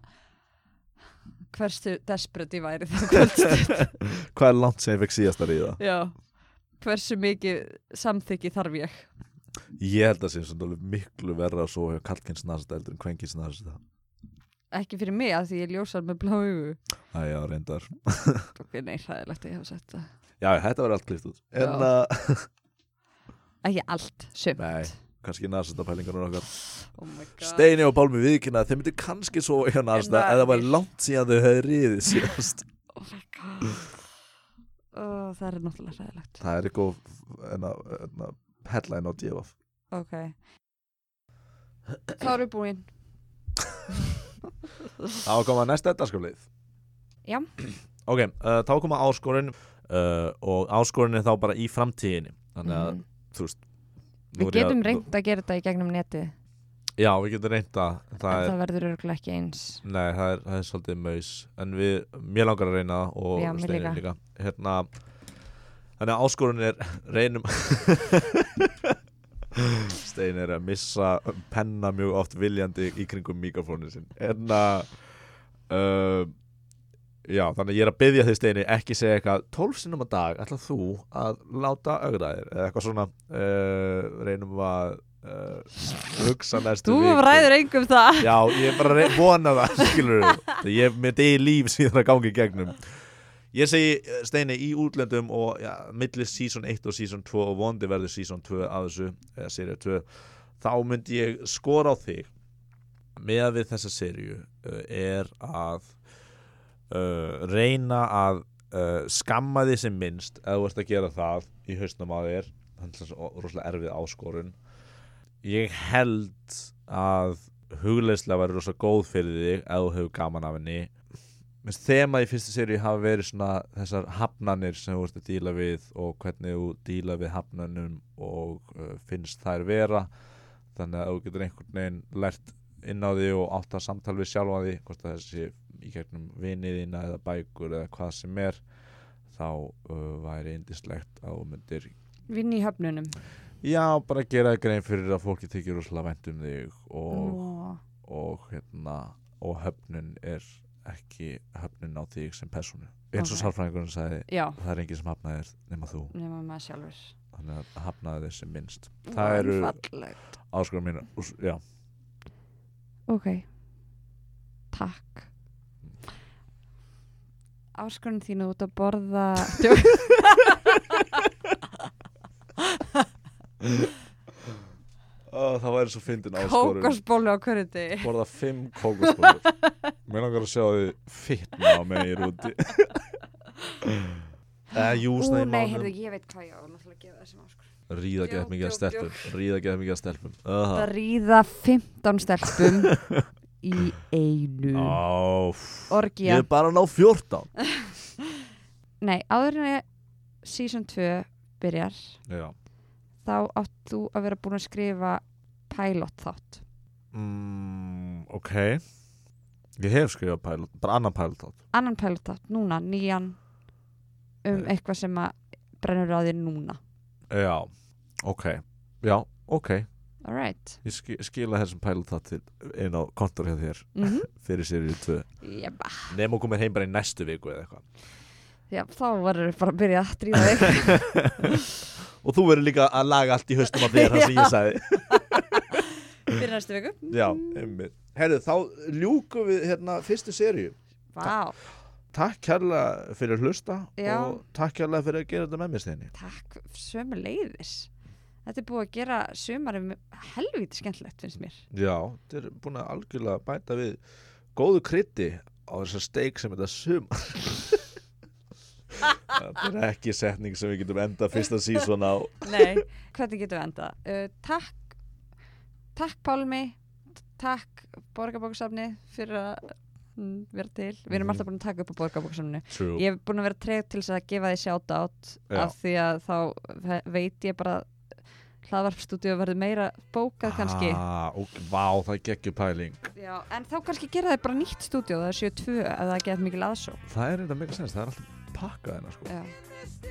Speaker 1: hversu desperate ég væri það kvöldstund. <laughs>
Speaker 2: Hvað er langt sem ég fekk síðast að ríða?
Speaker 1: Já. hversu mikið samþykki þarf ég?
Speaker 2: Ég held að svona alveg miklu verra að sofa hjá kallkins nasista heldur en kvenkins nasista
Speaker 1: ekki fyrir mig að því ég ljósar með blá augu.
Speaker 2: Æja, reyndar. <laughs>
Speaker 1: Ok, nei, hræðilegt að ég hafa sett það.
Speaker 2: Já, þetta var allt klift út. En
Speaker 1: Já.
Speaker 2: að, <laughs>
Speaker 1: ekki allt, sumt.
Speaker 2: Nei, kannski nasista pælingar okkar.
Speaker 1: Oh
Speaker 2: Steini og Pálmi viðkynna að þeir myndi kannski sofa hjá nasista
Speaker 1: En það
Speaker 2: var
Speaker 1: er-
Speaker 2: langt síðan þau hefði ríðið síðast.
Speaker 1: Oh my god. Oh, það er náttúrulega hræðilegt.
Speaker 2: Það er eitthvað headline á DFF
Speaker 1: ok. Þá erum við búin <laughs>
Speaker 2: Þá koma næsta dagskraflið
Speaker 1: Já.
Speaker 2: Ok, uh, þá koma áskorun uh, og áskorun er þá bara í framtíðinni Þannig að,
Speaker 1: Mhm.
Speaker 2: þú veist
Speaker 1: við
Speaker 2: er
Speaker 1: getum reynd að gera þetta í gegnum netið
Speaker 2: Já, við getum reynd að
Speaker 1: en
Speaker 2: það er,
Speaker 1: það verður örgulega ekki eins
Speaker 2: Nei, það er, það er svolítið maus En við, mér langar að reyna það og
Speaker 1: Já, mér líka.
Speaker 2: líka Hérna, þannig að áskorun er reynum <laughs> Steini er að missa penna mjög oft viljandi í kringum mikrofónin sin Hérna uh, Já, þannig að ég er að byggja þig Steini ekki segja eitthvað. 12 sinnum á dag ætlað þú að láta augra þér? Eða eitthvað svona uh, reynum að uh, hugsa næstu
Speaker 1: þú
Speaker 2: viku.
Speaker 1: ræður engum það.
Speaker 2: Já, ég er bara að vona það, <laughs> skilur Ég er með degi líf síðan að gangi í gegnum Ég segi eh, Steini í útlöndum og ja, millir season 1 og season 2 og vondi verður season 2 af þessu eða serið 2 þá myndi ég skora á þig með við þessa serju uh, er að uh, reyna að uh, skamma því sem minnst ef þú ert að gera það í hausnum á þér. Þannig að það er rosalega erfið áskorun. Ég held að hugleislega væri rosalega góð fyrir þig ef þú hefur gaman af henni Minnst þema í fyrsta séri hafa verið svona þessar hafnanir sem þú ert að díla við og hvernig þú díla við hafnanum og uh, finnst þær vera. Þannig að þú getur einhvern veginn lært inn á því og átt að samtal við sjálfa því hvort að þessi í gegnum viniðina eða bækur eða hvað sem er þá uh, væri indislegt að þú myndir
Speaker 1: Vinn í höfnunum.
Speaker 2: Já, bara gera grein fyrir að fólki þykir rosalega vænt um þig og, og hérna og höfnun er ekki höfnun á þig sem persónu. Eins og
Speaker 1: Ok.
Speaker 2: sálfræðingurinn sagði
Speaker 1: Já,
Speaker 2: það er enginn sem hafnaði þér nema þú.
Speaker 1: Nema maður sjálfur.
Speaker 2: Þannig að hafnaði þér sem minnst. Það eru áskorun mín já,
Speaker 1: Ok. Takk. Áskorun þínu út að borða <laughs> <laughs>
Speaker 2: Ó, það væri svo fyndin áskorun.
Speaker 1: Kókosbólu á hverju degi.
Speaker 2: Borða fimm kókosbólur mér langar að sjá því fitna á mig í rúti <laughs> eða
Speaker 1: Ú, nei, heyrðu,
Speaker 2: mánum
Speaker 1: ég veit hvað ég á náttúrulega að gefa þessum áskorun.
Speaker 2: Ríða gett mikið að stelpum. Ríða gett mikið að stelpum.
Speaker 1: Það ríða 15 stelpum í einu.
Speaker 2: -huh. ég er bara að ná 14 <laughs>
Speaker 1: Nei, áður en ég season 2 byrjar
Speaker 2: já.
Speaker 1: þá átt þú að vera búin að skrifa pilot þátt.
Speaker 2: Mm, ok. Ég hef skrifað pilot, bara annan pilot þátt.
Speaker 1: Annan pilot þátt, núna, nýjan um
Speaker 2: Nei.
Speaker 1: eitthvað sem að brennur á þér núna.
Speaker 2: Já, ok. Já, ok,
Speaker 1: alright
Speaker 2: ég ski, skila þessum pilot þátt til inn á kontor hjá þér
Speaker 1: mm <laughs>
Speaker 2: fyrir sér í tvö.
Speaker 1: Jeba.
Speaker 2: nefn og komir heim bara í næstu viku eða eitthvað.
Speaker 1: Já, þá verður bara að byrja að drífa þig. <laughs>
Speaker 2: Og þú verður líka að laga allt í haustum á þér það sem ég <laughs> sagði
Speaker 1: fyrir næstu viku.
Speaker 2: Já, einmitt. Herru, þá ljúkum við hérna fyrstu seríu.
Speaker 1: Vá,
Speaker 2: takk kærlega fyrir að hlusta
Speaker 1: Já.
Speaker 2: og takk kærlega fyrir að gera þetta með mér steini.
Speaker 1: Takk sömu leiðis Þetta er búið að gera sömarum helviti skemmtilegt finnst mér.
Speaker 2: Já, þetta er búin að algjörlega bæta við góðu krytti á þessa steik sem þetta sumar. <laughs> Þetta er ekki setning sem við getum enda fyrsta sísón á.
Speaker 1: Nei, hvernig getum við enda? Uh, takk, takk Pálmi, takk Borgarbóksafni fyrir að mm, vera til. Við erum
Speaker 2: Mhm.
Speaker 1: alltaf búin að taka upp á Borgarbóksafninu.
Speaker 2: True.
Speaker 1: Ég hef búin að vera treyð til þess að gefa því sjátt
Speaker 2: Já.
Speaker 1: af því að þá ve- veit ég bara hlaðvarpstúdíu verður meira bókað kannski.
Speaker 2: ah, og, vá, það geggjur pæling
Speaker 1: Já, en þá kannski gera það bara nýtt stúdíu, það er 72 ef það get mikil aðsó.
Speaker 2: það er eitthvað mega sens, það er alltaf pakkað hérna sko.
Speaker 1: Já,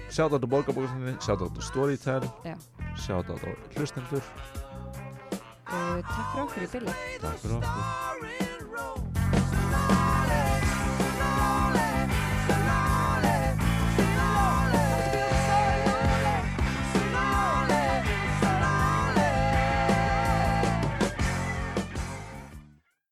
Speaker 2: Sjátt á borgarbóksinni, sjátt á Storytel
Speaker 1: Já.
Speaker 2: Sjátt á hlustendur
Speaker 1: uh, takk fyrir okkur í byrja.
Speaker 2: Takk fyrir okkur.